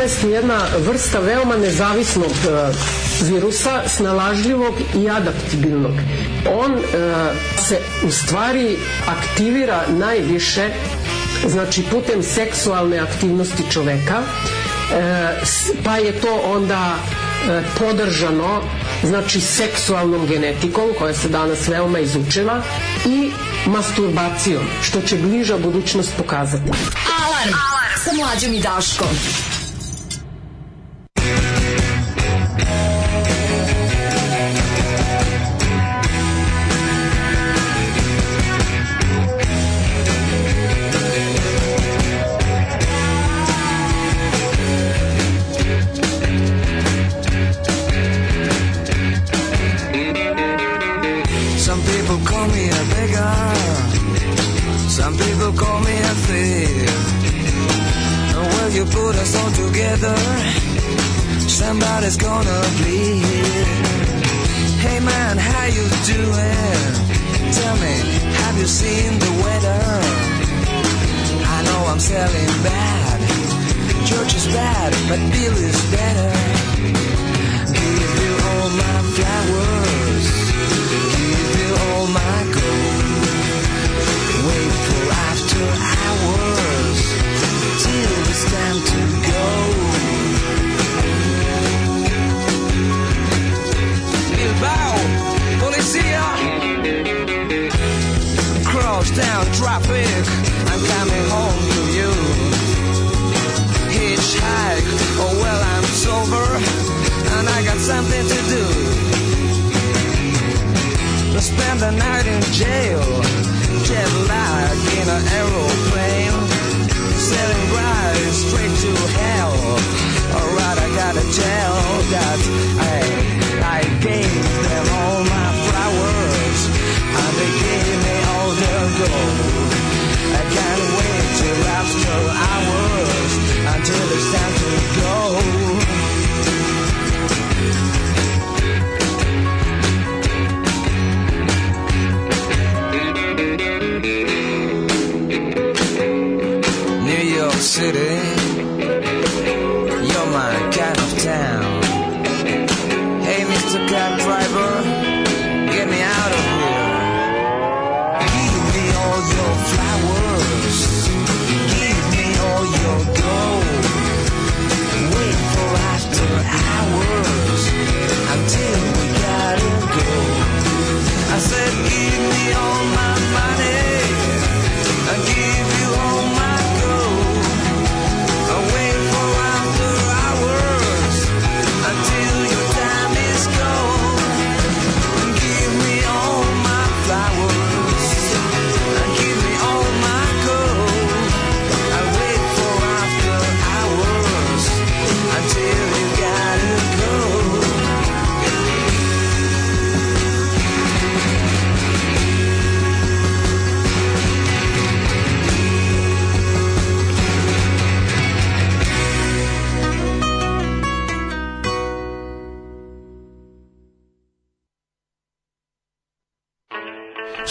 bolest jedna vrsta veoma nezavisnog e, virusa, snalažljivog i adaptibilnog. On e, se u stvari aktivira najviše znači putem seksualne aktivnosti čoveka, e, pa je to onda podržano znači seksualnom genetikom koja se danas veoma izučila i masturbacijom što će bliža budućnost pokazati. Alarm, Alarm. sa mlađom i Daškom.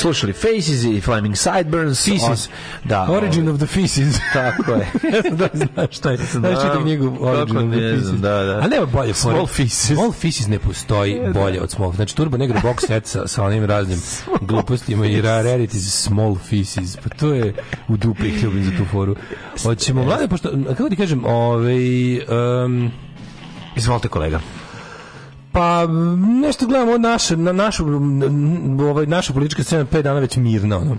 slušali Faces i Flaming Sideburns. Faces. da, Origin of the Faces. Tako je. da znaš šta je. Znaš čitak knjigu Origin of the Faces. Da, da. A nema bolje fore. Small Faces. Small Faces ne postoji bolje od Small. Znači Turbo Negro box set sa, sa onim raznim glupostima i rarity Small Faces. Pa to je u dupli hljubim za tu foru. Hoćemo, mlade, pošto, kako ti kažem, ovaj... Um, Izvolite kolega. Pa nešto gledamo od naše, na našu, ovaj, naša politička scena 5 dana već mirna, ono.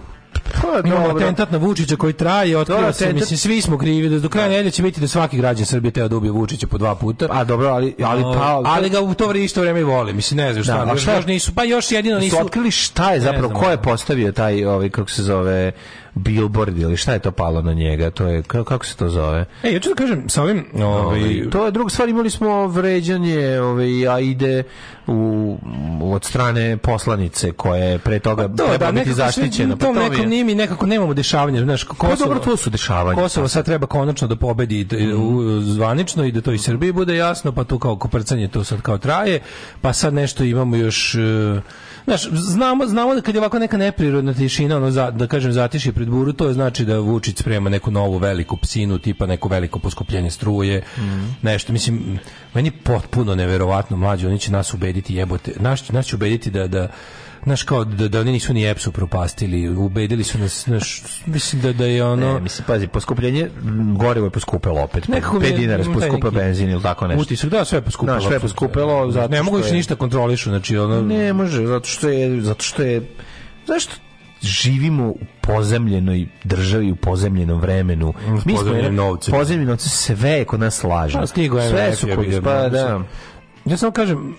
Pa, Imamo atentat na Vučića koji traje, da, otkriva se, mislim, svi smo krivi, do kraja da. nedelje će biti da svaki građan Srbije teo da ubije Vučića po dva puta. A dobro, ali, ali, pa, ali ga u to vrijeme isto vrijeme voli, mislim, ne znam šta, da, šta, još nisu, pa još jedino nisu. Su otkrili šta je zapravo, ko je postavio taj, ovaj, kako se zove, billboard ili šta je to palo na njega, to je kako se to zove. ej ja ću da kažem sa ovim, ovaj, ovaj to je druga stvar, imali smo vređanje, ovaj Aide u od strane poslanice koja je pre toga pa to, treba da, biti nekako, zaštićena. Pa to pa nekom nimi nekako nemamo dešavanja, znaš, kako Pa dobro, to su dešavanja. Kosovo pa sad treba konačno da pobedi da, mm. zvanično i da to i Srbiji bude jasno, pa tu kao koprcanje to sad kao traje, pa sad nešto imamo još e, znaš, znamo, znamo da kad je ovako neka neprirodna tišina, ono, za, da kažem, zatiši Buru, to je znači da Vučić sprema neku novu veliku psinu, tipa neko veliko poskupljenje struje, mm. nešto. Mislim, meni potpuno neverovatno mlađi, oni će nas ubediti jebote. Naš, nas će ubediti da, da znaš kao da, da oni nisu ni EPS-u propastili, ubedili su nas, znaš, mislim da, da je ono... Ne, mislim, pazi, poskupljenje, gorivo je poskupelo opet, Nekako 5 dinara je poskupio benzin ili tako nešto. Utisak, da, sve je poskupelo. Da, sve je poskupelo, zato što je... Ne mogu više ništa kontrolišu, znači ono... Ne može, zato što je, zato što je Zašto živimo u pozemljenoj državi, u pozemljenom vremenu. Mi smo novce. Pozemljeni novce sve kod nas laže. Pa, je sve su kod pa, da. Ja samo kažem,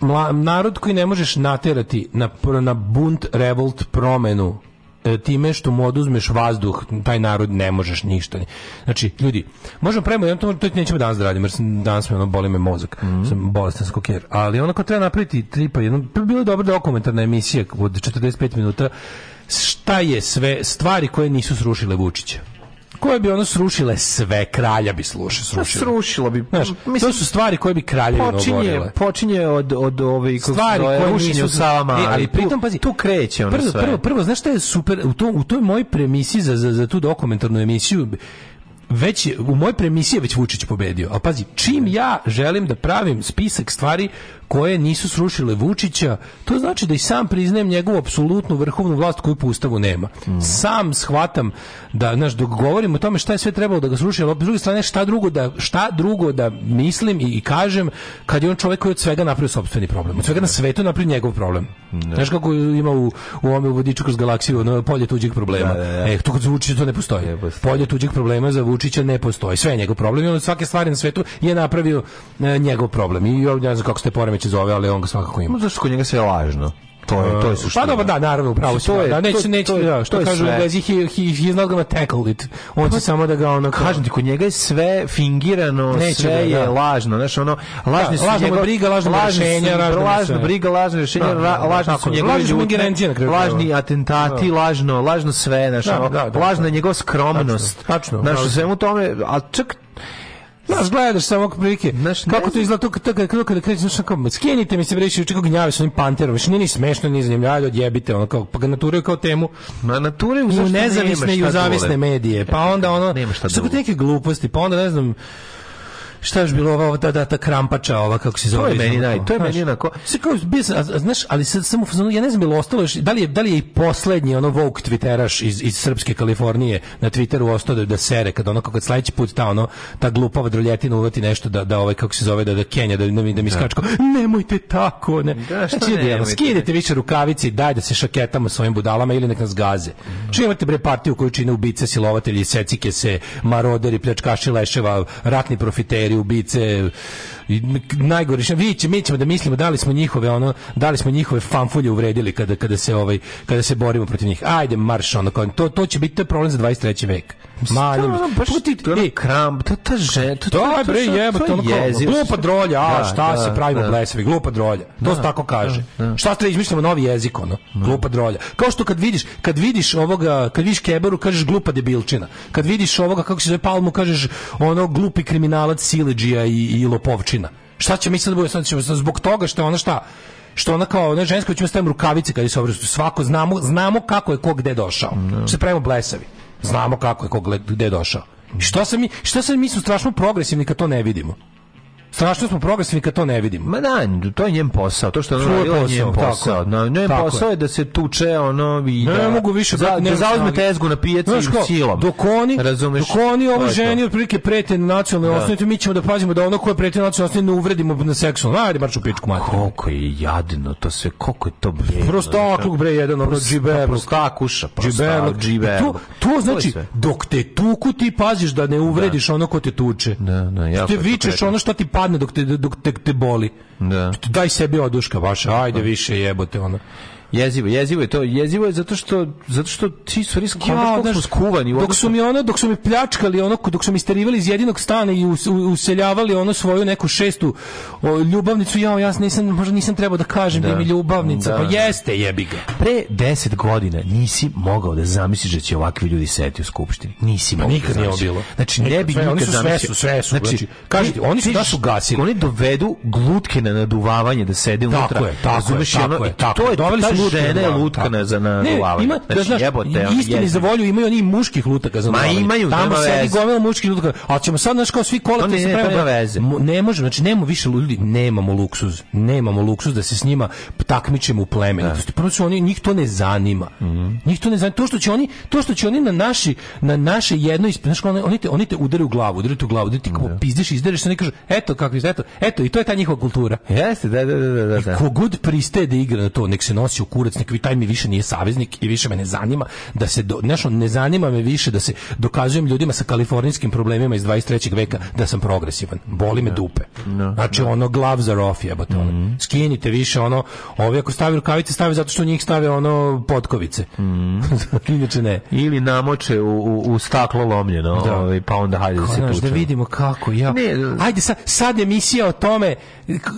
mla, narod koji ne možeš naterati na, na bunt, revolt, promenu, E, time što mu oduzmeš vazduh, taj narod ne možeš ništa. Znači, ljudi, možemo pravimo, ja to, to nećemo danas da radimo, jer sam, danas me ono boli me mozak, mm -hmm. sam bolestan skoker, ali onako treba napraviti tripa, jedno, bilo je dobro dokumentarna emisija od 45 minuta, šta je sve stvari koje nisu srušile Vučića koje bi ono srušile sve, kralja bi slušao, pa srušilo. srušilo bi. Znaš, mislim, to su stvari koje bi kraljevi ogovorile. Počinje od, od ove... Stvari koje nisu... Sama, e, ali pritom, pazi, tu kreće ono prvo, sve. Prvo, prvo, znaš šta je super, u, to, u toj moj premisi za, za, za tu dokumentarnu emisiju, već u mojoj premisi je već Vučić pobedio. A pazi, čim ja želim da pravim spisak stvari koje nisu srušile Vučića, to znači da i sam priznajem njegovu apsolutnu vrhovnu vlast koju po ustavu nema. Mm. Sam shvatam da, znaš, dok govorim o tome šta je sve trebalo da ga sruši, ali s druge strane šta drugo da, šta drugo da mislim i, i kažem kad je on čovjek koji od svega napravio sopstveni problem. Od svega na svetu napravio njegov problem. Da. Znaš kako ima u, u ovome vodiču kroz galaksiju ono, polje tuđih problema. Da, da, da. E, to kod Vučića to ne postoji. ne postoji. Polje tuđih problema za Vučića ne postoji. Sve je njegov problem i on svake stvari na svetu je napravio e, njegov problem. I ja ne znam kako ste poremeć veče zove, ali on ga svakako ima. Zašto kod njega sve je lažno? to je to je pa suština. Pa dobro, da, naravno, upravo si. Da, da, je, da, neće, neće, da, što kažu sve. Da, he, he, he's not gonna tackle it. On će pa, samo da ga ono... Kažem ti, kod njega je sve fingirano, neće sve da, je da. lažno, znaš, ono, lažni da, su lažna njegov, briga, lažna lažni Lažno lažna, lažna briga, lažno rešenja, da, ra, lažni su njegove ljutne, lažni atentati, lažno, lažno sve, znaš, da, lažna da, skromnost. Tačno, tačno. Znaš, u svemu tome, a čak Znaš, gledaš samo oko prilike. Znaš, kako to izgleda, to kada kada kada kreće, znaš, kao, skinite mi se, breši, juče kako gnjavi s onim panterom, više nije ni smešno, ni zanimljavio, odjebite, ono, kao, pa ga naturaju kao temu. Ma naturaju, zašto da nemaš šta dole? nezavisne i u da zavisne medije, pa e, onda ono, nema šta dole. Da neke gluposti, pa onda, ne znam, šta je bilo ova da da ta krampača ova kako se zove to je meni naj to je znaš, meni onako se kao bis znaš ali sad samo ja ne znam bilo ostalo još da li je da li je i poslednji ono Vogue Twitteraš iz iz srpske Kalifornije na Twitteru ostao da, da sere kad ono kad sledeći put ta ono ta glupa droljetina uvati nešto da da ovaj kako se zove da da Kenja da da mi da mi da. skačko nemojte tako ne da, znači ne, skidite više rukavice i daj da se šaketamo svojim budalama ili nek nas gaze mm. Čim imate bre partiju koju čine ubice silovatelji secike se maroderi pljačkaši leševa ratni profiteri serije ubice I najgore što će, mi ćemo da mislimo da li smo njihove ono, da li smo njihove fanfulje uvredili kada kada se ovaj kada se borimo protiv njih. Ajde marš ono kao to to će biti to problem za 23. vek. Malim. Puti to je kram, to ta žena, to to je da, bre jebote ono glupa drolja, a da, šta da, se pravimo blesavi, glupa drolja. To se tako kaže. Šta ste izmišljamo novi jezik ono, glupa drolja. Kao što kad vidiš, kad vidiš ovoga, kad vidiš Keberu kažeš glupa debilčina. Kad vidiš ovoga kako se zove Palmu kažeš ono glupi kriminalac siledžija i, i lopovčina godina. Šta će misliti da bude sad ćemo zbog toga što je ona šta što ona kao ona ženska ćemo stavimo rukavice kad je se obrastu. Svako znamo znamo kako je ko gde došao. Mm. Se pravimo blesavi. Znamo kako je ko gde došao. Šta se mi šta se mi su strašno progresivni kad to ne vidimo. Strašno smo progresivni kad to ne vidimo. Ma da, to je njen posao. To što ona radila je njen posao. Na, njen tako posao je. da se tuče ono i da... Ne, ne da mogu više... da ne, da zauzme tezgu na pijaci i silom. Dok oni, Razumeš, dok oni ovoj ženi otprilike prete na nacionalne da. osnovi, mi ćemo da pazimo da ono koje prete na nacionalne osnovi ne uvredimo na seksualno. Ajde, marš u pičku mater. Koliko je jadno to sve, koliko je to bre. Prosto Prostakluk bre, jedan ono džiber. Prostakuša, prostakluk, džiber. To, to znači, dok te tuku ti paziš da ne uvrediš da. ono ko te tuče. Da, da, ja. Znači, te vičeš ono što ti padne dok te, dok te, te boli. Da. Daj sebi oduška vaša, ajde da. više jebote ono. Jezivo, jezivo je to. Jezivo je zato što zato što ti su risk da ja, daš, su skuvani. Dok su mi ono, dok su mi pljačkali ono, dok su mi isterivali iz jedinog stana i us, useljavali ono svoju neku šestu o, ljubavnicu, ja, ja nisam možda nisam trebao da kažem da, da je mi ljubavnica, da. pa da. jeste jebi ga. Pre 10 godina nisi mogao da zamisliš da će ovakvi ljudi sedeti u skupštini. Nisi pa mogao. Da nikad nije bilo. Znači ne bi nikad zamislio. Sve su, znači, znači kažete, oni su da su gasili. Oni dovedu glutke na naduvavanje da sede unutra. Tako je, tako je, tako je. To je žene da. lutkane za na glavu. Ima, znači, da znaš, jebote, istini za volju imaju oni muških lutaka za Ma imaju, tamo se gomila muških lutaka. A ćemo sad znaš kao svi kola ne, se prave veze. Ne može, znači nemamo više ljudi, nemamo luksuz, nemamo luksuz da se s njima takmičimo u plemenitosti. Da. Prvo su oni njih to ne zanima. Mhm. Njih to ne zanima to što će oni, to što će oni na naši na naše jedno ispred, znači oni te oni te udare u glavu, udare u glavu, ti kao da. pizdiš, izdereš, oni kažu, eto kako kakvi, eto, eto i to je ta njihova kultura. Jeste, da, da, da, da. Ko god pristaje da igra na to, nek se nosi u kurac, nek taj mi više nije saveznik i više me ne zanima da se do, nešto ne zanima me više da se dokazujem ljudima sa kalifornijskim problemima iz 23. veka da sam progresivan. Boli me da. dupe. No, da, znači no. Da. ono glav za rof jebote. Mm -hmm. Skinite više ono, ovi ako stavi rukavice stave zato što njih stave ono potkovice. Mm -hmm. Inače ne. Ili namoče u, u, u staklo lomljeno, da. Ovaj, pa onda hajde Ko, da se znaš, Da vidimo kako ja. Ne, Ajde sad, sad emisija o tome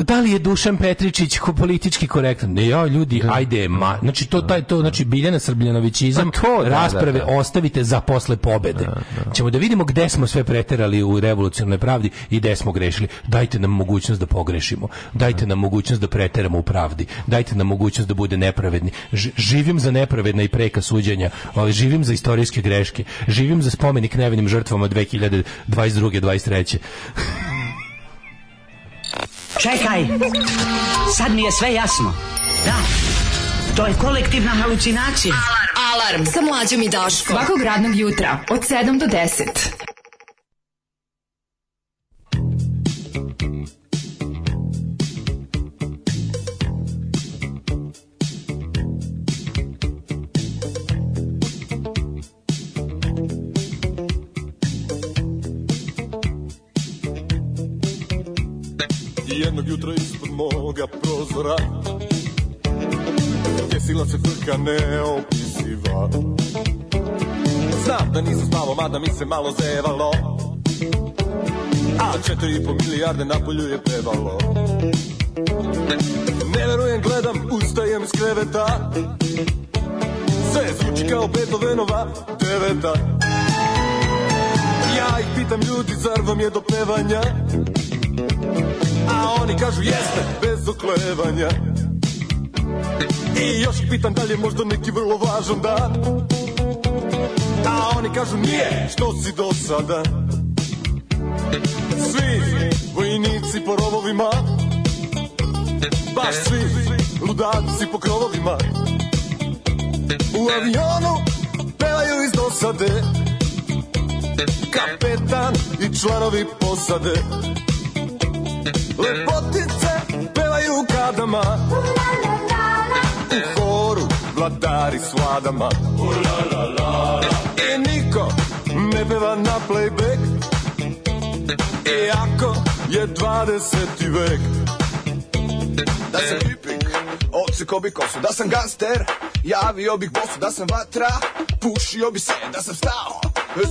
da li je Dušan Petričić politički korektan. Ne, ja ljudi, ajde ma, znači to taj to znači Biljana Srbljanovićizam pa to, da, da rasprave da, da, ostavite za posle pobede. Da, da. Ćemo da vidimo gde smo sve preterali u revolucionarnoj pravdi i gde smo grešili. Dajte nam mogućnost da pogrešimo. Dajte nam mogućnost da preteramo u pravdi. Dajte nam mogućnost da bude nepravedni. živim za nepravedna i preka suđenja, ali živim za istorijske greške. Živim za spomenik nevinim žrtvama 2022. 23. Čekaj! Sad mi je sve jasno. Da. To je kolektivna halucinacija. Alarm. Alarm sa mlađom i Daškom. Svakog radnog jutra od 7 do 10. jednog jutra ispod moga prozora sila se frka neopisiva Znam da nisam spavao, mada mi se malo zevalo A četiri i po milijarde na polju je pevalo Ne verujem, gledam, ustajem iz kreveta Sve zvuči kao Beethovenova deveta Ja ih pitam ljudi, zar vam je do pevanja? A oni kažu jeste, bez oklevanja I još ih pitam da li je možda neki vrlo važan dan A da, oni kažu nije, što si do sada Svi vojnici po rovovima Baš svi ludaci po krovovima U avionu pevaju iz dosade Kapetan i članovi posade Lepotice pevaju u kadama Lepotice vladari sladama la, e, la, la, I niko ne peva na playback E ako je 20. vek Da sam hipik, ovce ko bi kosu Da sam gangster, javio bih bosu Da sam vatra, pušio bi se Da sam stao,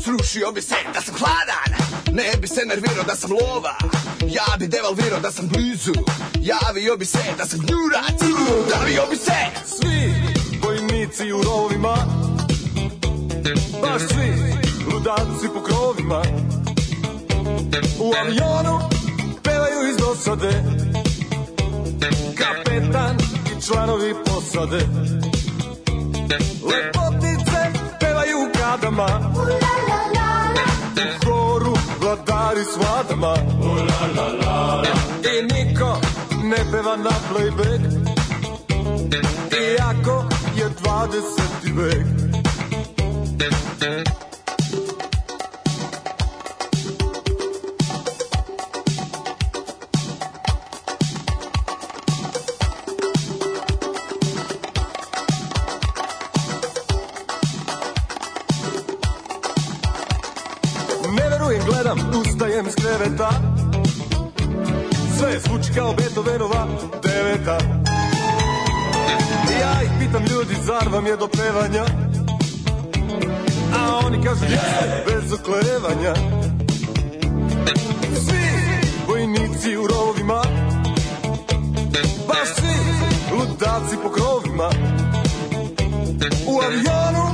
srušio bi se Da sam hladan, ne bi se nervirao Da sam lova, ja bi devalvirao Da sam blizu, javio bi se Da sam gnjurac, davio bi se Svi Vjernici u rovima Baš svi ludaci po krovima U avionu pevaju iz dosade Kapetan i članovi posade Lepotice pevaju u kadama U horu vladari s vladama I niko ne peva na playback Iako hadise tübek. je do pevanja A oni kažu yeah! bez oklevanja Svi vojnici u rovima Baš svi ludaci po krovima U avionu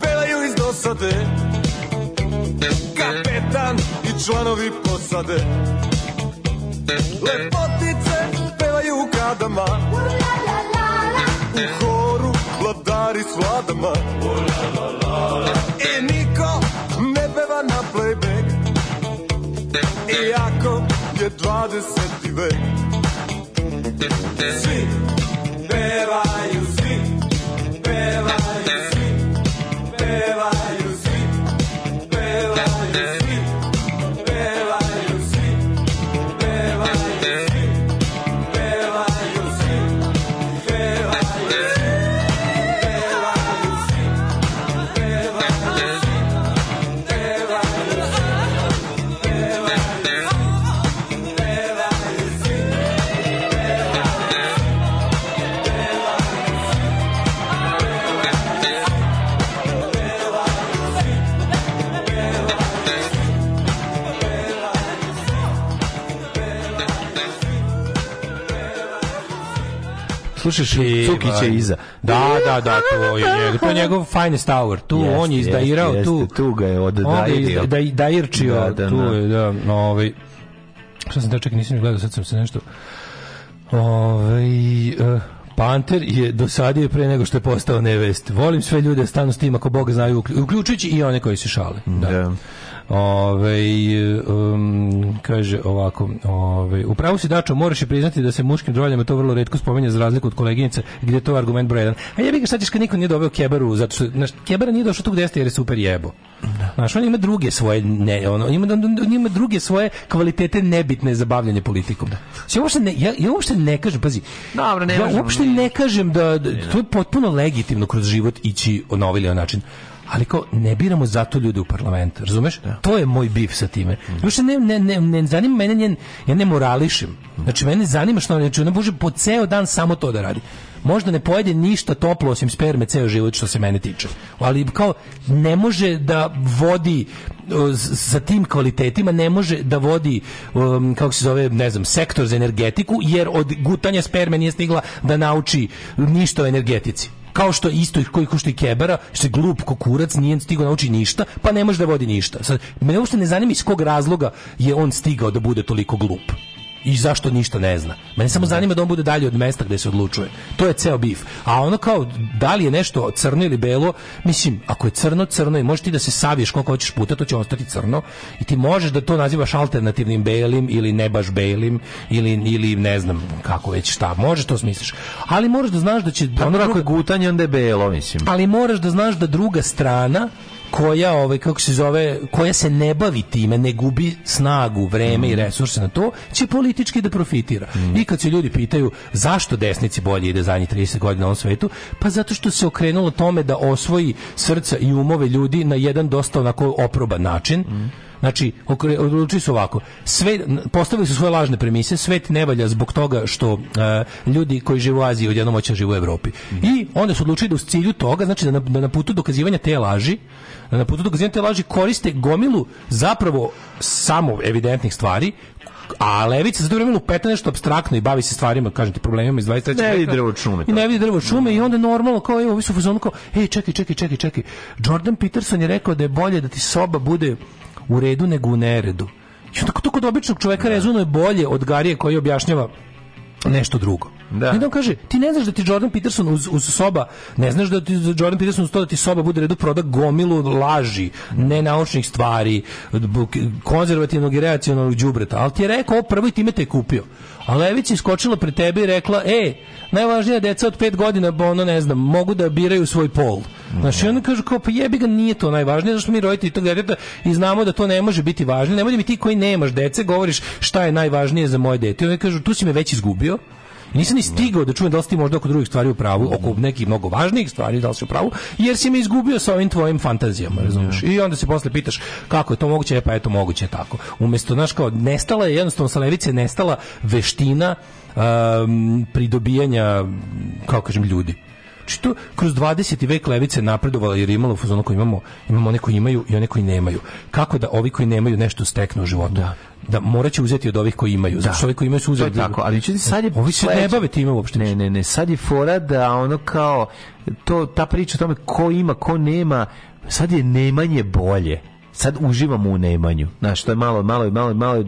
pelaju iz dosade Kapetan i članovi posade Lepotice pevaju u kadama U horu stvari s vladama I niko ne peva na playback Iako je 20. vek Svi slušaš i Cukića iza. Da, da, da, to je njegov, to je njegov finest hour. Tu jest, on je izdairao jest, tu. Jeste, tu ga je od dairio. Da, dairčio, da, da, tu da. je, da, no, ovaj. Šta sam da čekaj, nisam gledao, sad sam se nešto... Ovaj, uh, Panter je dosadio pre nego što je postao nevest. Volim sve ljude, da stanu s tim ako Boga znaju, uključujući i one koji se šale. Da. da. Ove, ovaj, um, kaže ovako, ove, ovaj, upravo si dačo, moraš i priznati da se muškim droljama to vrlo redko spominje za razliku od koleginice gdje je to argument broj jedan. A ja bih ga šta ćeš kad niko nije doveo kebaru, zato što naš, kebara nije došao tu gdje ste jer je super jebo. Da. Znaš, on ima druge svoje, ne, ono, ima, on ima druge svoje kvalitete nebitne za bavljanje politikom. Znači, da. ja, uopšte ne, ja, ja uopšte ne kažem, pazi, Dobro, ne ja uopšte ne kažem da, da, to je potpuno legitimno kroz život ići na ovaj način ali kao ne biramo zato ljude u parlament, razumeš? Da. To je moj bif sa time. Više ne, ne, ne, ne zanima mene, njen, ja ne morališim. Znači, mene zanima što ona znači ona može po ceo dan samo to da radi možda ne pojede ništa toplo osim sperme ceo život što se mene tiče. Ali kao ne može da vodi sa tim kvalitetima ne može da vodi um, kako se zove, ne znam, sektor za energetiku jer od gutanja sperme nije stigla da nauči ništa o energetici kao što isto i koji kušti kebera, što je glup kokurac, nije stigao nauči ništa, pa ne može da vodi ništa. Sad, me uopšte ne zanima iz kog razloga je on stigao da bude toliko glup i zašto ništa ne zna. Mene samo zanima da on bude dalje od mesta gde se odlučuje. To je ceo bif. A ono kao, da li je nešto crno ili belo, mislim, ako je crno, crno i možeš ti da se saviješ koliko hoćeš puta, to će ostati crno i ti možeš da to nazivaš alternativnim belim ili ne baš belim ili, ili ne znam kako već šta. Možeš to smisliš. Ali moraš da znaš da će... Pa ono ako je gutanje, onda je belo, mislim. Ali moraš da znaš da druga strana koja ovaj kako se zove koja se ne bavi time ne gubi snagu vreme mm. i resurse na to će politički da profitira mm. i kad se ljudi pitaju zašto desnici bolje ide zadnjih 30 godina na ovom svetu pa zato što se okrenulo tome da osvoji srca i umove ljudi na jedan dosta onako oproban način mm Znači, odlučili su ovako. Sve, postavili su svoje lažne premise, svet ne valja zbog toga što uh, ljudi koji žive u Aziji odjednom hoće da žive u Evropi. Mm. I onda su odlučili da u cilju toga, znači da na, da na putu dokazivanja te laži, da na putu dokazivanja te laži koriste gomilu zapravo samo evidentnih stvari a levica za to vremenu peta nešto abstraktno i bavi se stvarima, kažete, problemima iz 23. Ne vidi drvo šume. I ne vidi drvo šume no. i onda normalno kao evo, vi su u fazonu kao, ej, čekaj, čekaj, čekaj, čekaj. Jordan Peterson je rekao da je bolje da ti soba bude u redu nego u neredu. I onda to kod običnog čoveka da. rezonuje bolje od Garije koji objašnjava nešto drugo. Da. I on kaže, ti ne znaš da ti Jordan Peterson uz, uz soba, ne znaš da ti Jordan Peterson uz to da ti soba bude redu proda gomilu laži, nenaučnih stvari, konzervativnog i reacionalnog đubreta, ali ti je rekao ovo prvo i time te je kupio. A Lević je skočila pre tebe i rekla, e, najvažnija deca od pet godina, ono ne znam, mogu da biraju svoj pol. Znaš, i onda kažu kao, pa jebi ga, nije to najvažnije, zašto mi roditelji tog deteta i znamo da to ne može biti važno. Nemoj da može biti ti koji nemaš dece, govoriš šta je najvažnije za moje dete. I oni kažu, tu si me već izgubio, Nisam ni stigao da čujem da li si možda oko drugih stvari u pravu, oko nekih mnogo važnijih stvari da li si u pravu, jer si me izgubio sa ovim tvojim fantazijama, razumiješ? Da. I onda se posle pitaš kako je to moguće, e, pa eto moguće je tako. Umesto, znaš, kao nestala je, jednostavno sa levice nestala veština um, pridobijanja, kako kažem, ljudi. Znači to kroz 20. vek levice napredovala jer imalo imala koji imamo, imamo one koji imaju i one koji nemaju. Kako da ovi koji nemaju nešto steknu u životu? Da da moraće uzeti od ovih koji imaju. Zato da. što ovi koji imaju su uzeli. Da, tako, ali će sad je ovi se ne bave time uopšte. Ne, ne, ne, sad je fora da ono kao to ta priča o tome ko ima, ko nema, sad je nemanje bolje sad uživamo u nemanju. Znaš, to je malo, malo, malo, malo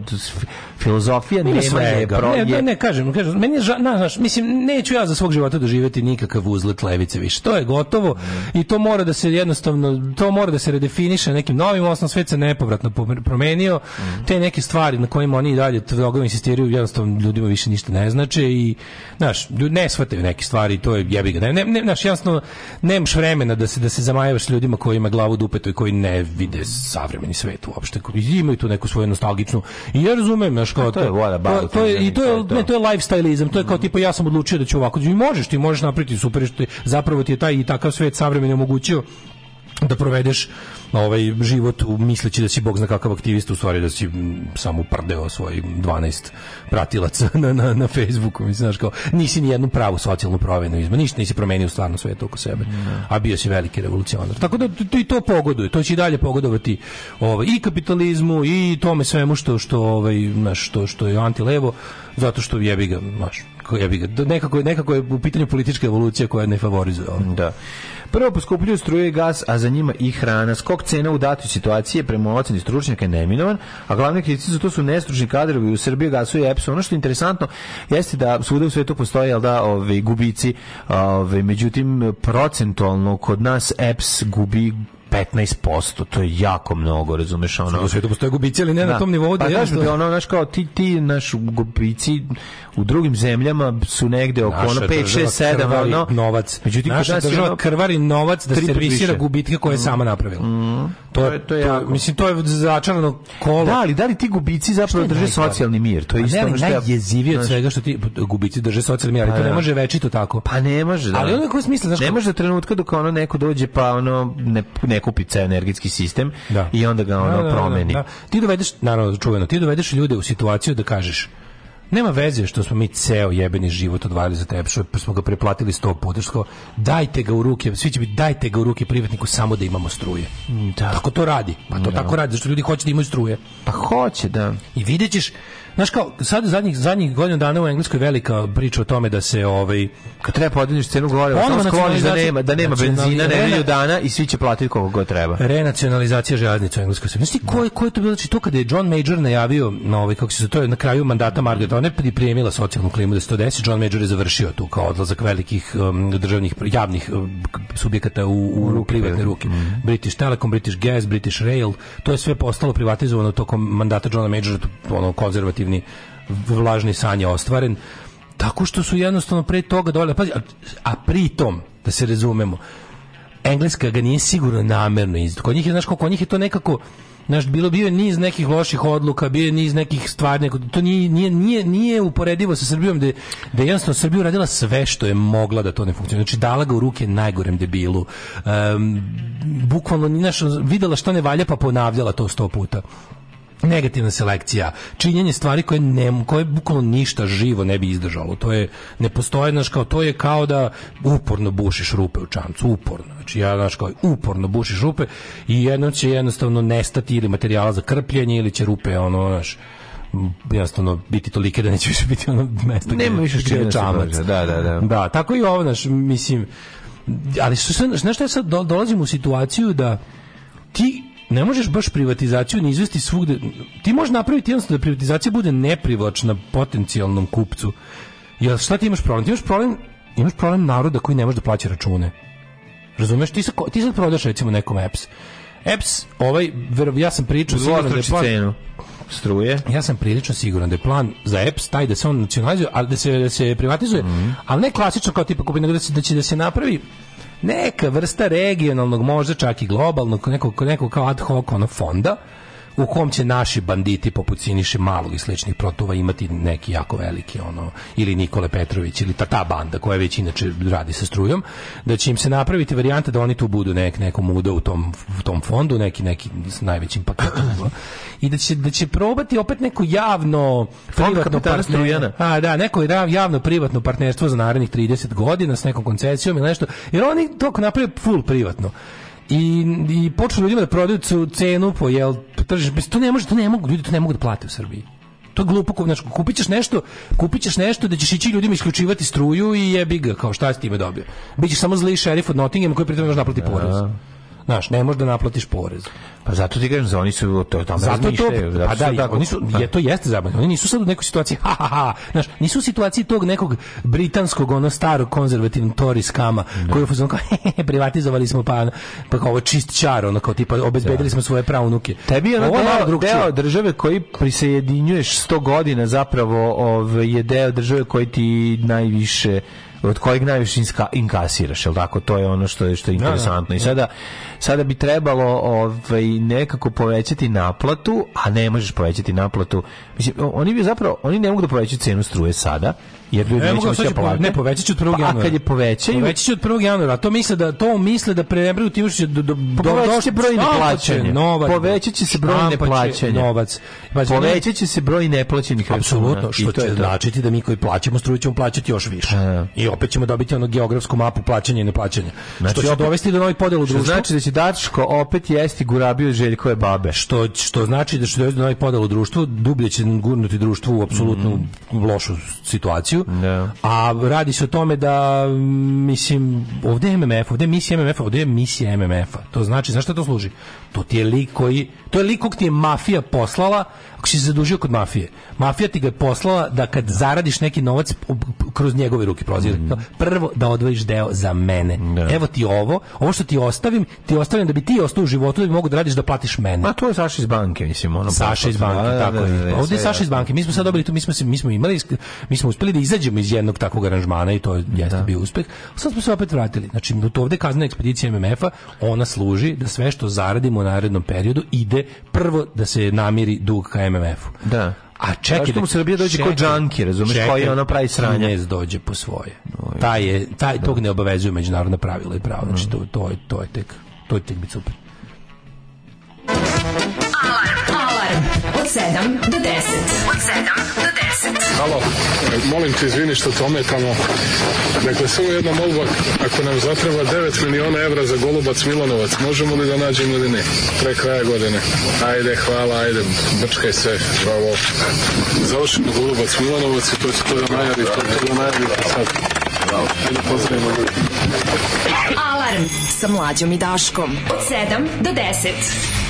filozofija ne, je pro... Ne, ne, ne, kažem, kažem meni je ža, na, znaš, mislim, neću ja za svog života doživjeti nikakav uzlet levice više. To je gotovo i to mora da se jednostavno, to mora da se redefiniše nekim novim osnovom, svet se nepovratno promenio, mhm. te neke stvari na kojima oni i dalje toga insistiraju, jednostavno ljudima više ništa ne znače i, znaš, ne shvataju neke stvari, to je jebi ga. Ne, ne, ne, znaš, jednostavno, nemaš vremena da se, da se zamajevaš ljudima koji ima glavu dupetu i koji ne vide savremeni svet uopšte. koji Imaju tu neku svoju nostalgičnu. I ja razumem, znači kao to, je voda, to, to, je i to je ne, to je lifestyleizam, to je kao tipa ja sam odlučio da ću ovako. I možeš, ti možeš napraviti super što je, zapravo ti je taj i takav svet savremeni omogućio da provedeš ovaj život u misleći da si bog zna kakav aktivista u stvari da si samo prdeo svoj 12 pratilaca na, na, na Facebooku mislim znaš kao nisi ni jednu pravu socijalnu promenu izma ništa nisi promenio stvarno sve oko sebe da. a bio si veliki revolucionar tako da to i to pogoduje to će i dalje pogodovati ovaj i kapitalizmu i tome svemu što što ovaj znaš što što je antilevo zato što jebi ga znaš ja bih nekako, nekako je u pitanju politička evolucija koja ne favorizuje Da. Prvo poskupljuju struje i gas, a za njima i hrana. Skok cena u datoj situaciji je prema oceni stručnjaka je neminovan, a glavni kritici za to su nestručni kadrovi u Srbiji, gasu i EPS. Ono što je interesantno jeste da svuda u svetu postoje jel da, ove, gubici, ove, međutim procentualno kod nas EPS gubi 15%, to je jako mnogo, razumeš, ono. U svetu postoje gubici, ali ne da. na tom nivou pa da pa, kažem što ono, znaš kao ti ti naš gubici u drugim zemljama su negde oko naša ono 5 6 7 ono novac. Međutim naša država ono, krvari novac da se servisira više. gubitke koje je mm. sama napravila. Mm. To, to je to, je to mislim to je začarano kolo. Da, ali da li ti gubici zapravo drže socijalni mir? To je pa isto ono što najjezivije od svega što ti gubici drže socijalni mir, ali pa to ne da. može večito tako. Pa ne može, da. Ali ono koji smisla, znaš, ne može trenutka dok ono neko dođe pa ono ne prekupi ceo energetski sistem da. i onda ga ono da, da, da, promeni. Da, ti dovedeš, naravno, čuveno, ti dovedeš ljude u situaciju da kažeš nema veze što smo mi ceo jebeni život odvalili za tebe, što smo ga preplatili 100 puta, što dajte ga u ruke, svi će biti dajte ga u ruke privatniku samo da imamo struje. Da. Tako to radi. Pa to da. tako radi, zašto ljudi hoće da imaju struje. Pa hoće, da. I vidjet ćeš, znaš kao, sad zadnjih, zadnjih godina dana u Engleskoj velika priča o tome da se ovaj... Kad treba podeliš cenu goriva, samo skloniš da nema, da nema benzina, da ne dana i svi će platiti koliko god treba. Renacionalizacija željeznica u Engleskoj. Znaš ti, ko, ko je to bilo? Znači, to kada je John Major najavio, na ovaj, kako se to, je na kraju mandata Margaret, ona je pripremila socijalnu klimu da se to desi, John Major je završio tu kao odlazak velikih um, državnih, javnih um, subjekata u, u, u privatne da. ruke. Mm. British Telecom, British Gas, British Rail, to je sve postalo privatizovano tokom mandata Johna Majora, ono konzervativ negativni vlažni san je ostvaren tako što su jednostavno pre toga dole pazi, a, a pritom da se razumemo Engleska ga nije sigurno namerno iz kod njih je znaš kod njih je to nekako Znaš, bilo bio je niz nekih loših odluka, bio je niz nekih stvari, to nije, nije, nije, nije uporedivo sa Srbijom, da je jednostavno Srbija radila sve što je mogla da to ne funkcionira. Znači, dala ga u ruke najgorem debilu. Um, bukvalno, znaš, videla što ne valja, pa ponavljala to sto puta negativna selekcija, činjenje stvari koje ne, koje bukvalno ništa živo ne bi izdržalo. To je ne postoje kao to je kao da uporno bušiš rupe u čamcu, uporno. Znači ja naš kao uporno bušiš rupe i jedno će jednostavno nestati ili materijala za krpljenje ili će rupe ono naš jednostavno biti tolike da neće više biti ono mesto nema više čime čamac. Da, da, da. Da, tako i ovo naš mislim ali su, se nešto ja sad dolazim u situaciju da ti ne možeš baš privatizaciju ni izvesti svugde. Ti možeš napraviti jednostavno da privatizacija bude neprivlačna potencijalnom kupcu. Jel šta ti imaš problem? Ti imaš problem, imaš problem naroda koji ne može da plaća račune. Razumeš? Ti, sa, ti sad prodaš recimo nekom EPS. EPS, ovaj, ja sam pričao... Siguran da plan, cenu struje. Ja sam prilično siguran da je plan za EPS taj da se on nacionalizuje, ali da se, da se privatizuje, mm -hmm. ali ne klasično kao tipa kupi, nego da, se, da će da se napravi neka vrsta regionalnog, možda čak i globalnog, nekog, nekog kao ad hoc ono fonda, u kom će naši banditi poput Siniše Malog i sličnih protuva imati neki jako veliki ono ili Nikole Petrović ili ta, ta banda koja već inače radi sa strujom da će im se napraviti varijanta da oni tu budu nek nekom muda u tom, u tom fondu neki neki s najvećim paketom i da će, da će probati opet neko javno privatno partnerstvo a da neko javno privatno partnerstvo za narednih 30 godina s nekom koncesijom ili nešto jer oni to naprave full privatno i, i počnu ljudima da prodaju cenu po jel, tržiš, bez, to ne može, to ne mogu, ljudi to ne mogu da plate u Srbiji. To je glupo, znači, kupit ćeš nešto, kupit ćeš nešto da ćeš ići ljudima isključivati struju i jebi ga, kao šta si time dobio. Bićeš samo zli šerif od Nottingham koji pritom može naplati porez. Da. Znaš, ne možeš da naplatiš porez. Pa zato ti kažem, oni su to tamo zato to, pa zato pa da, su tako, oni su, pa- je, to jeste zabavno. Oni nisu sad u nekoj situaciji, ha, ha, ha. Znaš, nisu u situaciji tog nekog britanskog, ono starog konzervativnog Tory skama, no. Da. koji je fuzon kao, privatizovali smo pa, pa kao ovo čist čar, ono kao tipa, obezbedili da. smo svoje pravunuke. Tebi je ono ovo deo, deo države koji prisajedinjuješ 100 godina zapravo ov, je deo države koji ti najviše od kojeg najviše inkasiraš, jel tako? To je ono što je što je da, interesantno. I sada sada bi trebalo ovaj, nekako povećati naplatu, a ne možeš povećati naplatu. Mislim, oni bi zapravo, oni ne mogu da povećaju cenu struje sada, jer ljudi ne neće moći da Ne, povećaće će od 1. januara. Pa, a kad je povećaju... Povećaće će od 1. januara. To misle da, to misle da prebriju ti ušće do... do, do povećat će broj neplaćanja. Povećat Povećaće se broj neplaćanja. Novac. Pa povećaće se broj neplaćenih Apsolutno, što će značiti da mi koji plaćamo struju ćemo plaćati još više. I opet ćemo dobiti ono geografsku mapu plaćanja i neplaćanja. Znači, što će dovesti do novih podela društva. Znači da će Dačko opet jesti gurabio Željkove babe. Što, što znači da što je novi ovaj podal u društvu, dublje će gurnuti društvu u apsolutnu mm. lošu situaciju. Yeah. Da. A radi se o tome da, mislim, ovde je MMF, ovde je misija MMF, ovde je misija MMF-a. To znači, znaš šta to služi? To ti je lik koji, to je lik kog ti je mafija poslala ako si se zadužio kod mafije, mafija ti ga je poslala da kad zaradiš neki novac kroz njegove ruke prozir. Mm. Prvo da odvojiš deo za mene. Da. Evo ti ovo, ovo što ti ostavim, ti ostavljam da bi ti ostao u životu da bi mogu da radiš da platiš mene. A to je Saša iz banke, mislim, ono. Saša iz banke, da, da, tako. Da, da, Ovde je Saša iz banke. Mi smo sad dobili tu, mi smo mi smo imali mi smo uspeli da izađemo iz jednog takvog aranžmana i to je jeste da. bio uspeh. Sad smo se opet vratili. Znači, to ovde kazna ekspedicija MMF-a, ona služi da sve što zaradimo u narednom periodu ide prvo da se namiri dug ka MMF-u. Da. A čekaj, da mu Srbija dođe kod džanki, razumeš, koji ona pravi sranja. Kinez dođe po svoje. Taj je, taj, tog da. ne obavezuju međunarodna pravila i pravo. Znači, to, to, je, to je tek, to je tek bit super. Alarm, alarm, od 7 do 10. Od 7 Halo, molim te izvini što te ometamo. Dakle, samo jedna molba, ako nam zatreba 9 miliona evra za Golubac Milanovac, možemo li da nađemo ili ne? Pre kraja godine. Ajde, hvala, ajde, brčkaj se, bravo. Završimo Golubac Milanovac i to će to da najavi, to će da najavi sad. Bravo. Ajde, da pozdravimo ljudi. Alarm sa mlađom i Daškom od 7 do 10.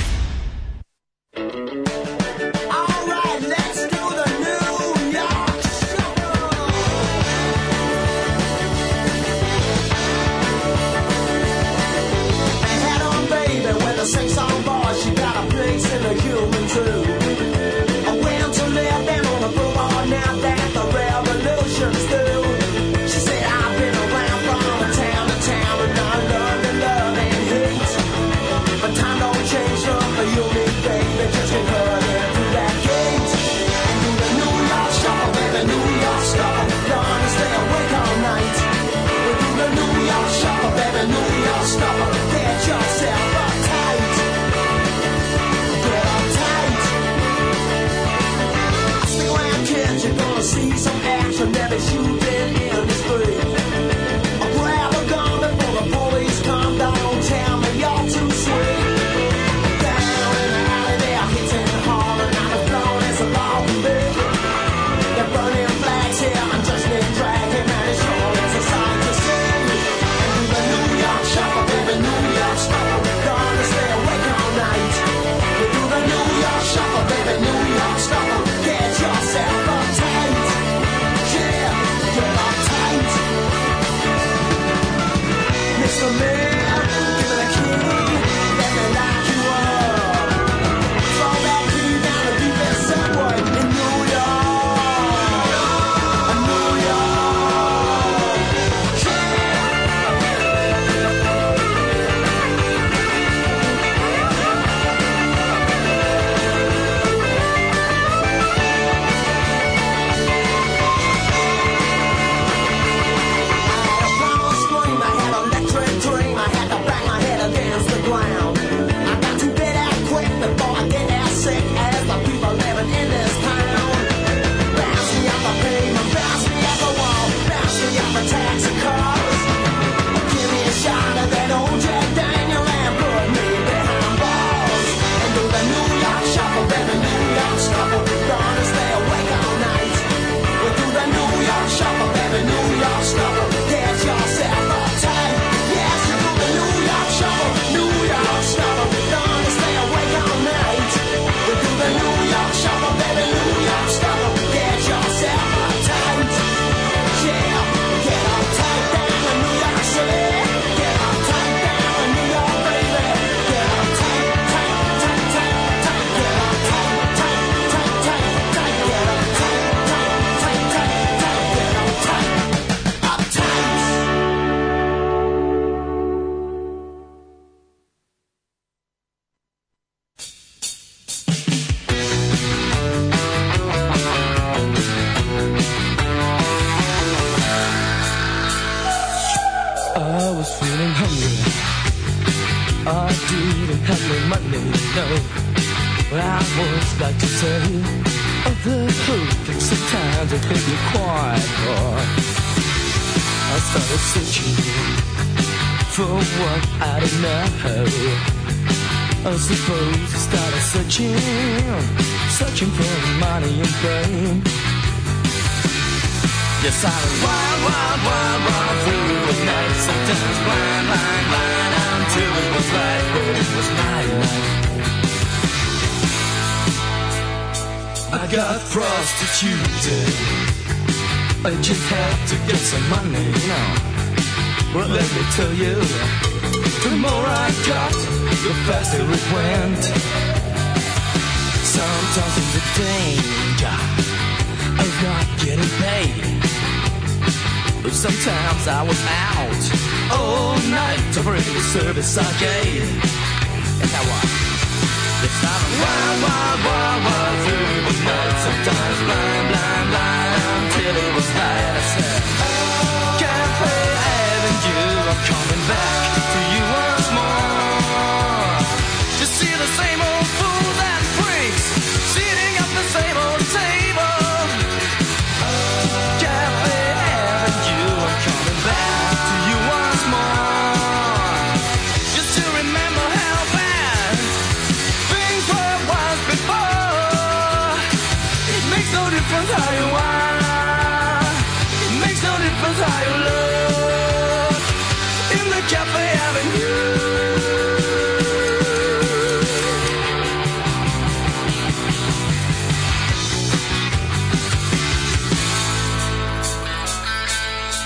sake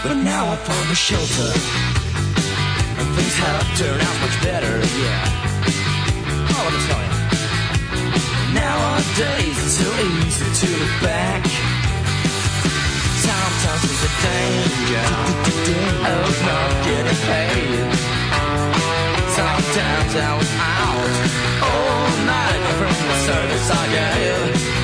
But now I found a shelter. And things have turned out much better, yeah. Oh, let me tell you. Nowadays it's so easy to look back. Sometimes it's a danger of not getting paid. Sometimes I was out all night from the service I gave.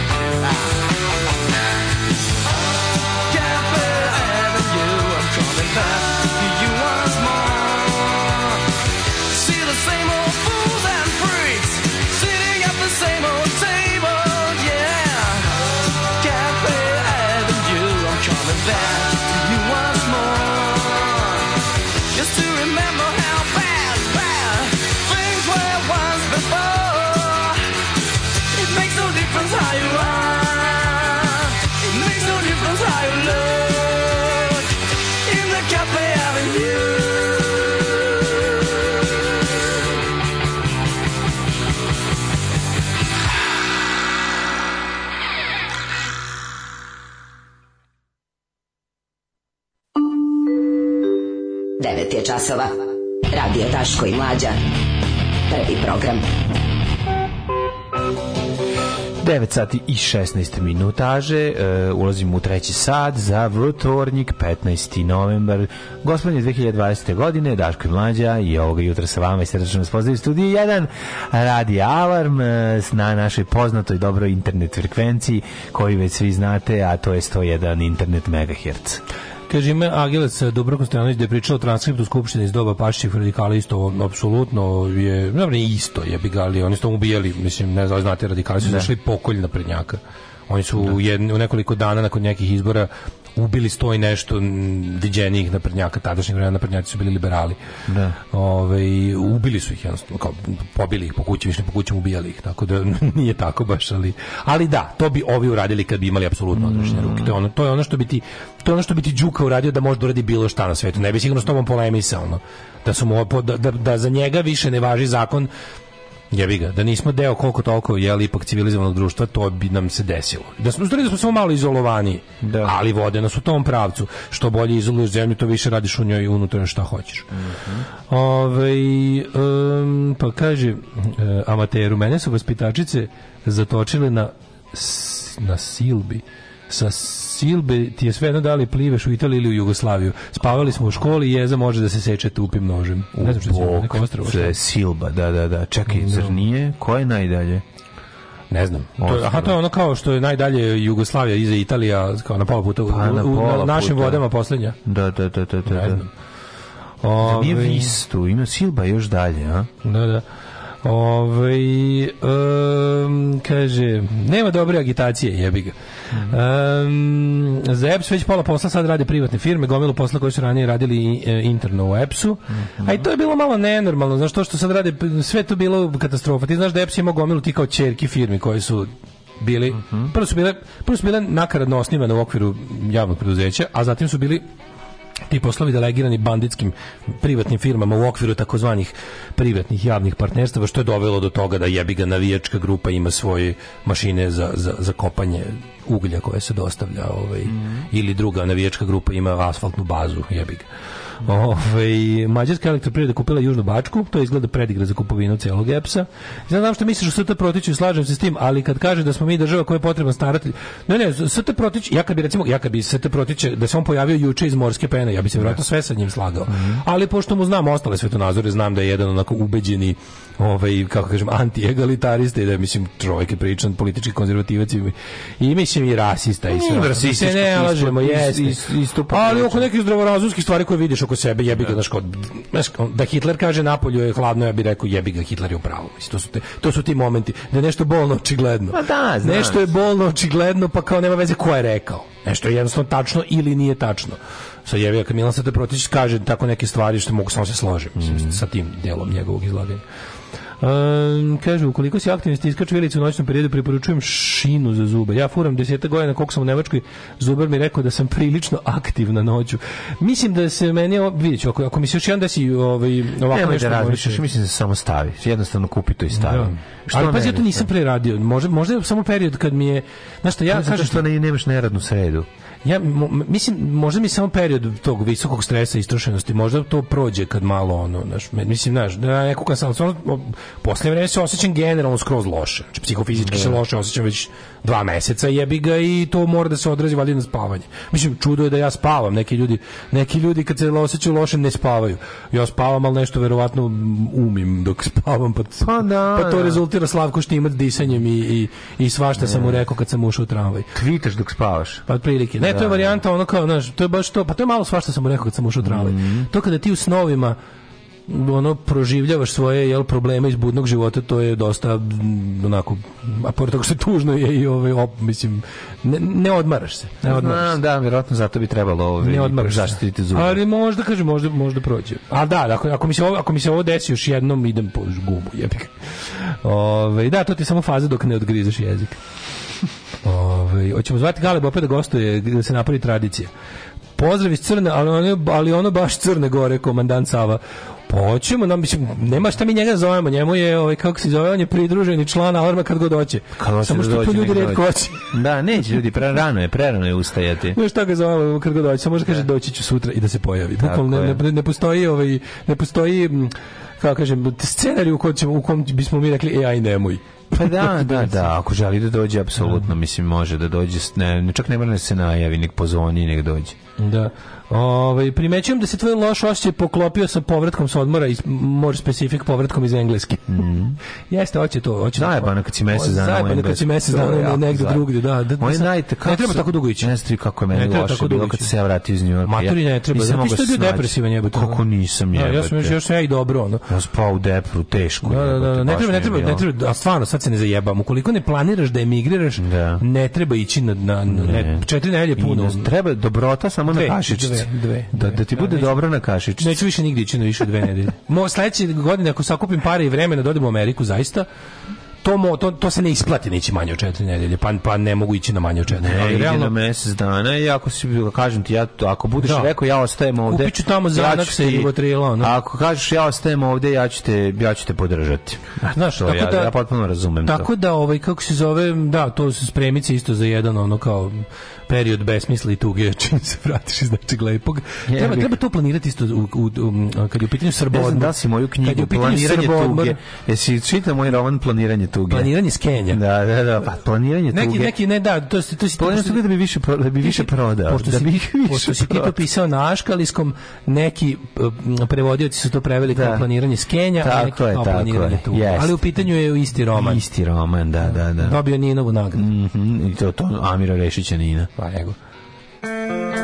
časova. Radio Taško i Mlađa. Prvi program. 9 sati i 16 minutaže, uh, ulazimo u treći sat za Vrutornik, 15. novembar, gospodine 2020. godine, Daško i Mlađa i ovoga jutra sa vama i srdečno vas pozdravim studiju 1, radi alarm uh, na našoj poznatoj dobroj internet frekvenciji koju već svi znate, a to je 101 internet megahertz. Kaže, ima Agilac Dubrovko Stojanović da je pričao o transkriptu Skupštine iz doba pašćih radikala, isto apsolutno je, ne isto je bi oni su to ubijali, mislim, ne znam, znate, radikali su da. zašli pokolj na prednjaka. Oni su da. u, jedni, u nekoliko dana nakon nekih izbora ubili sto i nešto viđenijih naprednjaka, tadašnjih vremena naprednjaci su bili liberali. Da. Ove, ovaj, ubili su ih jednostavno, kao, pobili ih po kući, više po kućama ubijali ih, tako da nije tako baš, ali, ali da, to bi ovi uradili kad bi imali apsolutno mm. odrešene ruke. To je, ono, to je ono što bi ti, to je ono što bi ti Đuka uradio da možda uradi bilo šta na svetu. Ne bi sigurno s tobom polemisao, da su mu da, da, da, za njega više ne važi zakon jebi ga, da nismo deo koliko toliko jeli ipak civilizovanog društva, to bi nam se desilo. Da smo da smo samo malo izolovani, da. ali vode nas u tom pravcu. Što bolje izoluješ zemlju, to više radiš u njoj unutar šta hoćeš. Mm -hmm. Ove, um, pa kaže uh, amateru, mene su vaspitačice zatočile na na silbi sa Silbe ti je svejedno da li pliveš u Italiju ili u Jugoslaviju. Spavali smo u školi i jeza može da se seče tupim nožem. U ne znam što je neko ostrovo. Silba, da, da, da. Čekaj, mm, no. zar nije? Ko je najdalje? Ne znam. To, aha, to je ono kao što je najdalje Jugoslavija iza Italija, kao na pola puta, u, pa na pola u, našim puta. vodama poslednja. Da, da, da, da. da. Ne da. znam. Ove... Nije ovaj- Vistu, ima Silba još dalje, a? Da, da. Ove, ovaj, um, kaže, nema dobre agitacije, jebi ga. Um, za EPS već pola posla sad rade privatne firme, gomilu posla koje su ranije radili e, interno u EPS-u. Mm -hmm. A i to je bilo malo nenormalno, znaš to što sad rade, sve to bilo katastrofa. Ti znaš da EPS ima gomilu ti kao čerki firmi koje su bili, mm -hmm. prvo su bile, prvo su bile nakaradno osnivane u okviru javnog preduzeća, a zatim su bili ti poslovi delegirani banditskim privatnim firmama u okviru takozvanih privatnih javnih partnerstava što je dovelo do toga da jebiga navijačka grupa ima svoje mašine za, za, za kopanje uglja koje se dostavlja ovaj, mm. ili druga navijačka grupa ima asfaltnu bazu jebiga. Ove, ovaj, Mađarska elektroprivreda kupila Južnu Bačku, to je izgleda predigra za kupovinu celog epsa a Ne znam što misliš o ST Protiću, slažem se s tim, ali kad kaže da smo mi država koja je potrebna staratelj, ne, ne, ST Protić, ja kad bi recimo, ja kad bi ST Protić, da se on pojavio juče iz Morske pene, ja bi se verovatno da. sve sa njim slagao. Mm -hmm. Ali pošto mu znam ostale svetonazore, znam da je jedan onako ubeđeni ovaj kako kažem antiegalitarista i da mislim čovjek je politički konzervativac i, mislim i rasista i sve. Rasistički ne lažemo jeste. Pa Ali oko nekih zdravorazumskih stvari koje vidiš oko sebe jebi ga znači da Hitler kaže napolju je hladno ja bih rekao jebi ga Hitler je u pravu. Mislim to su te, to su ti momenti da je nešto bolno očigledno. Pa da, znaš. Nešto je bolno očigledno pa kao nema veze ko je rekao. Nešto je jednostavno tačno ili nije tačno sa Jevija Kamilan Sata Protić kaže tako neke stvari što mogu samo se složiti mm sa tim delom njegovog izlaganja. Um, ehm, kažu, ukoliko si aktivni stiskač velicu u noćnom periodu, preporučujem šinu za zube. Ja furam deseta godina koliko sam u Nemačkoj, zubar mi rekao da sam prilično aktivna noću. Mislim da se meni, vidjet ću, ako, ako mi se još jedan si ovaj, ovako Nemoj da nešto... da razmišljaš, mislim da se samo stavi. Jednostavno kupi to i stavi. Da. Što Ali pazi, ja to nisam preradio. Možda, možda je samo period kad mi je... Znaš što, ja kažem... Zato što ne, nemaš neradnu sredu. Ja mislim možda mi samo period tog visokog stresa i istrošenosti, možda to prođe kad malo ono, znaš, mislim, znaš, da neko kad sam stvarno posle vreme se osjećam generalno skroz loše. Znači psihofizički se da. loše osećam već dva meseca jebi ga i to mora da se odrazi valjda na spavanje. Mislim, čudo je da ja spavam. Neki ljudi, neki ljudi kad se osjećaju loše ne spavaju. Ja spavam, ali nešto verovatno umim dok spavam. Pa, pa, da, pa to da. rezultira Slavko Štimac disanjem i, i, i svašta ne. sam mu rekao kad sam ušao u tramvaj. Kvitaš dok spavaš. Pa prilike. Ne, to je da. varijanta ono kao, znaš, to je baš to. Pa to je malo svašta sam mu rekao kad sam ušao u tramvaj. Mm -hmm. To kada ti u snovima ono proživljavaš svoje jel probleme iz budnog života to je dosta mm, onako a pored toga što je tužno je i ovaj op, mislim ne, ne odmaraš se ne odmaraš Znam, se. da vjerojatno zato bi trebalo ovaj ne odmaraš zaštititi zube ali možda kaže možda možda prođe a da, da ako, ako mi se ovo, ako mi se ovo desi još jednom idem po gumu jebi ovaj da to ti je samo faza dok ne odgrizeš jezik Ove, hoćemo zvati Galeb opet da gostuje da se napravi tradicija pozdrav iz Crne, ali ono, ali ono baš Crne gore, komandant Sava. Hoćemo, nam mislim nema šta mi njega zovemo, njemu je ovaj kako se zove, on je pridruženi član alarma kad god hoće. Samo da što dođe, ljudi retko hoće. Da, neće ljudi, prerano je, prerano je ustajati. Ne šta ga zovemo kad god hoće, samo može kaže da. doći ću sutra i da se pojavi. Bukvalno ne, ne, ne postoji ovaj ne postoji kako kažem, scenariju u, u kom bismo mi rekli, e, aj nemoj. Pa da, da, da, znači. ako želi da dođe, apsolutno, mislim, može da dođe, ne, čak ne mora da se najavi, nek pozvoni, nek dođe. Da. Ove, ovaj, primećujem da se tvoj loš ošće poklopio sa povratkom sa odmora, iz, more specific povratkom iz engleski. Mm. Jeste, hoće to. Hoće zajebano kad si mesec dana Zajebano kad si mesec dana negde drugde. Da, da, Moje da najte, ne treba tako dugo ići. Ne znam kako je meni loše bilo kad se ja vratio iz Njujorka. Maturi ne treba. Nisam što je bio depresivan jebote. Kako nisam jebote. Ja, da, ja sam još, još ja i dobro. Ono. Ja spao u depru, teško. Da, da, da, da, ne treba, ne treba, ne treba, a stvarno sad se ne zajebam. Ukoliko ne planiraš da emigriraš, ne treba ići na, na, četiri nedelje puno. Treba dobrota samo na kašičicu dve, dve, da, da ti bude da, dobro na kašičici. Neću više nigdje ići na više dve nedelje. Mo sledeće godine ako sakupim pare i vremena da odem u Ameriku zaista to, mo, to, to se ne isplati neći manje od četiri nedelje, pa, pa ne mogu ići na manje od četiri nedelje. Ne, realno... na mesec dana i ako si, kažem ti, ja, ako budeš da. rekao ja ostajem ovde... Kupiću tamo za ja se i gotrilo. No. Ako kažeš ja ostajem ovde, ja ću te, ja ću te podržati. Znaš, to, tako ja, da, ja potpuno razumem tako to. da, ovaj, kako se zove, da, to su spremice isto za jedan, ono kao period besmisla i tuge čim se vratiš iz nečeg lepog. Jebik. Treba, treba to planirati isto u, u, u, um, kad je u pitanju srbodmor. Ne znam da si moju knjigu Planiranje tuge. Jesi čita moj roman Planiranje tuge? Planiranje skenja. Da, da, da. Pa, planiranje tuge. Neki, neki, ne, da, to, to, to, to planiranje tuge da bi više, da bi više prodao. Pošto da bi više pošto si ti to pisao na Aškaliskom, neki uh, mm, prevodioci su to preveli da. kao planiranje skenja, tako a neki kao je, planiranje tuge. Jest. Ali u pitanju je isti roman. Isti roman, da, da, da. Dobio Ninovu nagradu. Mm -hmm, I to, to Amira Rešića Nina. Vai, ego.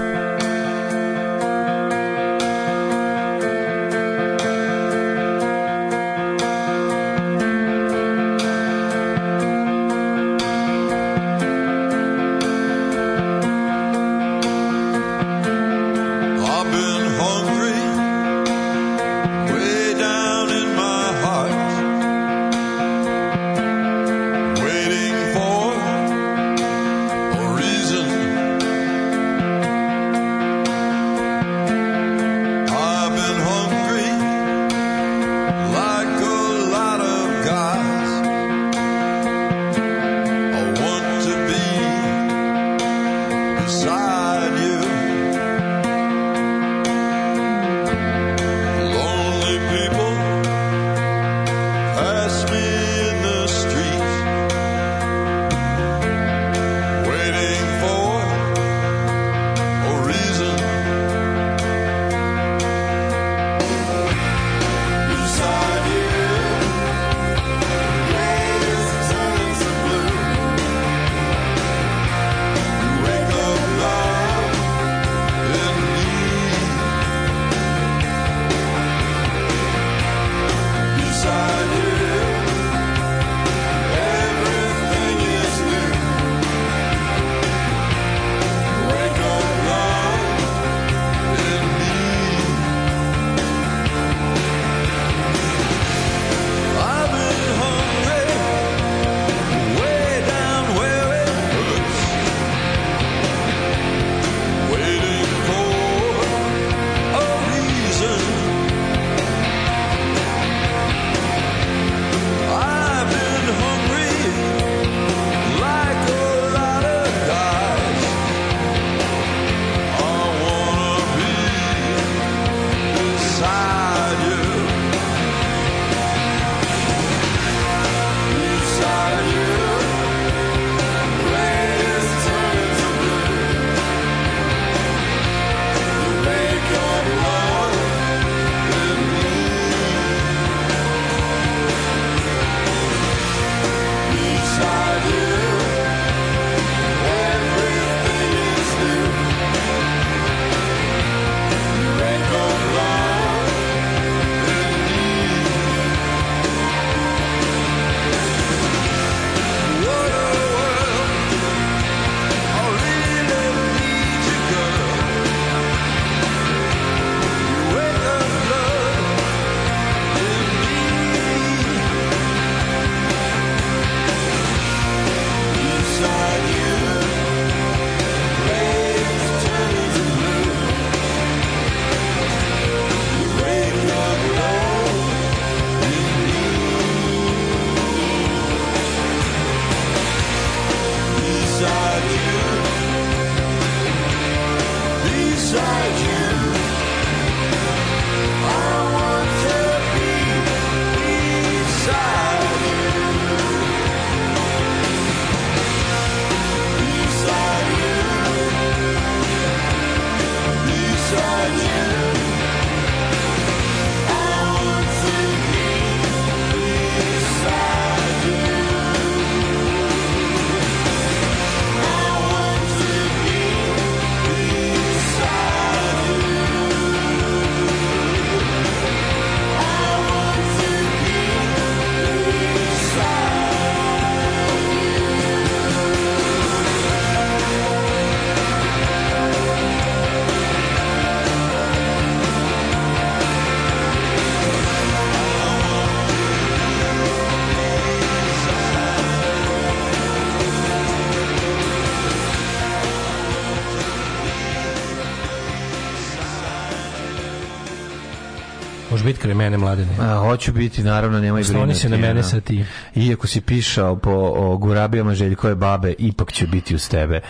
pre mene mlade A, hoću biti, naravno, nema brinuti. Sloni se na mene sa ti. Iako si pišao po o, gurabijama Željkove babe, ipak će biti uz tebe.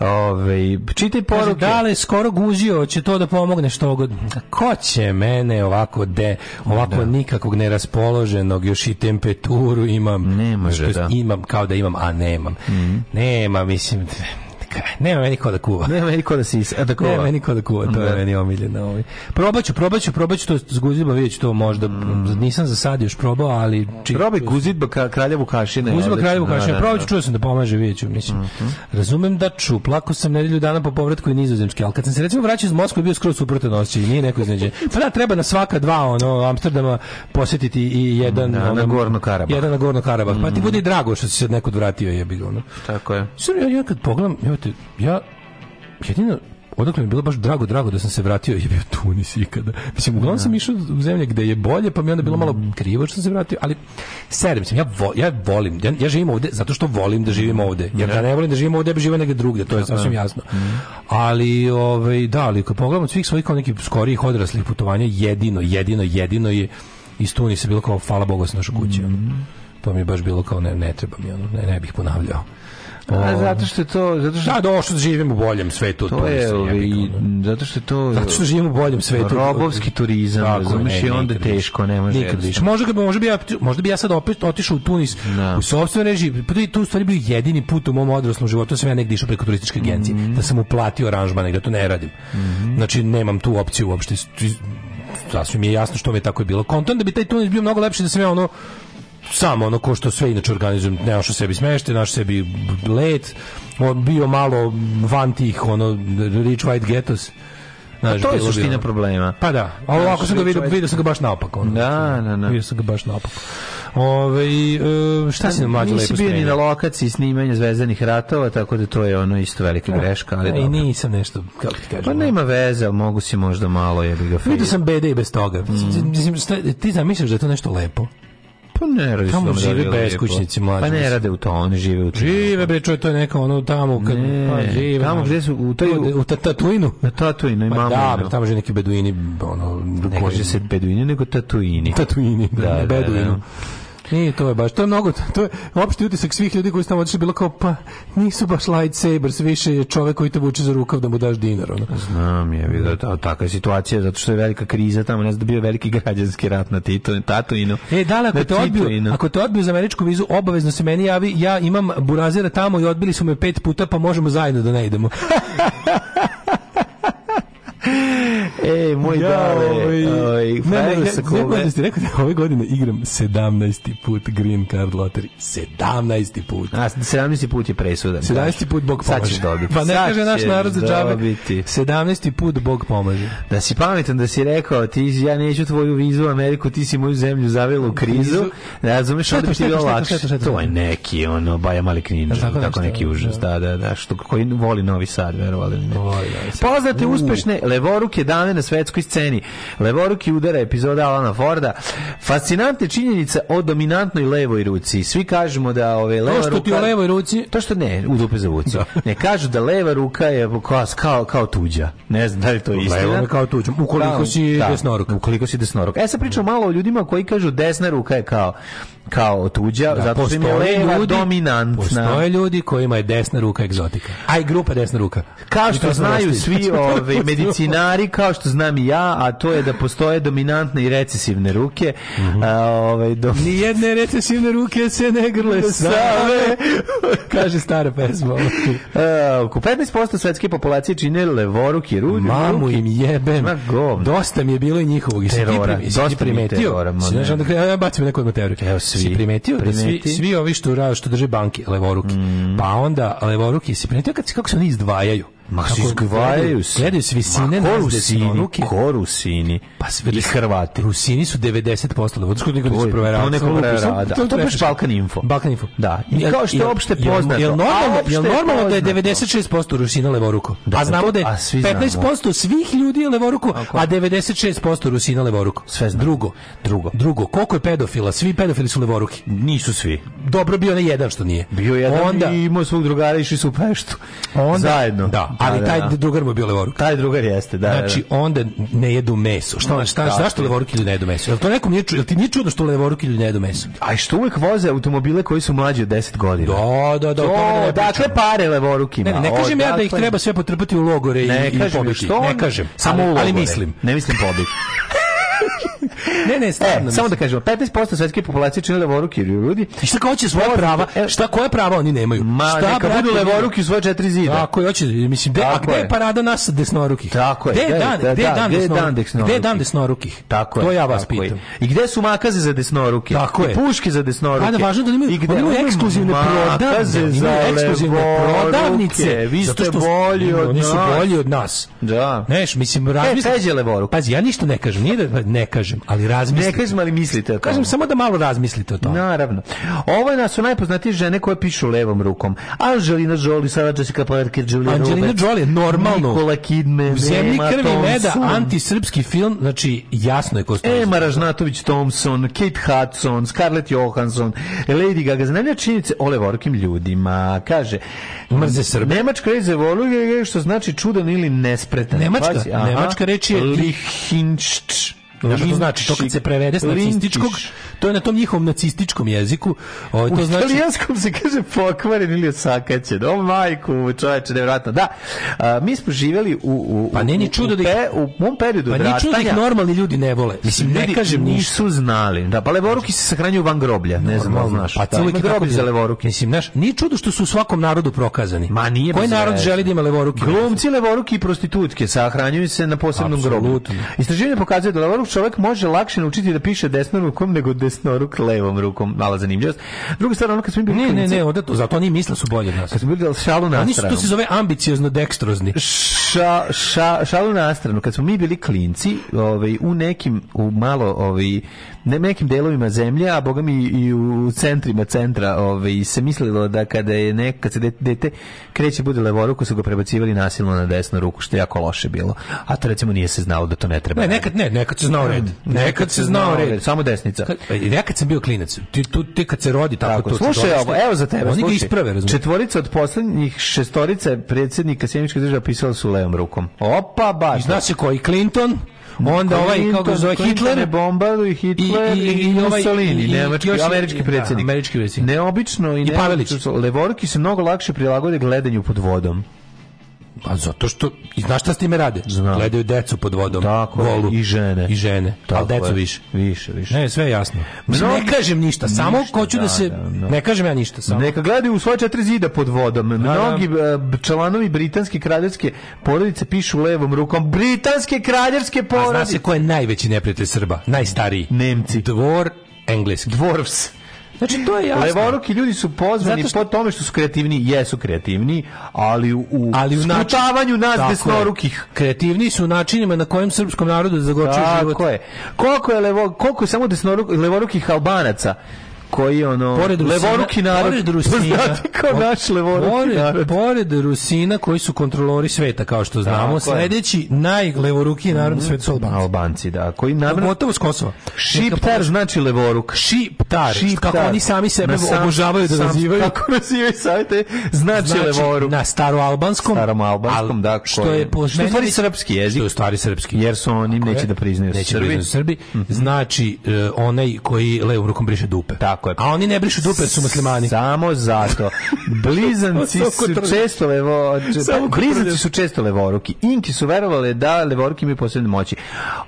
Ovaj čitaj poruke. Kaže, dale, skoro guzio, će to da pomogne što god. Ko će mene ovako de, ovako da. nikakvog neraspoloženog, još i temperaturu imam. Ne može, da. Imam, kao da imam, a nemam. Mm -hmm. Nema, mislim, Nema meni ko da kuva. Nema meni ko da si, a da kuva. Nema meni ko da kuva, to da. je meni omiljeno. Ovaj. Probaću, probaću, probaću to s guzidba, vidjet to možda, mm. nisam za sad još probao, ali... Či, Probaj guzidba ka, kralja kašine. Guzidba kralja da, Vukašina, da, probaću, da. čuo sam da pomaže, videću, mislim. Mm -hmm. Razumem da ču, plako sam nedelju dana po povratku iz Nizozemske, al kad sam se recimo vraćao iz Moskve, bio skroz suprotan osjećaj, nije neko izneđe. Pa da, treba na svaka dva, ono, Amsterdama posetiti i jedan... Da, ono, na Gornu Karabah. Jedan na Gornu Karabah. Mm. Pa ti mhm. bude drago što si se od vratio, jebi ono. Tako je. Sve, ja, ja kad pogledam, ja, te, ja jedino odakle mi je bilo baš drago, drago da sam se vratio je bio Tunis ikada. Mislim, uglavnom sam da. išao u zemlje gde je bolje, pa mi onda bilo malo mm. krivo što sam se vratio, ali serem sam, ja, vo, ja volim, ja, ja živim ovde zato što volim da živim ovde. Jer ja. da ne volim da živim ovde, ja bi živio negde drugde, to je da. sasvim jasno. Mm. Ali, ovaj, da, ali kad pogledam svih svojih kao nekih skorijih odraslih putovanja, jedino, jedino, jedino je iz Tunisa bilo kao, hvala Bogu, da sa našoj kuće. Mm -hmm. To mi je baš bilo kao, ne, ne treba mi, ono, ne, ne bih ponavljao. A ehm, zato što to zato što da, do, da, što da živimo u boljem svetu to je i, da. zato što to zato što živimo u boljem svetu robovski turizam Tako, razumiješ i onda teško ne može nikad više možda bi možda bi ja možda bi ja sad opet otišao u Tunis no. u sopstveni režim pa to tu stvari bio jedini put u mom odraslom životu sam ja negde išao preko turističke agencije mm -hmm. da sam uplatio aranžman negdje to ne radim mm -hmm. znači nemam tu opciju uopšte sasvim je jasno što mi je tako je bilo. Kontent da bi taj Tunis bio mnogo lepši da sam ja ono samo ono ko što sve inače organizujem, nemaš u sebi smešte, naš sebi let, on bio malo van tih, ono, rich white getos. Pa Znaš, to je suština bilo. problema. Pa da, a ovako Znaš, sam ga vidio, vidio sam ga baš naopako. Ono, da, da, da. Vidio sam ga baš naopako. Ove, ovaj, šta si na mlađe lepo Nisi bio ni na lokaciji snimanja Zvezdanih ratova, tako da to je ono isto velika no. Da. greška. Ali I e, nisam nešto, kako ti kažem. Pa da. nema veze, ali mogu si možda malo jebi ga. Vidio sam BD i bez toga. Mm. Ti zamisliš da je to nešto lepo? Pa ne radi tamo žive beskućnici mlađi. Pa ne rade u to, oni žive u to. Žive bre, čuje to je neka ono tamo kad ne, pa žive. Tamo gde su u taj u Tatuinu, na Tatuinu pa i mama. Da, no. tamo žive neki beduini, ono, ne može se beduini nego tatuini. Tatuini, da, da, beduini. Da, da, da. Nije to je baš, to je mnogo, to je opšti utisak svih ljudi koji su tamo odšli bilo kao, pa nisu baš lightsabers, više je čovek koji te vuče za rukav da mu daš dinar. Ono. Znam je, vidio, ta, takva je situacija, zato što je velika kriza tamo, ne znam da bio veliki građanski rat na Tito, Tatuinu. E, da, ako te, odbiju, ako te odbiju za američku vizu, obavezno se meni javi, ja imam burazira tamo i odbili su me pet puta, pa možemo zajedno da ne idemo. Ej, moj ja, dale. Ovaj, ovaj, ne, ne, ne, ne, ne, ne, ne, ove godine igram 17. put Green Card Lottery. 17. put. A, 17. put je presudan. 17. put Bog pomaže. Sad ćeš dobiti. Pa ne Sad kaže naš narod za džabe. 17. put Bog pomaže. Da si pametan, da si rekao, ti, ja neću tvoju vizu u Ameriku, ti si moju zemlju zavela u krizu. Ne razumeš, onda ti je bilo lakše. To je neki, ono, baja mali kninđa. Da, tako, tako neki da, užas, da. da, da, da. Što, koji voli Novi Sad, verovali ne. Poznate uspešne levoruke dane na svetskoj sceni, levoruki udara epizoda Alana Forda, fascinantna činjenica o dominantnoj levoj ruci. Svi kažemo da ove leva ruka... To što ti u levoj ruci... To što ne, u dupe zavuci. Da. Ne kažu da leva ruka je kao, kao, tuđa. Ne znam da li to je istina. Leva kao tuđa, ukoliko da, si da, desnoruk. Ukoliko si desnoruk. E sad pričam malo o ljudima koji kažu desna ruka je kao kao tuđa, da, zato što je leva ljudi, dominantna. Postoje ljudi kojima je desna ruka egzotika. Aj, grupa desna ruka. Kao što znaju svi ove medicinari dinari kao što znam i ja, a to je da postoje dominantne i recesivne ruke. Mm -hmm. a, ovaj, do... jedne recesivne ruke se ne grle same, kaže stara pesma. Oko 15% svetske populacije čine levoruki ruke. Mamu im jebem. Ma Dosta mi je bilo i njihovog. I terora. dosta primetio. Terora, Znaš, onda krenu, ja bacim neku teoriju. Evo, svi. Si primetio primeti. da svi, svi ovi što, što drže banke, levoruki. Mm. Pa onda levoruki si primetio kad, kako se oni izdvajaju Ma se izgvajaju se. Gledaju s visine Ma, ko ko Rusini pa sve da i Hrvati. Rusini su 90% da vodsko niko nisu proverava. To neko proverava, da. To, to baš Balkan Info. Balkan Info. Da. I, kao što je opšte poznato. Jel normalno, jel normalno da je 96% Rusina levoruko? Da, a da, znamo da je 15% svih ljudi je levoruko, a 96% Rusina levoruko. Sve znamo. Drugo. Drugo. Drugo. Koliko je pedofila? Svi pedofili su levoruki. Nisu svi. Dobro bio ne jedan što nije. Bio jedan onda, i imao svog drugara išli su u Peštu. Onda, Zajedno. Da ali da, da, taj da. drugar mu je bio levoruk. Taj drugar jeste, da. Znači onda ne jedu meso. Šta, šta, šta zašto levoruki ljudi ne jedu meso? Jel to nekom nije čudno, ti nije čudno što levoruki ljudi ne jedu meso? A što uvek voze automobile koji su mlađi od 10 godina? Da, da, da. To, dakle pare levorukima. Ne, ne kažem ja da ih treba sve potrpati u logore i, i pobiti. Ne kažem, samo u logore. Ali mislim. Ne mislim pobiti. ne, ne, stvarno. E, samo da kažem, 15% svetske populacije čini levoruki ljudi. I šta hoće svoje prava? E, šta koje prava oni nemaju? Ma, šta neka budu levoruki u svoje četiri zida. Tako hoće, mislim, de, a gde je parada nas desnorukih? Tako je. Gde je dan, gde da, dan desnorukih? Gde je dan desnorukih? Tako je. To ja vas pitam. I gde su makaze za desnoruke? Tako je. Puške za desnoruke. Ajde, važno da imaju, I gde imaju ekskluzivne prodavnice. Imaju ekskluzivne prodavnice. Vi ste bolji od nas. Oni su bolji od nas. Da. Neš, mislim, razmislite. Pazi, ja ništa ne kažem, nije da ne kažem kažem. Ali razmislite. Ne kažem, ali mislite o tome. Kažem samo da malo razmislite o tome. Naravno. Ovo nas su najpoznatije žene koje pišu levom rukom. Angelina Jolie, Sarah Jessica Parker, Julia Angelina Roberts, Jolie, normalno. Nikola Kidman, U zemlji krvi meda, antisrpski film, znači jasno je ko stoji. Ema Ražnatović Thompson, Kate Hudson, Scarlett Johansson, Lady Gaga, zanimlja činjenice o levorkim ljudima. Kaže, mrze Srbe. Nemačka reč voluje, što znači čudan ili nespretan. Nemačka, Pazi, Nemačka reč je Lihinšč. Znaš što znači? To kad se prevede s nacističkog, to je na tom njihovom nacističkom jeziku. Ovaj, to znači... italijanskom se kaže pokvaren ili osakaćen. O majku, čoveče, neverovatno. Da, A, mi smo živeli u, u, pa ne ni čudo da ih, u mom periodu pa odrastanja. ni čudo da ih normalni ljudi ne vole. Mislim, ne kažem ništa. nisu znali. Da, pa levoruki se sahranjuju van groblja. Ne znam, Normalno, znaš. Pa da. cijeli groblj za levoruke. Mislim, znaš, ni čudo što su u svakom narodu prokazani. Ma nije Koji narod želi da ima levoruke? Glumci, levoruki i prostitutke sahranjuju se na posebnom groblju. Istraživanje pokazuje da levoruki jednog čovjek može lakše naučiti da piše desnom rukom nego desnoruk levom rukom. Mala zanimljivost. Druga stvar, ono kad smo bili... Ne, klinici, ne, ne, onda zato oni misle da su bolje od nas. Kad smo bili šalu na stranu. To se zove ambiciozno dekstrozni. Ša, ša, šalu na stranu. Kad smo mi bili klinci, ovaj, u nekim, u malo, ovaj, ne nekim delovima zemlje, a bogami i u centrima centra, ovaj se mislilo da kada je neka kad se dete kreće bude levoruku su ga prebacivali nasilno na desnu ruku, što je jako loše bilo. A to recimo nije se znalo da to ne treba. Ne, nekad ne, nekad se znao red. Mm. Nekad, nekad se znao red. red, samo desnica. Kad, ja e, kad sam bio klinac, ti tu ti kad se rodi tako, tako to. Slušaj, ovo, evo za tebe. Oni ga isprave, razumiješ. Četvorica od poslednjih šestorica predsednika Sjemičke države pisala su levom rukom. Opa, baš. I zna se koji Clinton, Onda Clinton, ovaj kako zove Hitler je bombarduje Hitler i, i, ovaj- i, i Mussolini, i, nemački, i američki da. predsjednik. Da, američki predsjednik. Neobično i, i Pavelić. Levorki se mnogo lakše prilagode gledanju pod vodom. Pa zato što, i znaš šta s time rade? Znam. Gledaju decu pod vodom, Tako golu. Je, I žene. I žene, Tako ali decu je. više. Više, više. Ne, sve je jasno. Mnogi... Ne kažem ništa, ništa samo hoću da, da se... Da, no. Ne kažem ja ništa, samo. Neka gledaju u svoje četiri zida pod vodom. Da, da. Mnogi e, članovi britanske kraljevske porodice pišu levom rukom britanske kraljevske porodice. A zna se ko je najveći neprijatelj Srba, najstariji? Nemci. Dvor engleski. Dvorfs. Znači, to je jasno. Levoruki ljudi su pozvani što... po tome što su kreativni, jesu kreativni, ali u, ali u način... nas desnorukih. Kreativni su načinima na kojem srpskom narodu zagočuje život. Tako je. Koliko je, levo, koliko je samo desnoruk, levorukih albanaca koji ono pored Rusina, levoruki narod pored pa Rusina, kao o, naš levoruki pored, narod. pored Rusina koji su kontrolori sveta kao što znamo da, sledeći najlevoruki narod mm, sveta su Albanci Albanci da koji namre gotovo s Kosova Šiptar znači levoruk Šiptar, Šiptar kako oni sami sebe sam, obožavaju da nazivaju kako nazivaju savete znači, znači levoruk na staro albanskom starom albanskom da koji, što je po što meni, stvari srpski jezik što je stari srpski jer su oni da neće da priznaju Srbi Srbi mhm. znači e, onaj koji levom rukom briše dupe tako Tako je. A oni ne brišu dupe, su muslimani. Samo zato. Blizanci su često levo... Pa, blizanci su često levoruki. Inki su verovali da levoruki imaju posebne moći.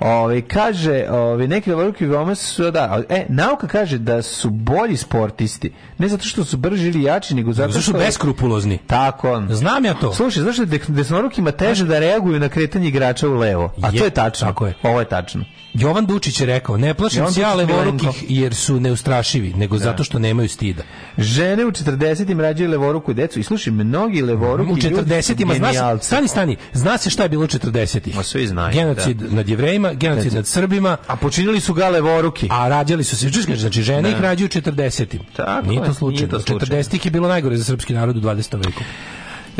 Ove, kaže, ove, neki levoruki veoma su... Da, e, nauka kaže da su bolji sportisti. Ne zato što su brži ili jači, nego zato što... su beskrupulozni. Tako. Znam ja to. Slušaj, zašto je da desnorukima teže da reaguju na kretanje igrača u levo? A je, to je tačno. Tako je. Ovo je tačno. Jovan Dučić je rekao, ne plašim se ja levorukih jer su neustrašivi nego da. zato što nemaju stida. Žene u 40-im rađaju levoruku i decu i slušaj, mnogi levoruki u 40-ima, znaš, stani, stani, zna se šta je bilo u 40-ih. Ma svi znaju. Genocid da. nad jevrejima, genocid Reci. Znači, nad Srbima. A počinili su ga levoruki. A rađali su se, čuš, znači žene da. ih rađaju u 40-im. Tako nije to slučajno. Nije to slučajno. 40-ih je bilo najgore za srpski narod u 20. veku.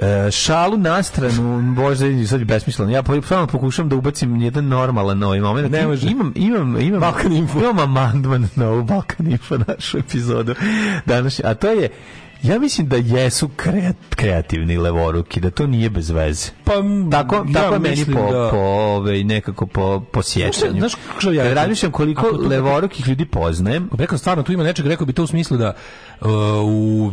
E, šalu na stranu, bože, sad je besmisleno. Ja samo pokušam da ubacim jedan normalan novi moment. Ne može. Imam, imam, imam, Balkan Info. imam amandman na ovu Balkan Info našu epizodu današnje. A to je, ja mislim da jesu kreativni levoruki, da to nije bez veze. Pa, tako, ja tako ja meni po, da... po ove, ovaj, nekako po, po sjećanju. Znaš, znaš ja razmišljam koliko tu... levorukih ljudi poznajem. Rekao, stvarno, tu ima nečeg, rekao bi to u smislu da uh, u,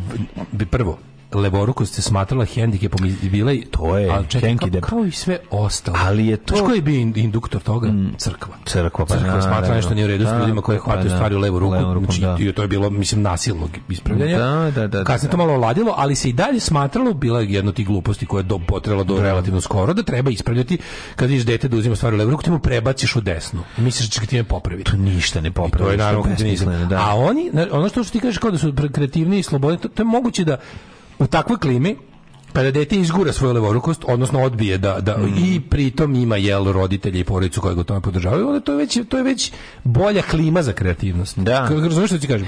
prvo, levorukost se smatrala hendikepom i bila i to je ali čekaj, kao, i sve ostalo. Ali je to koji bi induktor toga? Mm, crkva. Crkva pa crkva smatra nešto nije u redu s da, ljudima koji pa hvataju da. stvari u levu ruku. rukom, znači, da. I to je bilo mislim nasilno ispravljanje. Da, da, da, da. Kasnije to malo oladilo, ali se i dalje smatralo bila jedna od tih gluposti koja do potrela do relativno skoro da treba ispravljati kad vidiš dete da uzima stvari u levu ruku, ti mu prebaciš u desnu. Misliš da će ti ne popraviti. To ništa ne popravi. To je naravno da. A oni ono što ti kažeš kao da su kreativni i slobodni, to, to je moguće da u takvoj klimi kada dete izgura svoju levorukost, odnosno odbije da, da mm. i pritom ima jel roditelje i porodicu koji ga tome podržavaju, onda to je već to je već bolja klima za kreativnost. Da. Razumeš što ti kažem?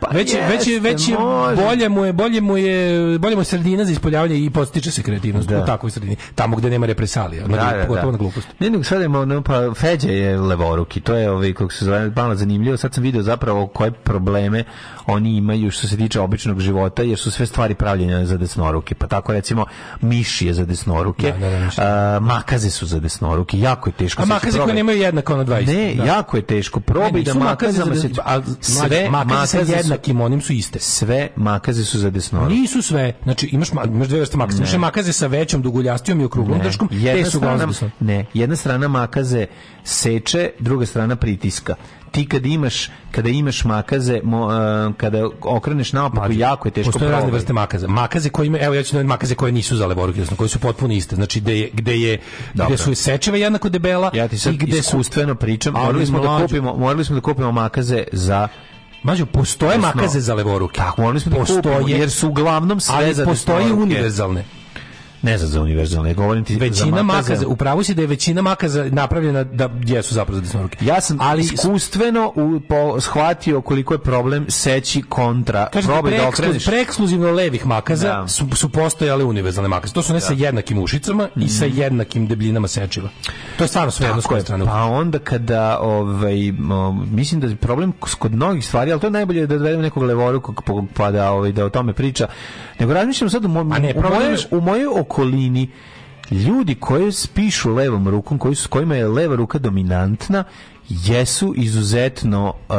Pa već, jeste, već, već je bolje mu je, bolje mu je, bolje mu je sredina za ispoljavanje i podstiče se kreativnost da. u takvoj sredini, tamo gde nema represalija, da, da, da, pogotovo da. na gluposti. Ne, nego sad je, no, pa Feđa je levoruki, to je ovaj, kako se zove, malo zanimljivo, sad sam video zapravo koje probleme oni imaju što se tiče običnog života, jer su sve stvari pravljene za desnoruke, pa tako recimo miši je za desnoruke, da, da, da, a, makaze su za desnoruke, jako je teško. A makaze koje nemaju jednako na 20. Ne, da. jako je teško, probaj da makazama se... A, Sve makaze jednakim onim su iste. Sve makaze su za desnoru. Nisu sve. Znači imaš imaš dve vrste makaze. Imaš makaze sa većom duguljastijom i okruglom držkom. te su strana, ne, jedna strana makaze seče, druga strana pritiska ti kad imaš kada imaš makaze mo, uh, kada okreneš naopako jako je teško postoje razne vrste makaza makaze koje ima evo ja ću da- makaze koje nisu za levoruke odnosno koje su potpuno iste znači gde je gde je Dobre. gde su sečeve jednako debela ja ti sad i gde iskustveno su... pričam morali smo mlađu. da kupimo morali smo da kupimo makaze za Mađo, postoje Jasno. makaze za levoruke. Tako, oni smo da postoje, jer su uglavnom sve ali postoje univerzalne ne znam za univerzalne, govorim ti većina za makaza. Upravo si da je većina makaza napravljena da jesu zapravo desnoruke. Ja sam ali iskustveno u, po, shvatio koliko je problem seći kontra. Kažete, Probaj pre, da okreniš. Preekskluzivno levih makaza da. su, su postojale univerzalne makaze. To su ne da. sa jednakim ušicama mm. i sa mhm. jednakim debljinama sečiva. To je stvarno sve jedno s koje strane. Pa onda kada, ovaj, mislim da je problem kod mnogih stvari, ali to je najbolje da dovedemo nekog levorukog pa da, ovaj, da o tome priča. Nego razmišljam sad u, moj, ne, u, mojoj, u mojoj okolini ljudi koji spišu levom rukom, koji su, kojima je leva ruka dominantna jesu izuzetno uh,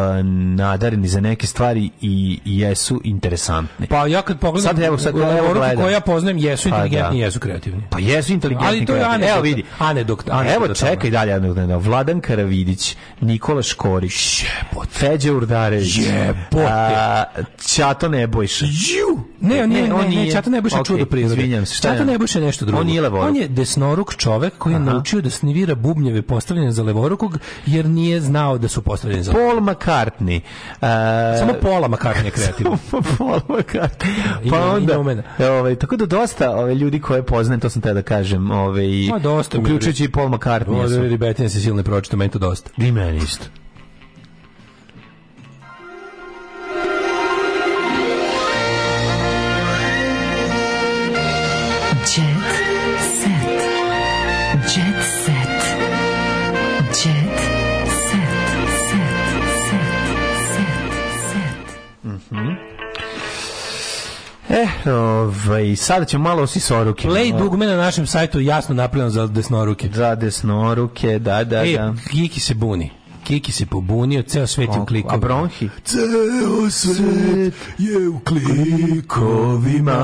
nadareni za neke stvari i jesu interesantni. Pa ja kad pogledam sad, evo, sad, evo gledam. koje ja poznajem jesu pa inteligentni, da. jesu kreativni. Pa jesu inteligentni. Ali to je anegdota. Evo vidi. Anegdota. anegdota evo čekaj dalje anegdota. Vladan Karavidić, Nikola Škorić, Jebote. Feđe Urdarević, Jebote. A, Ćato Nebojša. Ju! Ne, on, ne, ne, on ne, nije, ne, Čato Nebojša okay, čudo prirode. Izvinjam se. Čato Nebojša nešto drugo. On je levoruk. On je desnoruk čovek koji je naučio da snivira bubnjeve postavljene za levorukog, jer nije znao da su postavljeni za Paul McCartney. Uh, Samo Paula McCartney je kreativno. Paul McCartney. Pa onda, ovaj, tako da dosta ove, ovaj, ljudi koje poznajem, to sam te da kažem, ovaj, dosta, uključujući i Paul McCartney. Ovo da vidi, se silne pročito, meni to dosta. I meni isto. Eh, ovaj, sada ćemo malo o sisoruke. Play dugme na našem sajtu jasno napravljeno za desnoruke. Za desnoruke, da, da, e, da. Giki se buni. Kiki se pobunio, ceo svet je u klikovima. A bronhi? Ceo svet je u klikovima,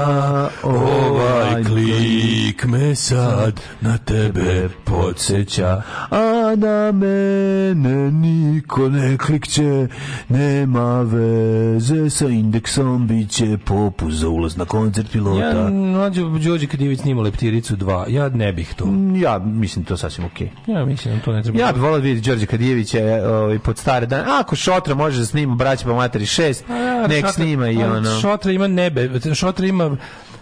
ovaj, ovaj klik me sad na tebe podsjeća, a na mene niko ne klikće, nema veze sa indeksom, bit će popuz za ulaz na koncert pilota. Ja, mlađo, Đorđe Kadivić snima Leptiricu 2, ja ne bih to. Ja mislim to sasvim okej. Okay. Ja mislim, da to ne treba... Ja bih volao da vidjeti Đorđe Kadijevića, je ovaj, pod stare dane. Ako Šotra može da snima braća po pa materi šest, a, pa nek snima i ono. Šotra ima nebe, Šotra ima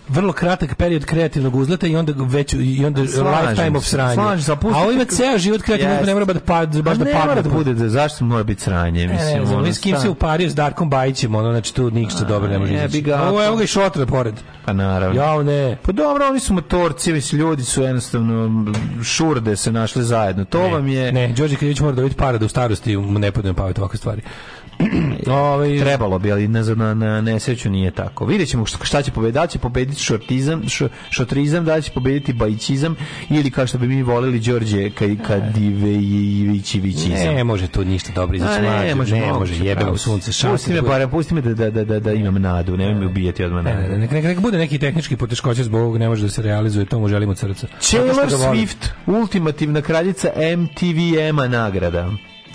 vrlo kratak period kreativnog uzleta i onda već i onda lifetime of sranje. Slažem se, a ovo ovaj ima ceo život kreativnog yes. ne mora da pad, baš da, pa- pa da padne. Ne mora da bude, da, zašto mora biti sranje, e, mislim. Ne, ne, ono, s kim se upario s Darkom Bajićem, ono znači tu ništa dobro ne može. Ne, ovo je pa- ovo i šotra pored. Pa naravno. Ja ne. Pa dobro, oni su motorci, vi ljudi su jednostavno šurde se našli zajedno. To ne, vam je Ne, Đorđe Krivić mora da dobiti para da u starosti mu ne padne pamet ovakve stvari. Ove, ovaj, trebalo bi, ali na, na, na nesreću nije tako. Vidjet ćemo šta da da će pobediti, da će pobediti šortizam, šotrizam, da će pobediti bajićizam, ili kao što bi mi volili Đorđe kaj, kadivejivićivićizam. Ne, može tu ništa dobro izaći. Ne, ne, može, ne, može jebem u sunce. Šanse pusti me, da barem, pusti me da, da, da, da, da imam nadu, nemoj mi ubijati odmah nadu. Ne, nek, nek, nek bude neki tehnički poteškoće zbog ovog, ne može da se realizuje, to mu želimo srca. Taylor Swift, ultimativna kraljica MTV-ema nagrada.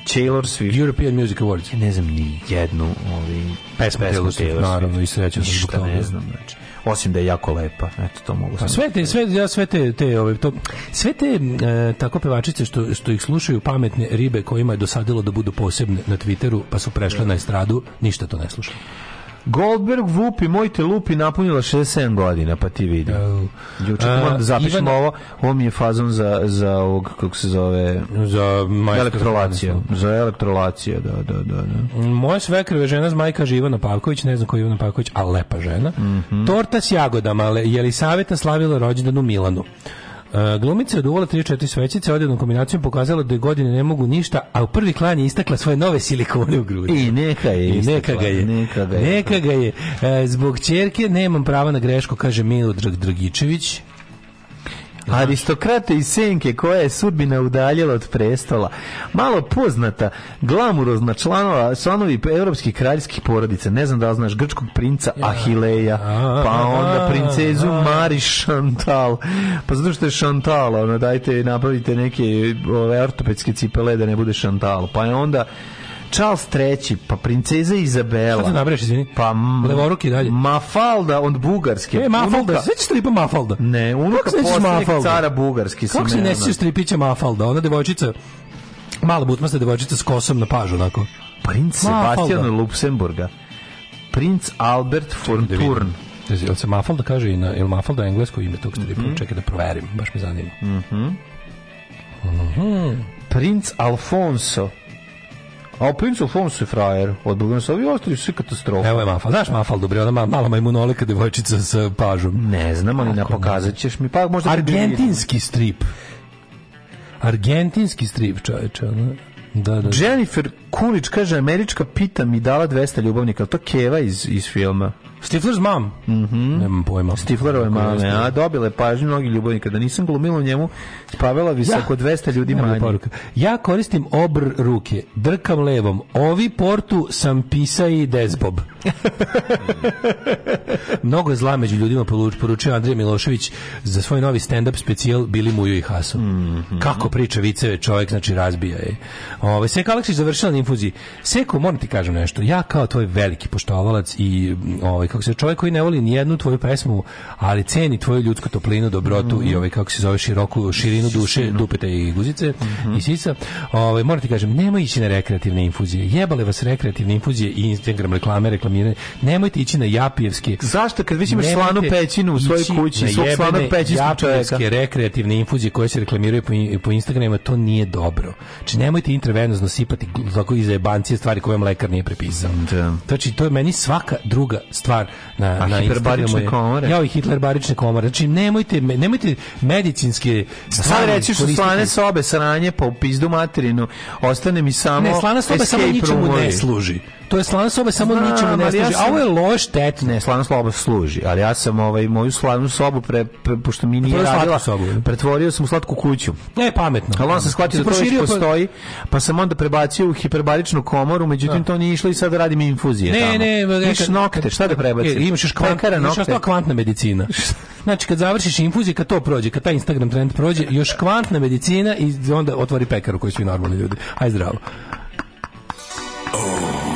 Taylor Swift. European Music Awards. Ja ne znam ni jednu ovaj, pesmu, pesmu Taylor Swift. Naravno, i srećan sam zbog toga. ne znam, znači. Osim da je jako lepa, eto to mogu Pa sve da te, sve, ja sve te, te, ove to, sve te e, tako pevačice što, što ih slušaju pametne ribe kojima je dosadilo da budu posebne na Twitteru, pa su prešle da. na estradu, ništa to ne slušaju. Goldberg Vupi, mojte lupi, napunila 67 godina, pa ti vidi. Juče uh, moram da zapišem Ivan... ovo, ovo mi je fazon za, za ovog, kako se zove, za elektrolaciju. Za elektrolaciju, da, da, da. da. Moja svekrva je žena zmajka Živana Pavković, ne znam ko je Ivana Pavković, ali lepa žena. Mm -hmm. Torta s jagodama, je li savjeta slavila rođendan u Milanu? Uh, glumica je oduvala 3-4 svećice, odjednom kombinacijom pokazala da godine ne mogu ništa, a u prvi klan je istakla svoje nove silikone u grudi. I neka je. I neka ga je. Neka ga je. Neka ga je. E, zbog čerke nemam prava na grešku, kaže Milo Dragičević aristokrate iz Senke koja je sudbina udaljila od prestola. Malo poznata, glamurozna članova, članovi europskih kraljskih porodica. Ne znam da li znaš grčkog princa Ahileja, pa onda princezu Mari Chantal Pa zato što je Chantal ono, dajte, napravite neke ove ortopedske cipele da ne bude Chantal Pa je onda Charles III, pa princeza Izabela. Šta nabreš, izvini? Pa levoruki dalje. Mafalda od Bugarske. E, Mafalda, unuka... sveći stripa Mafalda. Ne, unuka posljednjeg cara Bugarski. Kako se ne sjećaš stripića Mafalda? Ona devojčica, mala butmasta devojčica s kosom na pažu, onako. Prince Sebastian od Luksemburga. Prince Albert da von Turn. Jel se Mafalda kaže i na, jel Mafalda englesko ime tog stripa? Mm -hmm. Čekaj da proverim, baš me zanima. Mhm. Mm mhm. Mm -hmm. Princ Alfonso A Prince of Homes je frajer, odbogljeno su ostali su katastrofa. Evo je Mafal, znaš Mafal, dobro, ona ma, mala majmunolika devojčica sa pažom. Ne znam, ali pokazat ćeš mi, pa možda... Argentinski strip. Argentinski strip, čoveče, da, da, da. Jennifer Kulić kaže, američka pita mi dala 200 ljubavnika, to Keva iz, iz filma. Stifler's mom? Mm Nemam pojma. Stiflerova mama, a dobile pažnju mnogi ljubavnika. Da nisam glumila u njemu, spavila bi se ja. oko 200 ljudi manje. Poruka. Ja koristim obr ruke, drkam levom. Ovi portu sam pisa i dezbob. Mnogo je zla među ljudima poručio Andrija Milošević za svoj novi stand-up specijal Bili Muju i Hasu. Mm -hmm. Kako priča viceve čovjek, znači razbija je. Ove, ovaj, Sek Aleksić završila na infuziji. Seko, moram ti kažem nešto. Ja kao tvoj veliki poštovalac i ovaj kako se čovjek koji ne voli ni jednu tvoju pesmu, ali ceni tvoju ljudsku toplinu, dobrotu mm -hmm. i ovaj kako se zove široku širinu duše, dupeta mhm. i guzice mm -hmm. i sica. Ovaj moram ti kažem, nemoj ići na rekreativne infuzije. Jebale vas rekreativne infuzije i Instagram reklame, reklamiranje. Nemojte ići na Japijevske. Zašto kad već imaš slanu pećinu u svojoj kući, svog slanog pećinskog čovjeka? rekreativne infuzije koje se reklamiraju po, po Instagramima, to nije dobro. Znači nemojte intravenozno sipati tako i zajebancije stvari koje mlekar nije prepisao. Da. Znači, to je meni svaka druga stvar na, A na Instagramu. komore. Ja, i Hitler barične komore. Znači, nemojte, nemojte medicinske da stvari. Sad reći što slane sobe, sranje, pa u pizdu materinu, ostane mi samo Ne, slana soba samo ničemu ne služi. To je slana soba samo Znam, ničemu ne služi. Ja sam... A ovo je loš štet. Ne, slana soba služi, ali ja sam ovaj moju slanu sobu pre, pre pošto mi nije radila, sobu. pretvorio sam u slatku kuću. Ne, pametno. Ali on se shvatio da to još pa- postoji, pa sam onda prebacio u hiperbaričnu komoru, međutim da. to nije išlo i sad radim infuzije ne, tamo. Ne, ne, Imaš nokte, šta da e, prebacim? Imaš još kvantna, imaš još kvantna medicina. Znači, kad završiš infuziju, kad to prođe, kad taj Instagram trend prođe, još kvantna medicina i onda otvori pekaru koji su i normalni ljudi. Aj zdravo. Oh.